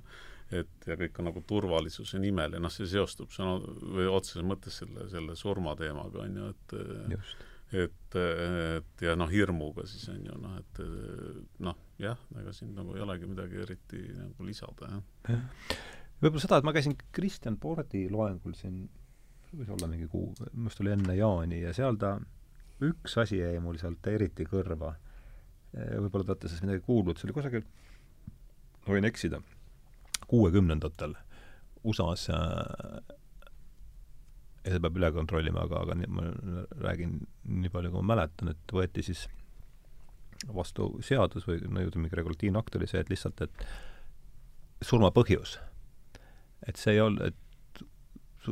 et ja kõik on nagu turvalisuse nimel ja noh, see seostub sõna või otseses mõttes selle, selle surmateemaga, on ju, et Just. et, et ja noh, hirmuga siis on ju noh, et noh, jah, ega siin nagu ei olegi midagi eriti nagu lisada, jah ja. võib-olla seda, et ma käisin Kristjan Pordi loengul siin, võis olla mingi kuu, minu arust oli enne jaani ja seal ta üks asi jäi mul sealt eriti kõrva. võib-olla te olete sellest midagi kuulnud, see oli kusagil, võin eksida, kuuekümnendatel USA-s ja seda peab üle kontrollima, aga, aga nii, ma räägin nii palju, kui ma mäletan, et võeti siis vastu seadus või no ütleme, mingi regulatiivne akt oli see, et lihtsalt, et surma põhjus. et see ei olnud, et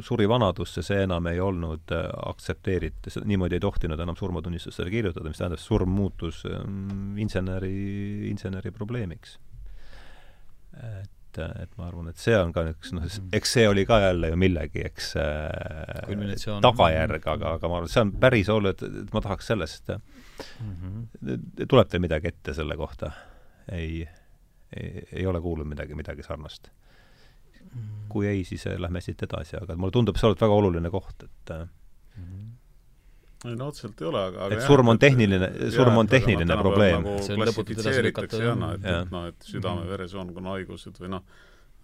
suri vanadusse, see enam ei olnud äh, aktsepteeritud, niimoodi ei tohtinud enam surmatunnistusele kirjutada, mis tähendab, surm muutus ähm, inseneri, inseneri probleemiks. et, et ma arvan, et see on ka üks noh, eks see oli ka jälle ju millegi, eks äh, tagajärg, aga, aga ma arvan, et see on päris oluline, et, ma tahaks sellest mm, -hmm. tuleb teil midagi ette selle kohta? ei, ei, ei ole kuulnud midagi, midagi sarnast. Kui ei, siis äh, lähme siit edasi, aga mulle tundub, see olevat väga oluline koht, et mm. ei no otseselt ei ole, aga et jah, surm on tehniline, surm on tehniline probleem. Nagu klassifitseeritakse jah, noh, et, et noh, et südame-veresoonkonna haigused või noh,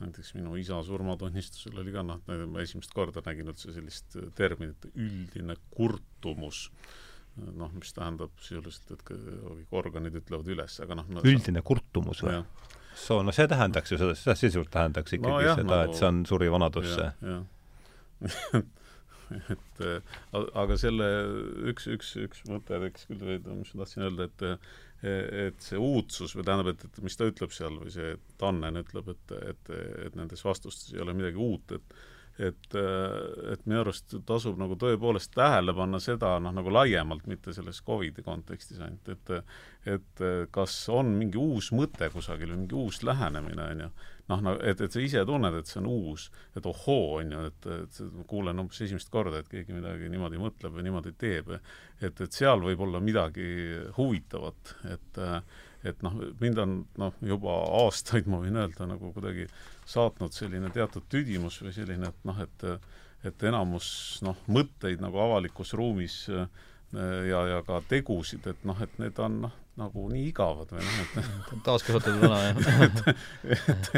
näiteks minu isa surmatunnistusel oli ka noh, ma esimest korda nägin üldse sellist terminit üldine kurtumus noh, mis tähendab sisuliselt, et organid ütlevad üles, aga noh no, üldine kurtumus või? Soo, no see tähendaks ju seda, seda sisuliselt tähendaks ikkagi no, jah, seda nagu,, et see on suri vanadusse. et aga selle üks, üks, üks mõte tekkis küll, mis ma tahtsin öelda, et et see uudsus või tähendab, et, et mis ta ütleb seal või see Tannen ütleb, et, et, et nendes vastustes ei ole midagi uut, et et, äh, et minu arust tasub nagu tõepoolest tähele panna seda noh, nagu laiemalt, mitte selles Covidi kontekstis ainult, et et kas on mingi uus mõte kusagil või mingi uus lähenemine, on ju, noh, no et, et sa ise tunned, et see on uus, et ohoo, on ju, et, et kuulen umbes esimest korda, et keegi midagi niimoodi mõtleb või niimoodi teeb, et, et seal võib olla midagi huvitavat, et et noh, mind on noh, juba aastaid ma võin öelda nagu kuidagi saatnud selline teatud tüdimus või selline, et noh, et et enamus noh, mõtteid nagu avalikus ruumis äh, ja, ja ka tegusid, et noh, et need on noh, nagu nii igavad või noh, et taaskasutatud vana, jah. et,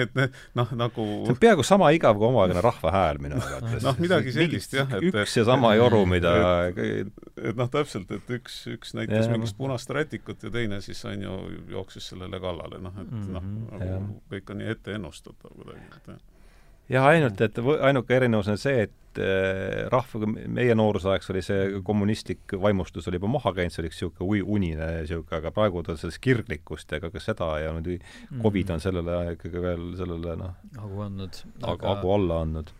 et, et noh, nagu see on peaaegu sama igav kui omaaegne rahva hääl minu arvates. noh, midagi sellist jah, et üks ja sama joru, mida et, et noh, täpselt, et üks, üks näitas ja, mingit punast rätikut ja teine siis on ju, jooksis sellele kallale, noh, et mm -hmm, noh, nagu kõik on nii ette ennustatav kuidagi, et jah, ainult, et ainuke erinevus on see, et äh, rahvaga, meie noorusaegs oli see kommunistlik vaimustus oli juba maha käinud, see oli niisugune unine niisugune, aga praegu ta sellest kirglikkust ega ka seda ja nüüd Covid on sellele ikkagi veel sellele noh, hagu andnud. hagu alla andnud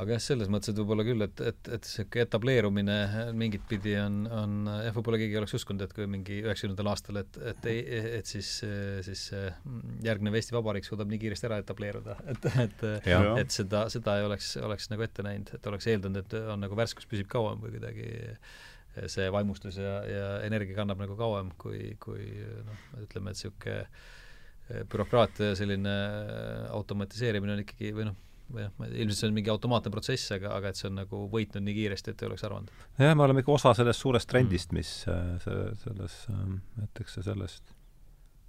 aga jah, selles mõttes, et võib-olla küll, et, et, et niisugune etableerumine mingit pidi on, on jah, võib-olla keegi ei oleks uskunud, et kui mingi üheksakümnendal aastal, et, et ei, et siis, siis järgnev Eesti Vabariik suudab nii kiiresti ära etableeruda, et, et et seda, seda ei oleks, oleks nagu ette näinud, et oleks eeldanud, et on nagu värskus püsib kauem või kuidagi see vaimustus ja, ja energia kannab nagu kauem, kui, kui noh, ütleme, et niisugune bürokraatia selline automatiseerimine on ikkagi või noh, või noh, ilmselt see on mingi automaatne protsess, aga, aga et see on nagu võitnud nii kiiresti, et ei oleks arvanud. jah, me oleme ikka osa sellest suurest trendist, mis äh, see, selles, ütleks ähm, sellest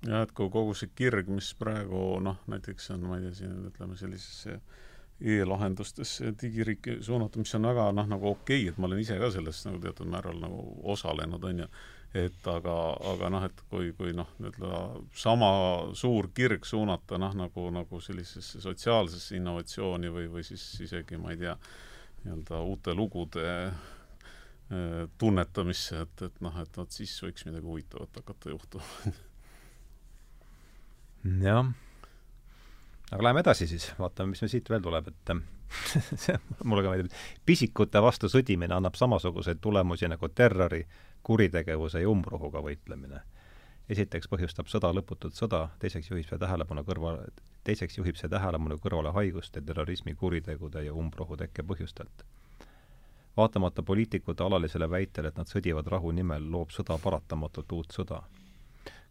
jah, et kui kogu see kirg, mis praegu noh, näiteks on, ma ei tea, siin ütleme sellisesse e-lahendustesse digiriiki suunatud, mis on väga noh, nagu okei okay,, et ma olen ise ka sellest nagu teatud määral nagu osalenud, on ju et aga, aga noh, et kui, kui noh, nii-öelda sama suur kirg suunata noh, nagu, nagu sellisesse sotsiaalsesse innovatsiooni või, või siis isegi ma ei tea, nii-öelda uute lugude äh, tunnetamisse, et, et noh, et vot siis võiks midagi huvitavat hakata juhtuma jah. aga läheme edasi siis, vaatame, mis meil siit veel tuleb, et see mulle ka meeldib, pisikute vastu sõdimine annab samasuguseid tulemusi nagu terrori, kuritegevuse ja umbrohuga võitlemine. esiteks põhjustab sõda lõputut sõda, teiseks juhib see tähelepanu kõrvale, teiseks juhib see tähelepanu kõrvale haiguste, terrorismi, kuritegude ja umbrohu tekke põhjustelt. vaatamata poliitikute alalisele väitele, et nad sõdivad rahu nimel, loob sõda paratamatult uut sõda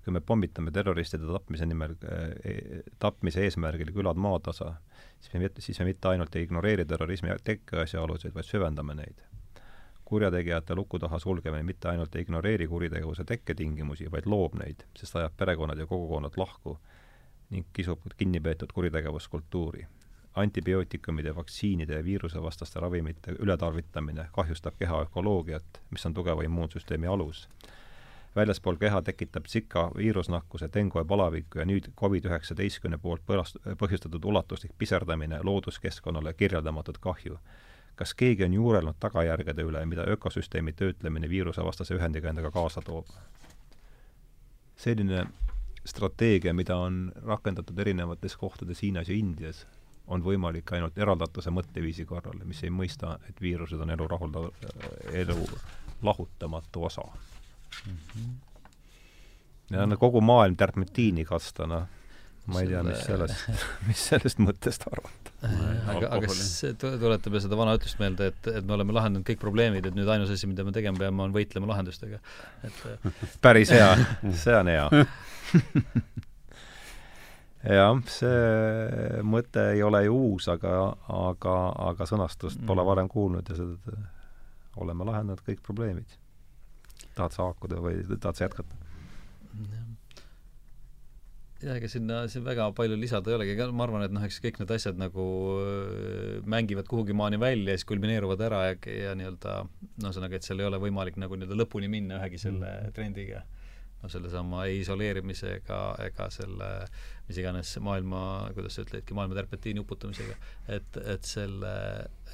kui me pommitame terroristide tapmise nimel eh,, tapmise eesmärgil külad maatasa, siis me siis me mitte ainult ei ignoreeri terrorismi tekke asjaolusid, vaid süvendame neid kurjategijate luku taha sulgemine mitte ainult ei ignoreeri kuritegevuse tekketingimusi, vaid loob neid, sest ajab perekonnad ja kogukonnad lahku ning kisub kinnipeetud kuritegevuskultuuri. antibiootikumide, vaktsiinide ja viirusevastaste ravimite ületarvitamine kahjustab keha ökoloogiat, mis on tugeva immuunsüsteemi alus. väljaspool keha tekitab Zika viirusnakkuse, dengue palaviku ja nüüd Covid-19 poolt põhjustatud ulatuslik piserdamine looduskeskkonnale kirjeldamatut kahju kas keegi on juurelnud tagajärgede üle, mida ökosüsteemi töötlemine viirusevastase ühendiga endaga kaasa toob? selline strateegia, mida on rakendatud erinevates kohtades Hiinas ja Indias, on võimalik ainult eraldatuse mõtteviisi korral, mis ei mõista, et viirused on elu rahulda-, elu lahutamatu osa mm. -hmm. ja no kogu maailm terpentiini kasta, noh, ma ei tea, mis sellest, mis sellest mõttest arvata aga, aga see tuletab seda vana ütlust meelde, et, et me oleme lahendanud kõik probleemid, et nüüd ainus asi, mida me tegema peame, on võitlema lahendustega. et päris hea, see on hea jah, see mõte ei ole ju uus, aga, aga, aga sõnastust pole mm. varem kuulnud ja seda oleme lahendanud kõik probleemid. tahad sa haakuda või tahad sa jätkata? Jah, ega sinna siin väga palju lisada ei olegi, ega ma arvan, et noh, eks kõik need asjad nagu mängivad kuhugi maani välja ja siis kulmineeruvad ära ja, ja nii-öelda no ühesõnaga, et seal ei ole võimalik nagu nii-öelda lõpuni minna ühegi selle mm. trendiga. no sellesama ei isoleerimise ega, ega selle mis iganes maailma, kuidas sa ütledki, maailma terpentiini uputamisega. et, et selle,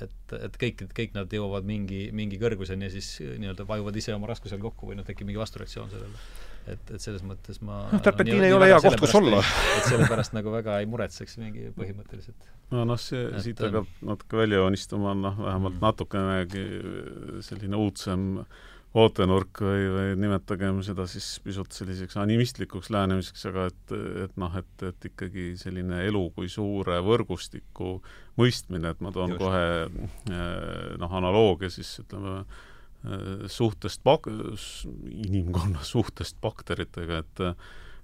et, et kõik, kõik nad jõuavad mingi, mingi kõrguseni ja siis nii-öelda vajuvad ise oma raskusel kokku või noh, tekib mingi vastureaktsioon sellele et, et selles mõttes ma noh, Tarpentiin ei ole hea koht, kus olla. et sellepärast nagu väga ei muretseks mingi põhimõtteliselt. no noh, see, siit hakkab natuke välja joonistuma, noh, vähemalt mm. natukenegi selline uudsem vaatenurk või, või nimetagem seda siis pisut selliseks animistlikuks lähenemiseks, aga et, et noh, et, et ikkagi selline elu kui suure võrgustiku mõistmine, et ma toon Just. kohe eh, noh, analoogia siis ütleme, suhtest bak-, inimkonna suhtest bakteritega, et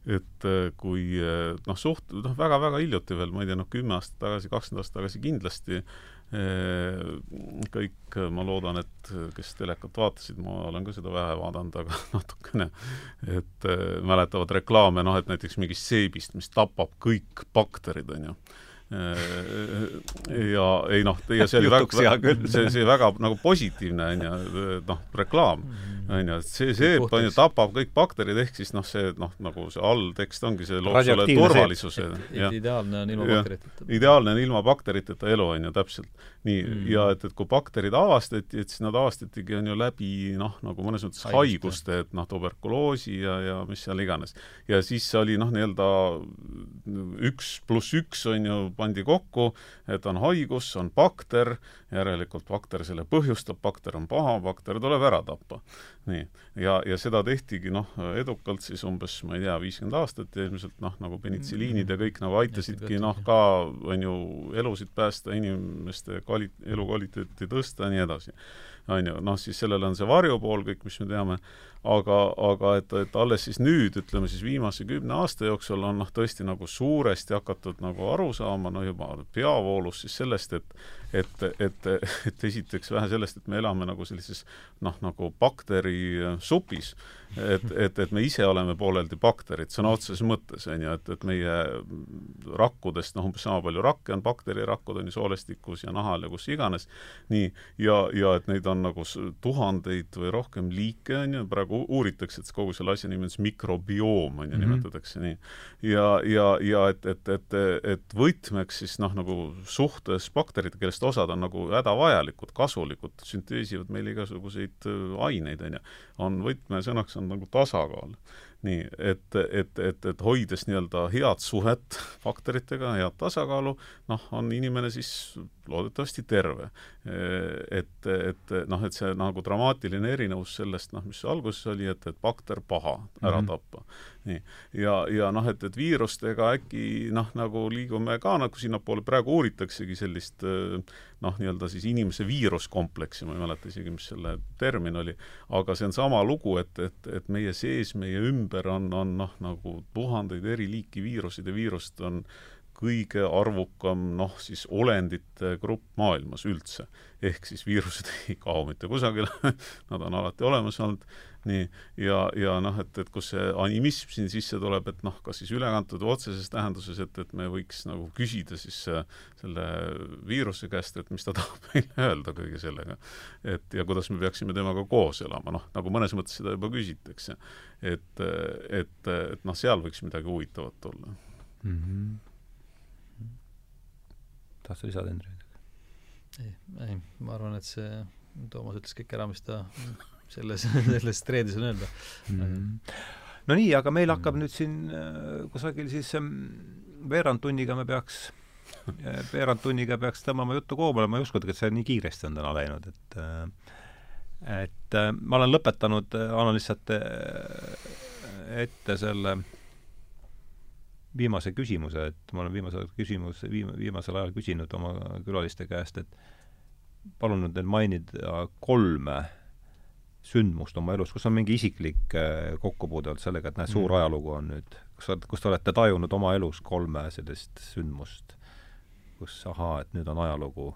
et äh, kui äh, noh, suht-, noh, väga-väga hiljuti veel, ma ei tea, noh, kümme aastat tagasi, kakskümmend aastat tagasi kindlasti kõik, ma loodan, et kes telekat vaatasid, ma olen ka seda vähe vaadanud, aga natukene, et mäletavad reklaame, noh, et näiteks mingist seebist, mis tapab kõik bakterid, on ju ja ei noh, ja see oli väga, see, see väga nagu positiivne on ju, noh, reklaam mm. on ju, et see, see on ju, tapab kõik bakterid, ehk siis noh, see noh, nagu see alltekst ongi, see loob sulle turvalisuse. ideaalne on ilma bakteriteta. ideaalne on ilma bakteriteta elu, on ju, täpselt. Nii mm., ja et, et kui bakterid avastati, et siis nad avastatigi, on ju, läbi noh, nagu mõnes mõttes haiguste, et noh, tuberkuloosi ja, ja mis seal iganes. ja siis oli noh, nii-öelda üks pluss üks on ju, pandi kokku, et on haigus, on bakter, järelikult bakter selle põhjustab, bakter on paha, bakter tuleb ära tappa. Nii, ja, ja seda tehtigi noh, edukalt siis umbes, ma ei tea, viiskümmend aastat ja ilmselt noh, nagu penitsiliinid ja kõik nagu aitasidki noh, ka on ju elusid päästa, inimeste kvali-, elukvaliteeti tõsta ja nii edasi. on ju, noh siis sellel on see varjupool kõik, mis me teame, aga, aga et, et alles siis nüüd, ütleme siis viimase kümne aasta jooksul on noh, tõesti nagu suuresti hakatud nagu aru saama, no juba peavoolus siis sellest, et et, et, et esiteks vähe sellest, et me elame nagu sellises noh, nagu bakterisupis, et, et, et me ise oleme pooleldi bakterid sõna otseses mõttes, on ju, et, et meie rakkudest noh, umbes sama palju rakke on, bakterirakkud on ju soolestikus ja nahal ja kus iganes, nii, ja, ja et neid on nagu tuhandeid või rohkem liike, on ju, praegu uuritakse, et kogu selle asja nimi on siis mikrobioom, on ju, mhm. nimetatakse nii. ja, ja, ja et, et, et, et võtmeks siis noh, nagu suhtes bakteritega, kellest osad on nagu hädavajalikud, kasulikud, sünteesivad meil igasuguseid äh, aineid, on ju, on võtmesõnaks on nagu tasakaal nii, et, et, et, et hoides nii-öelda head suhet bakteritega, head tasakaalu, noh, on inimene siis loodetavasti terve. Et, et noh, et see nagu dramaatiline erinevus sellest, noh, mis alguses oli, et, et bakter paha, ära mm -hmm. tappa nii, ja, ja noh, et, et viirustega äkki noh, nagu liigume ka nagu sinnapoole, praegu uuritaksegi sellist noh, nii-öelda siis inimese viiruskompleksi, ma ei mäleta isegi, mis selle termin oli, aga see on sama lugu, et, et, et meie sees, meie ümber on, on noh, nagu tuhandeid eri liiki viiruseid ja viirust on kõige arvukam noh, siis olendite grupp maailmas üldse. ehk siis viirused ei kao mitte kusagile nad on alati olemas olnud nii, ja, ja noh, et, et kus see animism siin sisse tuleb, et noh, kas siis ülekantud või otseses tähenduses, et, et me võiks nagu küsida siis äh, selle viiruse käest, et mis ta tahab meile öelda kõige sellega. et ja kuidas me peaksime temaga koos elama, noh, nagu mõnes mõttes seda juba küsitakse. et, et, et noh, seal võiks midagi huvitavat olla mm. -hmm. tahtsid lisada, Hendrik? ei, ei, ma arvan, et see Toomas ütles kõik ära, mis ta selles, selles treedis on öelda mm. -hmm. no nii, aga meil hakkab nüüd siin äh, kusagil siis ähm, veerand tunniga me peaks äh, veerand tunniga peaks tõmbama juttu koomale, ma ei uskugi, et see nii kiiresti on täna läinud, et äh, et ma olen lõpetanud, annan lihtsalt ette selle viimase küsimuse, et ma olen viimase küsimus, viim-, viimasel ajal küsinud oma külaliste käest, et palun nüüd mainida kolme äh, sündmust oma elus, kus on mingi isiklik äh, kokkupuude olnud sellega, et näed, suur mm. ajalugu on nüüd, kus sa, kus te olete tajunud oma elus kolme sellist sündmust, kus ahaa, et nüüd on ajalugu,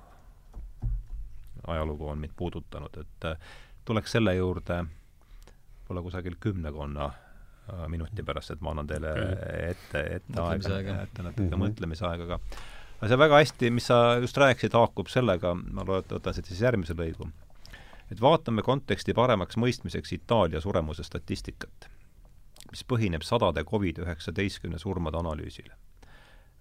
ajalugu on mind puudutanud, et äh, tuleks selle juurde võib-olla kusagil kümnekonna äh, minuti pärast, et ma annan teile ette, ette aega, ette natuke mm -hmm. mõtlemisaega ka. aga see väga hästi, mis sa just rääkisid, haakub sellega, ma loodetavasti võtan siit siis järgmise lõigu et vaatame konteksti paremaks mõistmiseks Itaalia suremuse statistikat, mis põhineb sadade Covid-19 surmade analüüsil.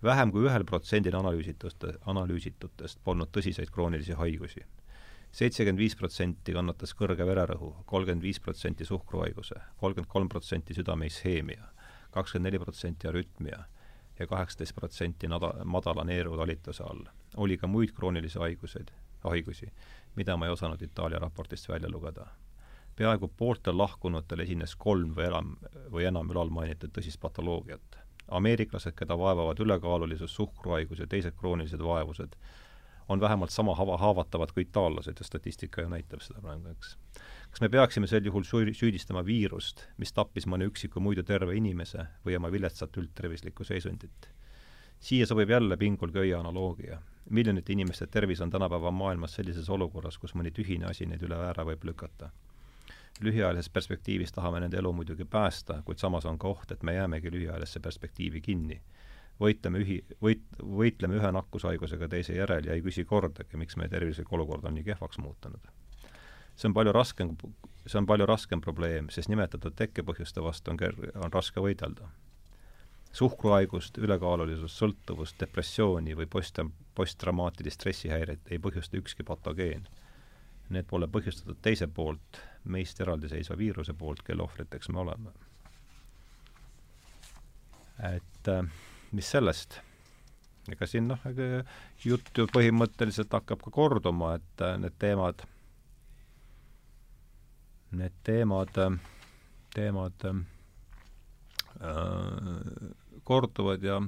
vähem kui ühel protsendil analüüsituste, analüüsitutest polnud tõsiseid kroonilisi haigusi. seitsekümmend viis protsenti kannatas kõrge vererõhu, kolmkümmend viis protsenti suhkruhaiguse, kolmkümmend kolm protsenti südame isheemia, kakskümmend neli protsenti arütmia ja kaheksateist protsenti nada-, madala neerutalituse all. oli ka muid kroonilisi haiguseid, haigusi, mida ma ei osanud Itaalia raportist välja lugeda. peaaegu pooltel lahkunutel esines kolm või enam, või enam ülalmainitud tõsist patoloogiat. ameeriklased, keda vaevavad ülekaalulisus, suhkruhaigus ja teised kroonilised vaevused, on vähemalt sama hava, haavatavad kui itaallased ja statistika ju näitab seda praegu, eks. kas me peaksime sel juhul süüdistama viirust, mis tappis mõne üksiku muidu terve inimese või oma viletsat üldtervislikku seisundit? siia sobib jälle pingul köie analoogia miljonite inimeste tervis on tänapäeva maailmas sellises olukorras, kus mõni tühine asi neid üle ääre võib lükata. lühiajalises perspektiivis tahame nende elu muidugi päästa, kuid samas on ka oht, et me jäämegi lühiajalisse perspektiivi kinni. võitleme ühi-, võit-, võitleme ühe nakkushaigusega teise järel ja ei küsi kordagi, miks meie tervislik olukord on nii kehvaks muutunud. see on palju raskem, see on palju raskem probleem, sest nimetatud tekkepõhjuste vastu on ker-, on raske võidelda suhkruhaigust, ülekaalulisust, sõltuvust, depressiooni või post, posttraumaatilist stressihäiret ei põhjusta ükski patogeen. Need pole põhjustatud teise poolt, meist eraldiseisva viiruse poolt, kelle ohvriteks me oleme. et äh, mis sellest? ega siin noh, jutt ju põhimõtteliselt hakkab ka korduma, et äh, need teemad, need teemad, teemad äh, korduvad ja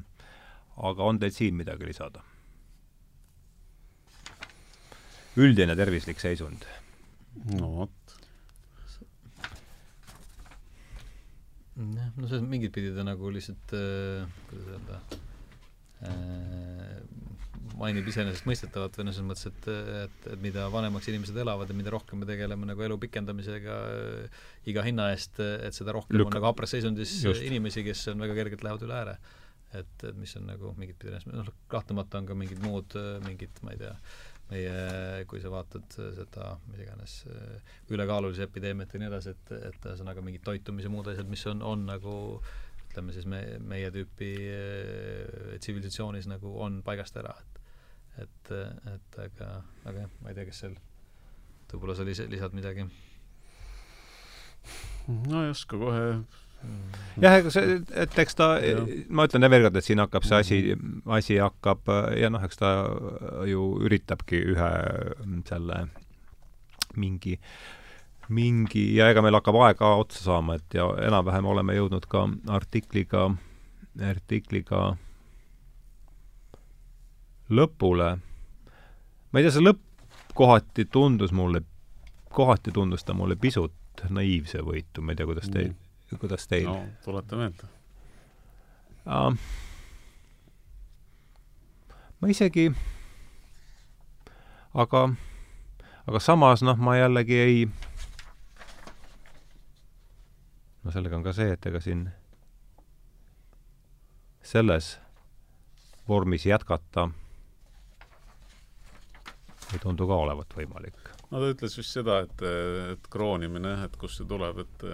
aga on teil siin midagi lisada? üldine tervislik seisund? no vot. no see mingit pidi ta nagu lihtsalt äh, kuidas öelda äh, mainib iseenesestmõistetavat või noh, selles mõttes, et, et, et mida vanemaks inimesed elavad ja mida rohkem me tegeleme nagu elu pikendamisega äh, iga hinna eest, et seda rohkem Lük on nagu hapras seisundis Just. inimesi, kes on väga kergelt lähevad üle ääre. et, et mis on nagu mingit pidi noh, kahtlemata on ka mingid muud mingid, ma ei tea, meie, kui sa vaatad seda, mis iganes, ülekaalulise epideemiat ja nii edasi, et, et ühesõnaga mingid toitumise muud asjad, mis on, on nagu ütleme siis me, meie tüüpi tsivilisatsionis nagu on paigast ära, et et, aga, aga jah, ma ei tea, kas seal, võib-olla sa lis-, lisad midagi? no ei oska kohe mm. jah, ega see, et eks ta, ma ütlen veel kord, et siin hakkab see asi, asi hakkab ja noh, eks ta ju üritabki ühe selle mingi mingi ja ega meil hakkab aeg ka otsa saama, et ja enam-vähem oleme jõudnud ka artikliga, artikliga lõpule. ma ei tea, see lõpp kohati tundus mulle, kohati tundus ta mulle pisut naiivsevõitu, ma ei tea, kuidas teil mm., kuidas teil? no tuleta meelde uh,. ma isegi, aga, aga samas noh, ma jällegi ei, no sellega on ka see, et ega siin selles vormis jätkata ei tundu ka olevat võimalik. no ta ütles vist seda, et, et kroonimine, et kust see tuleb, et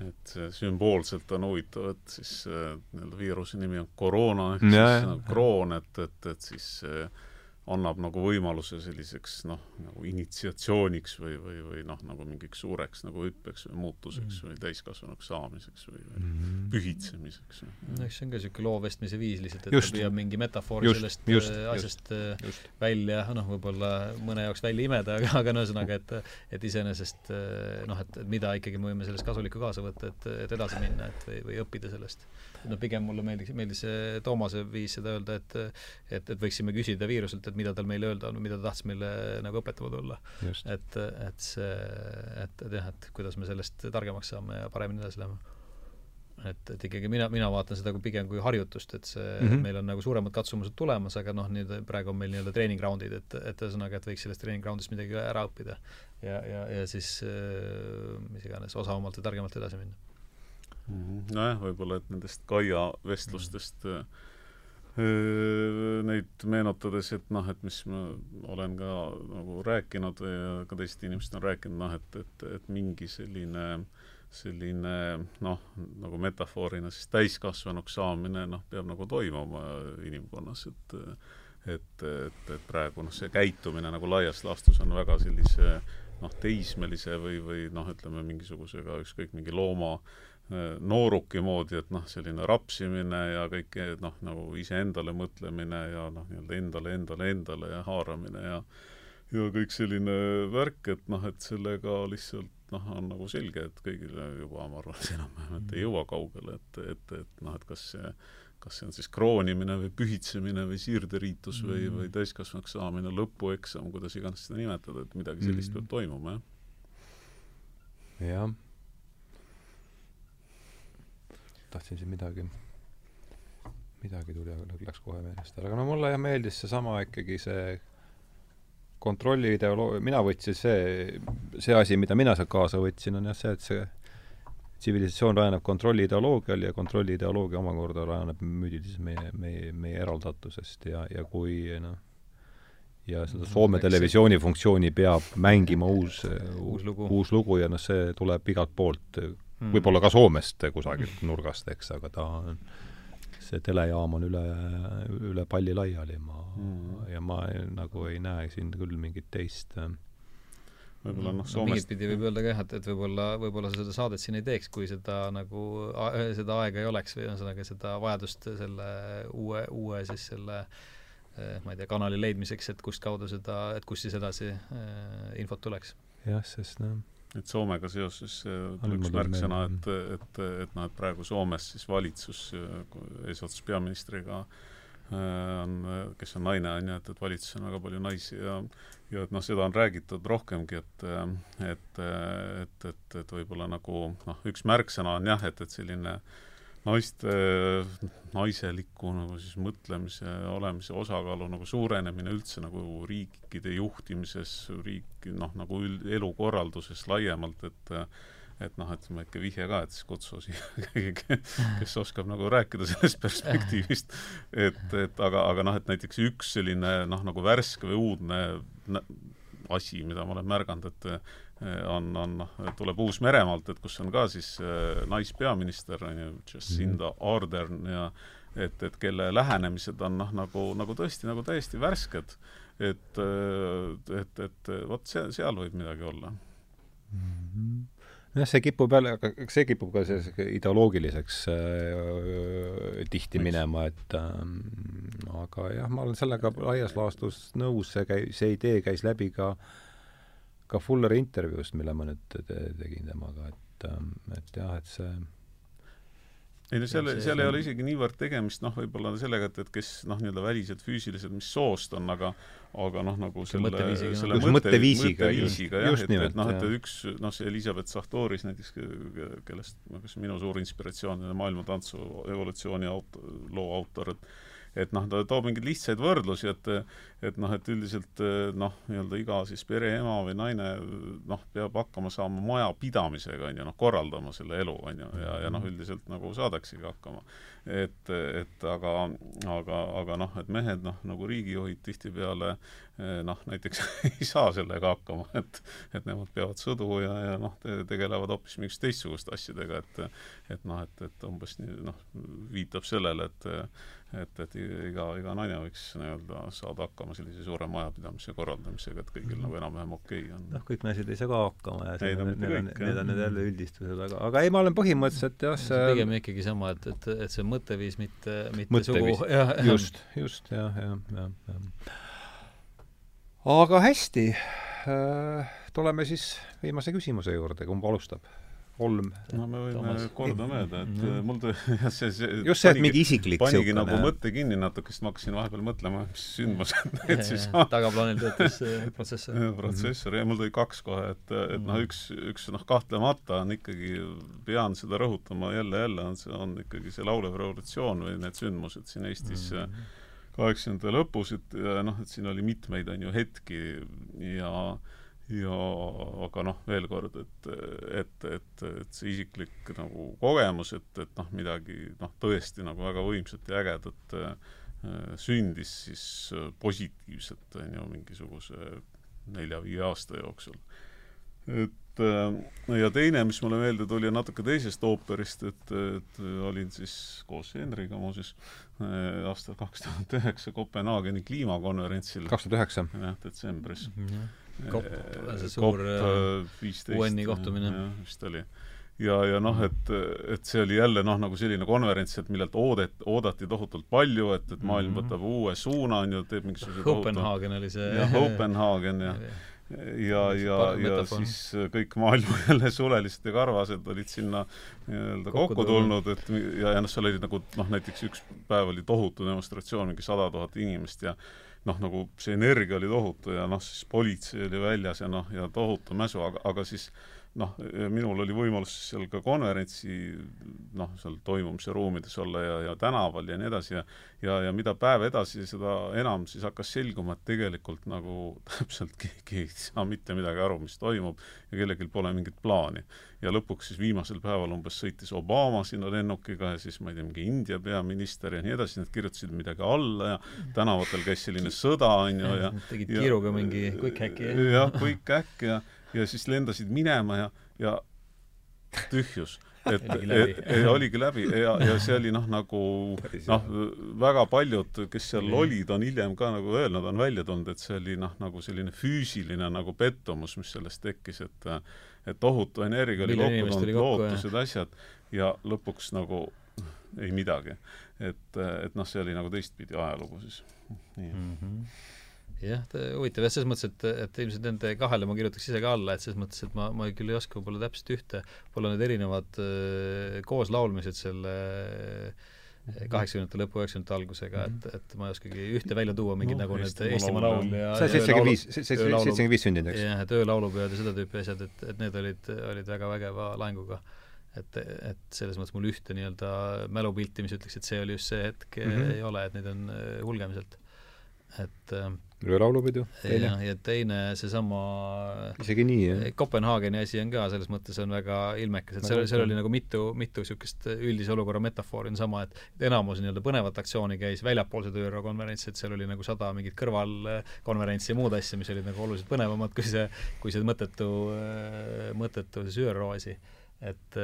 et see sümboolselt on huvitav, et siis nii-öelda viiruse nimi on koroona, ehk siis ja. kroon, et, et, et siis äh, annab nagu võimaluse selliseks noh, nagu initsiatsiooniks või, või, või noh, nagu mingiks suureks nagu hüppeks või muutuseks mm. või täiskasvanuks saamiseks või, või mm. pühitsemiseks. no eks see on ka niisugune loo vestmise viis lihtsalt, et just. püüab mingi metafoori just, sellest just, äh, asjast just, äh, just. välja, noh, võib-olla mõne jaoks välja imeda, aga, aga no ühesõnaga, et et iseenesest äh, noh, et, et mida ikkagi me võime sellest kasulikku kaasa võtta, et, et edasi minna, et või, või õppida sellest no pigem mulle meeldis, meeldis see Toomase viis seda öelda, et et, et võiksime küsida viiruselt, et mida tal meile öelda on mida ta tahtis meile nagu õpetama tulla. et, et see, et, et jah, et kuidas me sellest targemaks saame ja paremini edasi läheme et, et ikkagi mina, mina vaatan seda kui pigem kui harjutust, et see mm, -hmm. meil on nagu suuremad katsumused tulemas, aga noh, nüüd praegu on meil nii-öelda treening ground'id, et, et ühesõnaga, et võiks sellest treening ground'ist midagi ära õppida. ja, ja, ja siis mis iganes, osavamalt ja targemalt edasi minna Mhm. nojah, võib-olla et nendest Kaia vestlustest mm -hmm. Neid meenutades, et noh, et mis ma olen ka nagu rääkinud ja ka teised inimesed on rääkinud, noh, et, et, et mingi selline selline noh, nagu metafoorina siis täiskasvanuks saamine noh, peab nagu toimuma inimkonnas, et et, et, et praegu noh, see käitumine nagu laias laastus on väga sellise noh, teismelise või, või noh, ütleme mingisugusega ükskõik mingi looma äh, nooruki moodi, et noh, selline rapsimine ja kõik noh, nagu iseendale mõtlemine ja noh, nii-öelda endale, endale, endale ja haaramine ja ja kõik selline värk, et noh, et sellega lihtsalt noh, on nagu selge, et kõigile juba ma arvan, et enam-vähem, et ei jõua kaugele, et, et, et noh, et kas see kas see on siis kroonimine või pühitsemine või siirderiitus või mm., või täiskasvanuks saamine, lõpueksam, kuidas iganes seda nimetada, et midagi sellist mm. peab toimuma, jah. jah tahtsin siin midagi, midagi tuli, aga läks kohe meelest ära, aga no mulle jah meeldis seesama ikkagi see kontrolli ideoloogia, mina võtsin see, see asi, mida mina sealt kaasa võtsin, on jah see, et see tsivilisatsioon rajaneb kontrolli ideoloogial ja kontrolli ideoloogia omakorda rajaneb müüdilises meie, meie, meie eraldatusest ja, ja kui noh, ja seda Soome televisiooni funktsiooni peab mängima uus, uus lugu, uus lugu ja noh, see tuleb igalt poolt mm., võib-olla ka Soomest kusagilt nurgast, eks, aga ta on see telejaam on üle, üle palli laiali, ma mm. ja ma nagu ei näe siin küll mingit teist äh, võib-olla noh, Soomest mingit pidi võib öelda ka jah, et, et võib-olla, võib-olla sa seda saadet siin ei teeks, kui seda nagu, seda aega ei oleks või ühesõnaga seda vajadust selle uue, uue siis selle eh, ma ei tea, kanali leidmiseks, et kust kaudu seda, et kust siis edasi äh, infot tuleks. jah, sest noh et Soomega seoses üks märksõna, et, et, et noh, et praegu Soomes siis valitsus eesotsas peaministriga on, kes on naine, on ju, et, et valitsuses on väga palju naisi ja ja et noh, seda on räägitud rohkemgi, et et, et, et, et võib-olla nagu noh, üks märksõna on jah, et, et selline äh, naiste naiseliku nagu siis mõtlemise, olemise osakaalu nagu suurenemine üldse nagu riikide juhtimises, riiki noh, nagu üld, elukorralduses laiemalt, et et noh, ma ikka vihje ka, et siis kutsu siia keegi, kes oskab nagu rääkida sellest perspektiivist, et, et aga, aga noh, et näiteks üks selline noh, nagu värske või uudne asi, mida ma olen märganud, et on, on noh, tuleb Uus-Meremaalt, et kus on ka siis äh, naispeaminister, on ju, Jacinda mm. Ardern ja et, et kelle lähenemised on noh, nagu, nagu tõesti nagu täiesti värsked. et, et, et vot see, seal võib midagi olla mm. -hmm jah, see kipub jälle, aga see kipub ka selliseks ideoloogiliseks äh, tihti Miks? minema, et äh, aga jah, ma olen sellega laias laastus nõus, see käi-, see idee käis läbi ka äh, ka Fulleri intervjuust, mille ma nüüd te tegin temaga, et, ähm, et jah, et see ei no seal, seal ei ole isegi niivõrd tegemist noh, võib-olla sellega, et, et kes noh, nii-öelda välised füüsilised, mis soost on, aga aga noh, nagu selle mõtteviisiga, selle mõtte, mõtteviisiga, mõtteviisiga jah, et, et noh, et üks noh, see Elizabeth Sartoris näiteks, kellest, kes minu suur inspiratsioon, maailmatantsu evolutsiooni auto, loo autor, et et noh, ta toob mingeid lihtsaid võrdlusi, et et noh, et üldiselt noh, nii-öelda iga siis pereema või naine noh, peab hakkama saama majapidamisega, on ju, noh, korraldama selle elu, on ju, ja, ja noh, üldiselt nagu saadaksegi hakkama. et, et aga, aga, aga noh, et mehed noh, nagu riigijuhid tihtipeale noh, näiteks ei saa sellega hakkama, et et nemad peavad sõdu ja, ja noh te, tegelevad hoopis mingisuguste teistsuguste asjadega, et et noh, et, et umbes nii noh, viitab sellele, et et, et iga, iga naine võiks nii-öelda saada hakkama sellise suure majapidamise korraldamisega, et kõigil -hmm. nagu enam-vähem okei okay on. noh, kõik naised ei saa ka hakkama ja see, need, need on, need on need jälle üldistused, aga, aga ei, ma olen põhimõtteliselt jah, see pigem ikkagi sama, et, et, et see mõtteviis, mitte, mitte mõtteviis. sugu. just, just, jah, jah, jah, jah. aga hästi äh,, tuleme siis viimase küsimuse juurde, kumb alustab? Kolm. no me võime Toomas. kordamööda, et mm. mul tuli jah, see, see just see, et mingi isiklik panigi nagu jah. mõtte kinni natuke, sest ma hakkasin vahepeal mõtlema, mis sündmused need siis on. tagaplaanil töötas protsessor. protsessor ja mul tuli kaks kohe, et, et noh, üks, üks noh, kahtlemata on ikkagi, pean seda rõhutama jälle, jälle on see, on ikkagi see laulev revolutsioon või need sündmused siin Eestis mm. kaheksakümnendate lõpus, et noh, et siin oli mitmeid, on ju, hetki ja ja aga noh, veel kord, et, et, et, et see isiklik nagu kogemus, et, et noh, midagi noh, tõesti nagu väga võimsat ja ägedat äh, sündis siis positiivselt, on ju, mingisuguse nelja-viie aasta jooksul. et äh, ja teine, mis mulle meelde tuli, on natuke teisest ooperist, et, et olin siis koos Henriga muuseas äh, aastal kaks tuhat üheksa Kopenhaageni kliimakonverentsil. kaks tuhat üheksa? jah, detsembris mm. -hmm COP, see suur UN-i kohtumine. vist oli. ja, ja noh, et, et see oli jälle noh, nagu selline konverents, et millelt oodet-, oodati tohutult palju, et, et maailm mhm. võtab uue suuna, on ju, teeb mingisuguse Copenhagen oli see jah, Copenhagen ja ja, ja, ja siis kõik maailma jälle sulelised ja karvased olid sinna nii-öelda kokku, kokku tulnud, et ja, ja noh, seal oli nagu noh, näiteks üks päev oli tohutu demonstratsioon, mingi sada tuhat inimest ja noh, nagu see energia oli tohutu ja noh, siis politsei oli väljas ja noh, ja tohutu mäsu, aga, aga siis noh, minul oli võimalus seal ka konverentsi noh, seal toimumise ruumides olla ja, ja tänaval ja nii edasi ja ja, ja mida päev edasi, seda enam siis hakkas selguma, et tegelikult nagu täpselt keegi ei saa mitte midagi aru, mis toimub ja kellelgi pole mingit plaani. ja lõpuks siis viimasel päeval umbes sõitis Obama sinna lennukiga ja siis ma ei tea, mingi India peaminister ja nii edasi, nad kirjutasid midagi alla ja tänavatel käis selline sõda, on ju, ja tegid kiiruga mingi quick hack'i. jah, quick hack ja ja siis lendasid minema ja, ja tühjus. Et, et, et oligi läbi. Ja, ja see oli noh, nagu noh, väga paljud, kes seal olid, on hiljem ka nagu öelnud, on välja tulnud, et see oli noh, nagu selline füüsiline nagu pettumus, mis sellest tekkis, et et tohutu energia oli kokku tulnud, lootused, asjad, ja lõpuks nagu ei midagi. et, et noh, see oli nagu teistpidi ajalugu siis. nii. Mm. -hmm jah, huvitav jah, selles mõttes, et, et ilmselt nende kahele ma kirjutaks ise ka alla, et selles mõttes, et ma, ma küll ei oska võib-olla täpselt ühte, võib-olla need erinevad äh, kooslaulmised selle kaheksakümnendate lõpu, üheksakümnendate algusega mm, -hmm. et, et ma ei oskagi ühte välja tuua, mingid no, nagu need Eestimaa laul ja see seitsekümmend viis, seitsekümmend viis sündinud, eks? jah, et öölaulupeod ja seda tüüpi asjad, et, et need olid, olid väga vägeva laenguga. et, et selles mõttes mul ühte nii-öelda mälupilti, mis ütleks, et see oli just see hetk mm, -hmm. ei ole, et neid on äh, hulgemiselt. et äh, laulupidu, teine. ja teine seesama isegi nii, jah? Kopenhaageni asi on ka selles mõttes on väga ilmekas, et seal, seal oli nagu mitu, mitu niisugust üldise olukorra metafoori on sama, et enamus nii-öelda põnevat aktsiooni käis väljapool seda ÜRO konverentsi, et seal oli nagu sada mingit kõrvalkonverentsi ja muud asja, mis olid nagu oluliselt põnevamad kui see, kui see mõttetu, mõttetu siis ÜRO asi et,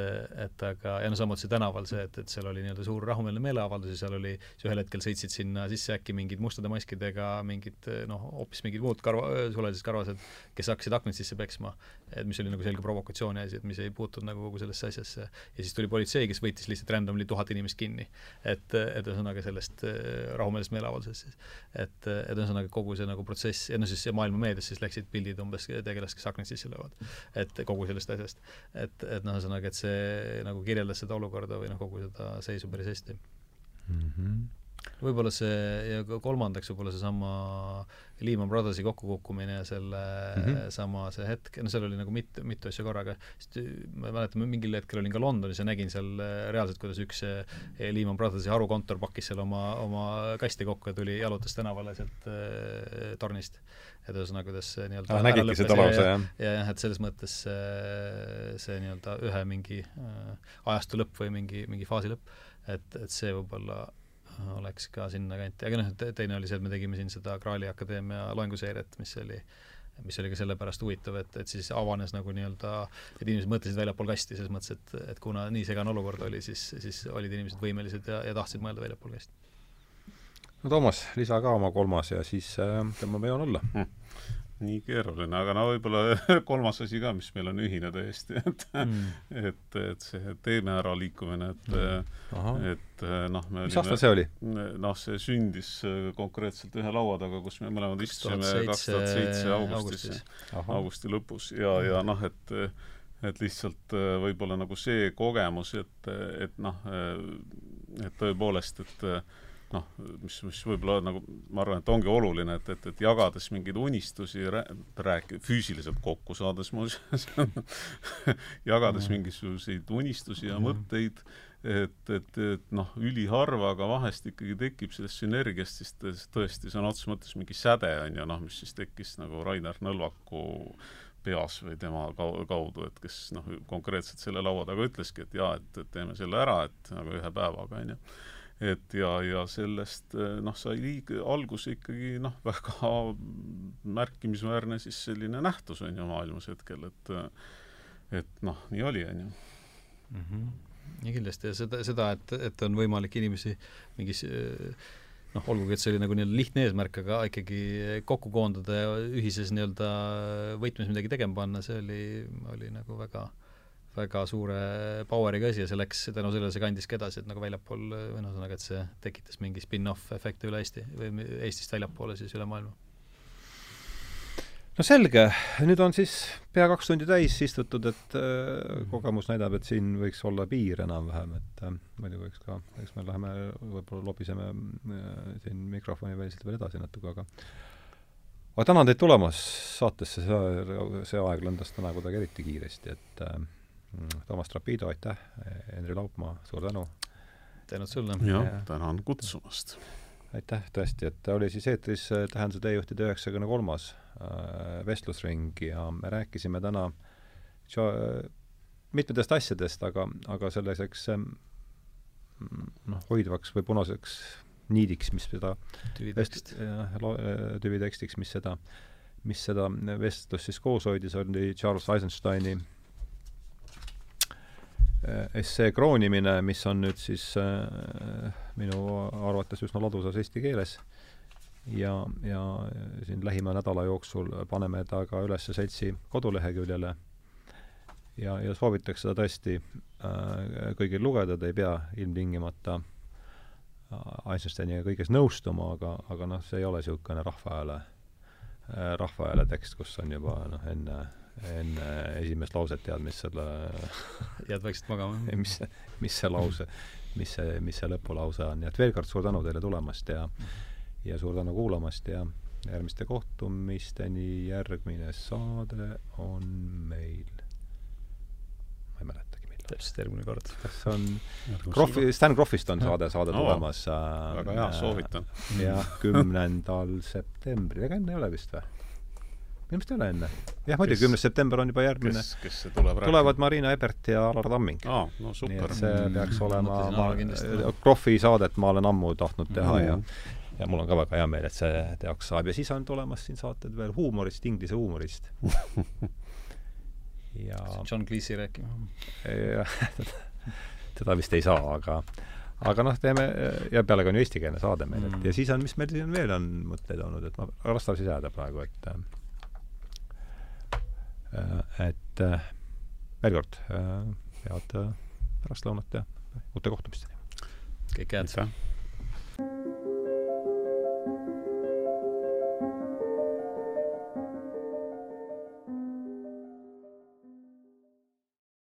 et aga, ja no samuti tänaval see, et, et seal oli nii-öelda suur rahumeelne meeleavaldus ja seal oli, siis ühel hetkel sõitsid sinna sisse äkki mingid mustade maskidega mingid noh, hoopis mingid muud karva, sulelised karvased, kes hakkasid aknaid sisse peksma. et mis oli nagu selge provokatsiooni asi, et mis ei puutunud nagu kogu sellesse asjasse. ja siis tuli politsei, kes võttis lihtsalt randomly tuhat inimest kinni. et, et ühesõnaga sellest äh, rahumeelsest meeleavaldusest siis. et, et ühesõnaga kogu see nagu protsess, ja no siis maailma meedias siis läksid pildid umbes tegelast, kes aknaid sisse löövad. et kogu sellest asjast. et, et noh, ühesõnaga, et see nagu kirjeldas seda olukorda või noh, kogu seda seisu päris hästi mm. -hmm. Võib-olla see ja kolmandaks võib-olla seesama Lehman Brothersi kokkukukkumine ja selle mm -hmm. sama see hetk, no seal oli nagu mitu, mitu asja korraga, sest ma mäletan, mingil hetkel olin ka Londonis ja nägin seal äh, reaalselt, kuidas üks äh, Lehman Brothersi harukontor pakkis seal oma, oma kasti kokku ja tuli, jalutas tänavale sealt äh, tornist et ühesõnaga, kuidas see nii-öelda ah, nägidki seda lausa, jah? ja jah, et selles mõttes see, see nii-öelda ühe mingi äh, ajastu lõpp või mingi, mingi faasi lõpp, et, et see võib-olla oleks ka sinna kanti, aga noh, teine oli see, et me tegime siin seda Graali Akadeemia loenguseeriat, mis oli mis oli ka sellepärast huvitav, et, et siis avanes nagu nii-öelda, et inimesed mõtlesid väljapool kasti, selles mõttes, et, et kuna nii segane olukord oli, siis, siis olid inimesed võimelised ja, ja tahtsid mõelda väljapool kasti. No Toomas, lisa ka oma kolmas ja siis äh, tõmbame joon alla hm nii keeruline, aga no võib-olla kolmas asi ka, mis meil on ühine täiesti, et mm. et, et see teeme ära liikumine, et mm. et noh, me mis aastal see oli? noh, see sündis äh, konkreetselt ühe laua taga, kus me mõlemad istusime kaks tuhat seitse augustis, augusti lõpus ja, ja noh, et et lihtsalt võib-olla nagu see kogemus, et, et noh, et tõepoolest, et noh, mis, mis võib-olla nagu ma arvan, et ongi oluline, et, et, et jagades mingeid unistusi, rääk-, füüsiliselt kokku saades muuseas jagades mm. mingisuguseid unistusi ja mm. mõtteid, et, et, et noh, üliharva, aga vahest ikkagi tekib sellest sünergiast siis tõesti sõna otseses mõttes mingi säde, on ju, noh, mis siis tekkis nagu Rainer Nõlvaku peas või tema kaudu, et kes noh, konkreetselt selle laua taga ütleski, et jaa, et, et teeme selle ära, et nagu ühe päevaga, on ju et ja, ja sellest eh, noh, sai liig-, alguse ikkagi noh, väga märkimisväärne siis selline nähtus on ju maailmas hetkel, et et noh, nii oli, on ju mm. -hmm. ja kindlasti ja seda, seda, et, et on võimalik inimesi mingis noh, olgugi, et see oli nagu nii-öelda lihtne eesmärk, aga ikkagi kokku koondada ja ühises nii-öelda võtmes midagi tegema panna, see oli, oli nagu väga äh, väga suure power'iga asi ja see läks, tänu sellele see kandiski edasi, et nagu väljapool, või noh, ühesõnaga, et see tekitas mingi spin-off efekti üle Eesti või Eestist väljapoole siis üle maailma. no selge, nüüd on siis pea kaks tundi täis istutud, et äh, kogemus näidab, et siin võiks olla piir enam-vähem, et äh, muidu võiks ka, eks me läheme, võib-olla lobiseme äh, siin mikrofoni väliselt veel edasi natuke, aga aga tänan teid tulemast saatesse, see, see aeg lendas täna kuidagi eriti kiiresti, et äh, Toomas Trapido, aitäh, Henri Laupmaa, suur tänu! tänud sulle! jah, tänan kutsumast! aitäh tõesti, et oli siis eetris äh, Tähenduse teejuhtide üheksakümne kolmas äh, vestlusring ja me rääkisime täna äh, mitmetest asjadest, aga, aga selliseks ähm, noh, hoidvaks või punaseks niidiks, mis seda tüvitekst. tüvitekstiks, mis seda, mis seda vestlust siis koos hoidis, oli Charles Eisensteini essee kroonimine, mis on nüüd siis äh, minu arvates üsna ladusas eesti keeles. Ja, ja siin lähima nädala jooksul paneme ta ka üles seltsi koduleheküljele. Ja, ja soovitaks seda tõesti äh, kõigil lugeda, te ei pea ilmtingimata äh, Eisensteiniga kõiges nõustuma, aga, aga noh, see ei ole niisugune rahvahääle, äh, rahvahääle tekst, kus on juba noh, enne, enne esimest lauset tead, mis selle jääd vaikselt magama? mis, mis see lause, mis see, mis see lõpulause on, nii et veel kord suur tänu teile tulemast ja ja suur tänu kuulamast ja järgmiste kohtumisteni, järgmine saade on meil, ma ei mäleta täpselt järgmine kord. kas on Krohvi, Stan Krohvist on saade, saade oh, tulemas äh,. väga hea, soovitan. jah, kümnendal septembril, ega enne ei ole vist või? Minu meelest ei ole enne. jah, muidugi, kümnes september on juba järgmine. kes, kes see tuleb rääkima? tulevad Marina Ebert ja Alar Tamming. aa, no super. nii et see peaks mm, olema, ma, Krohvi saadet ma olen ammu tahtnud teha mm. ja ja mul on ka väga hea meel, et see teoks saab ja siis on tulemas siin saated veel huumorist, inglise huumorist ja John Cleese rääkima. teda vist ei saa, aga aga noh, teeme, ja pealegi on ju eestikeelne saade meil mm., et ja siis on, mis meil siin veel on mõtteid olnud, et ma, las ta siis jääda praegu, et Äh, et äh, veel kord, äh, head pärastlõunat ja uute kohtumisteni! kõike head!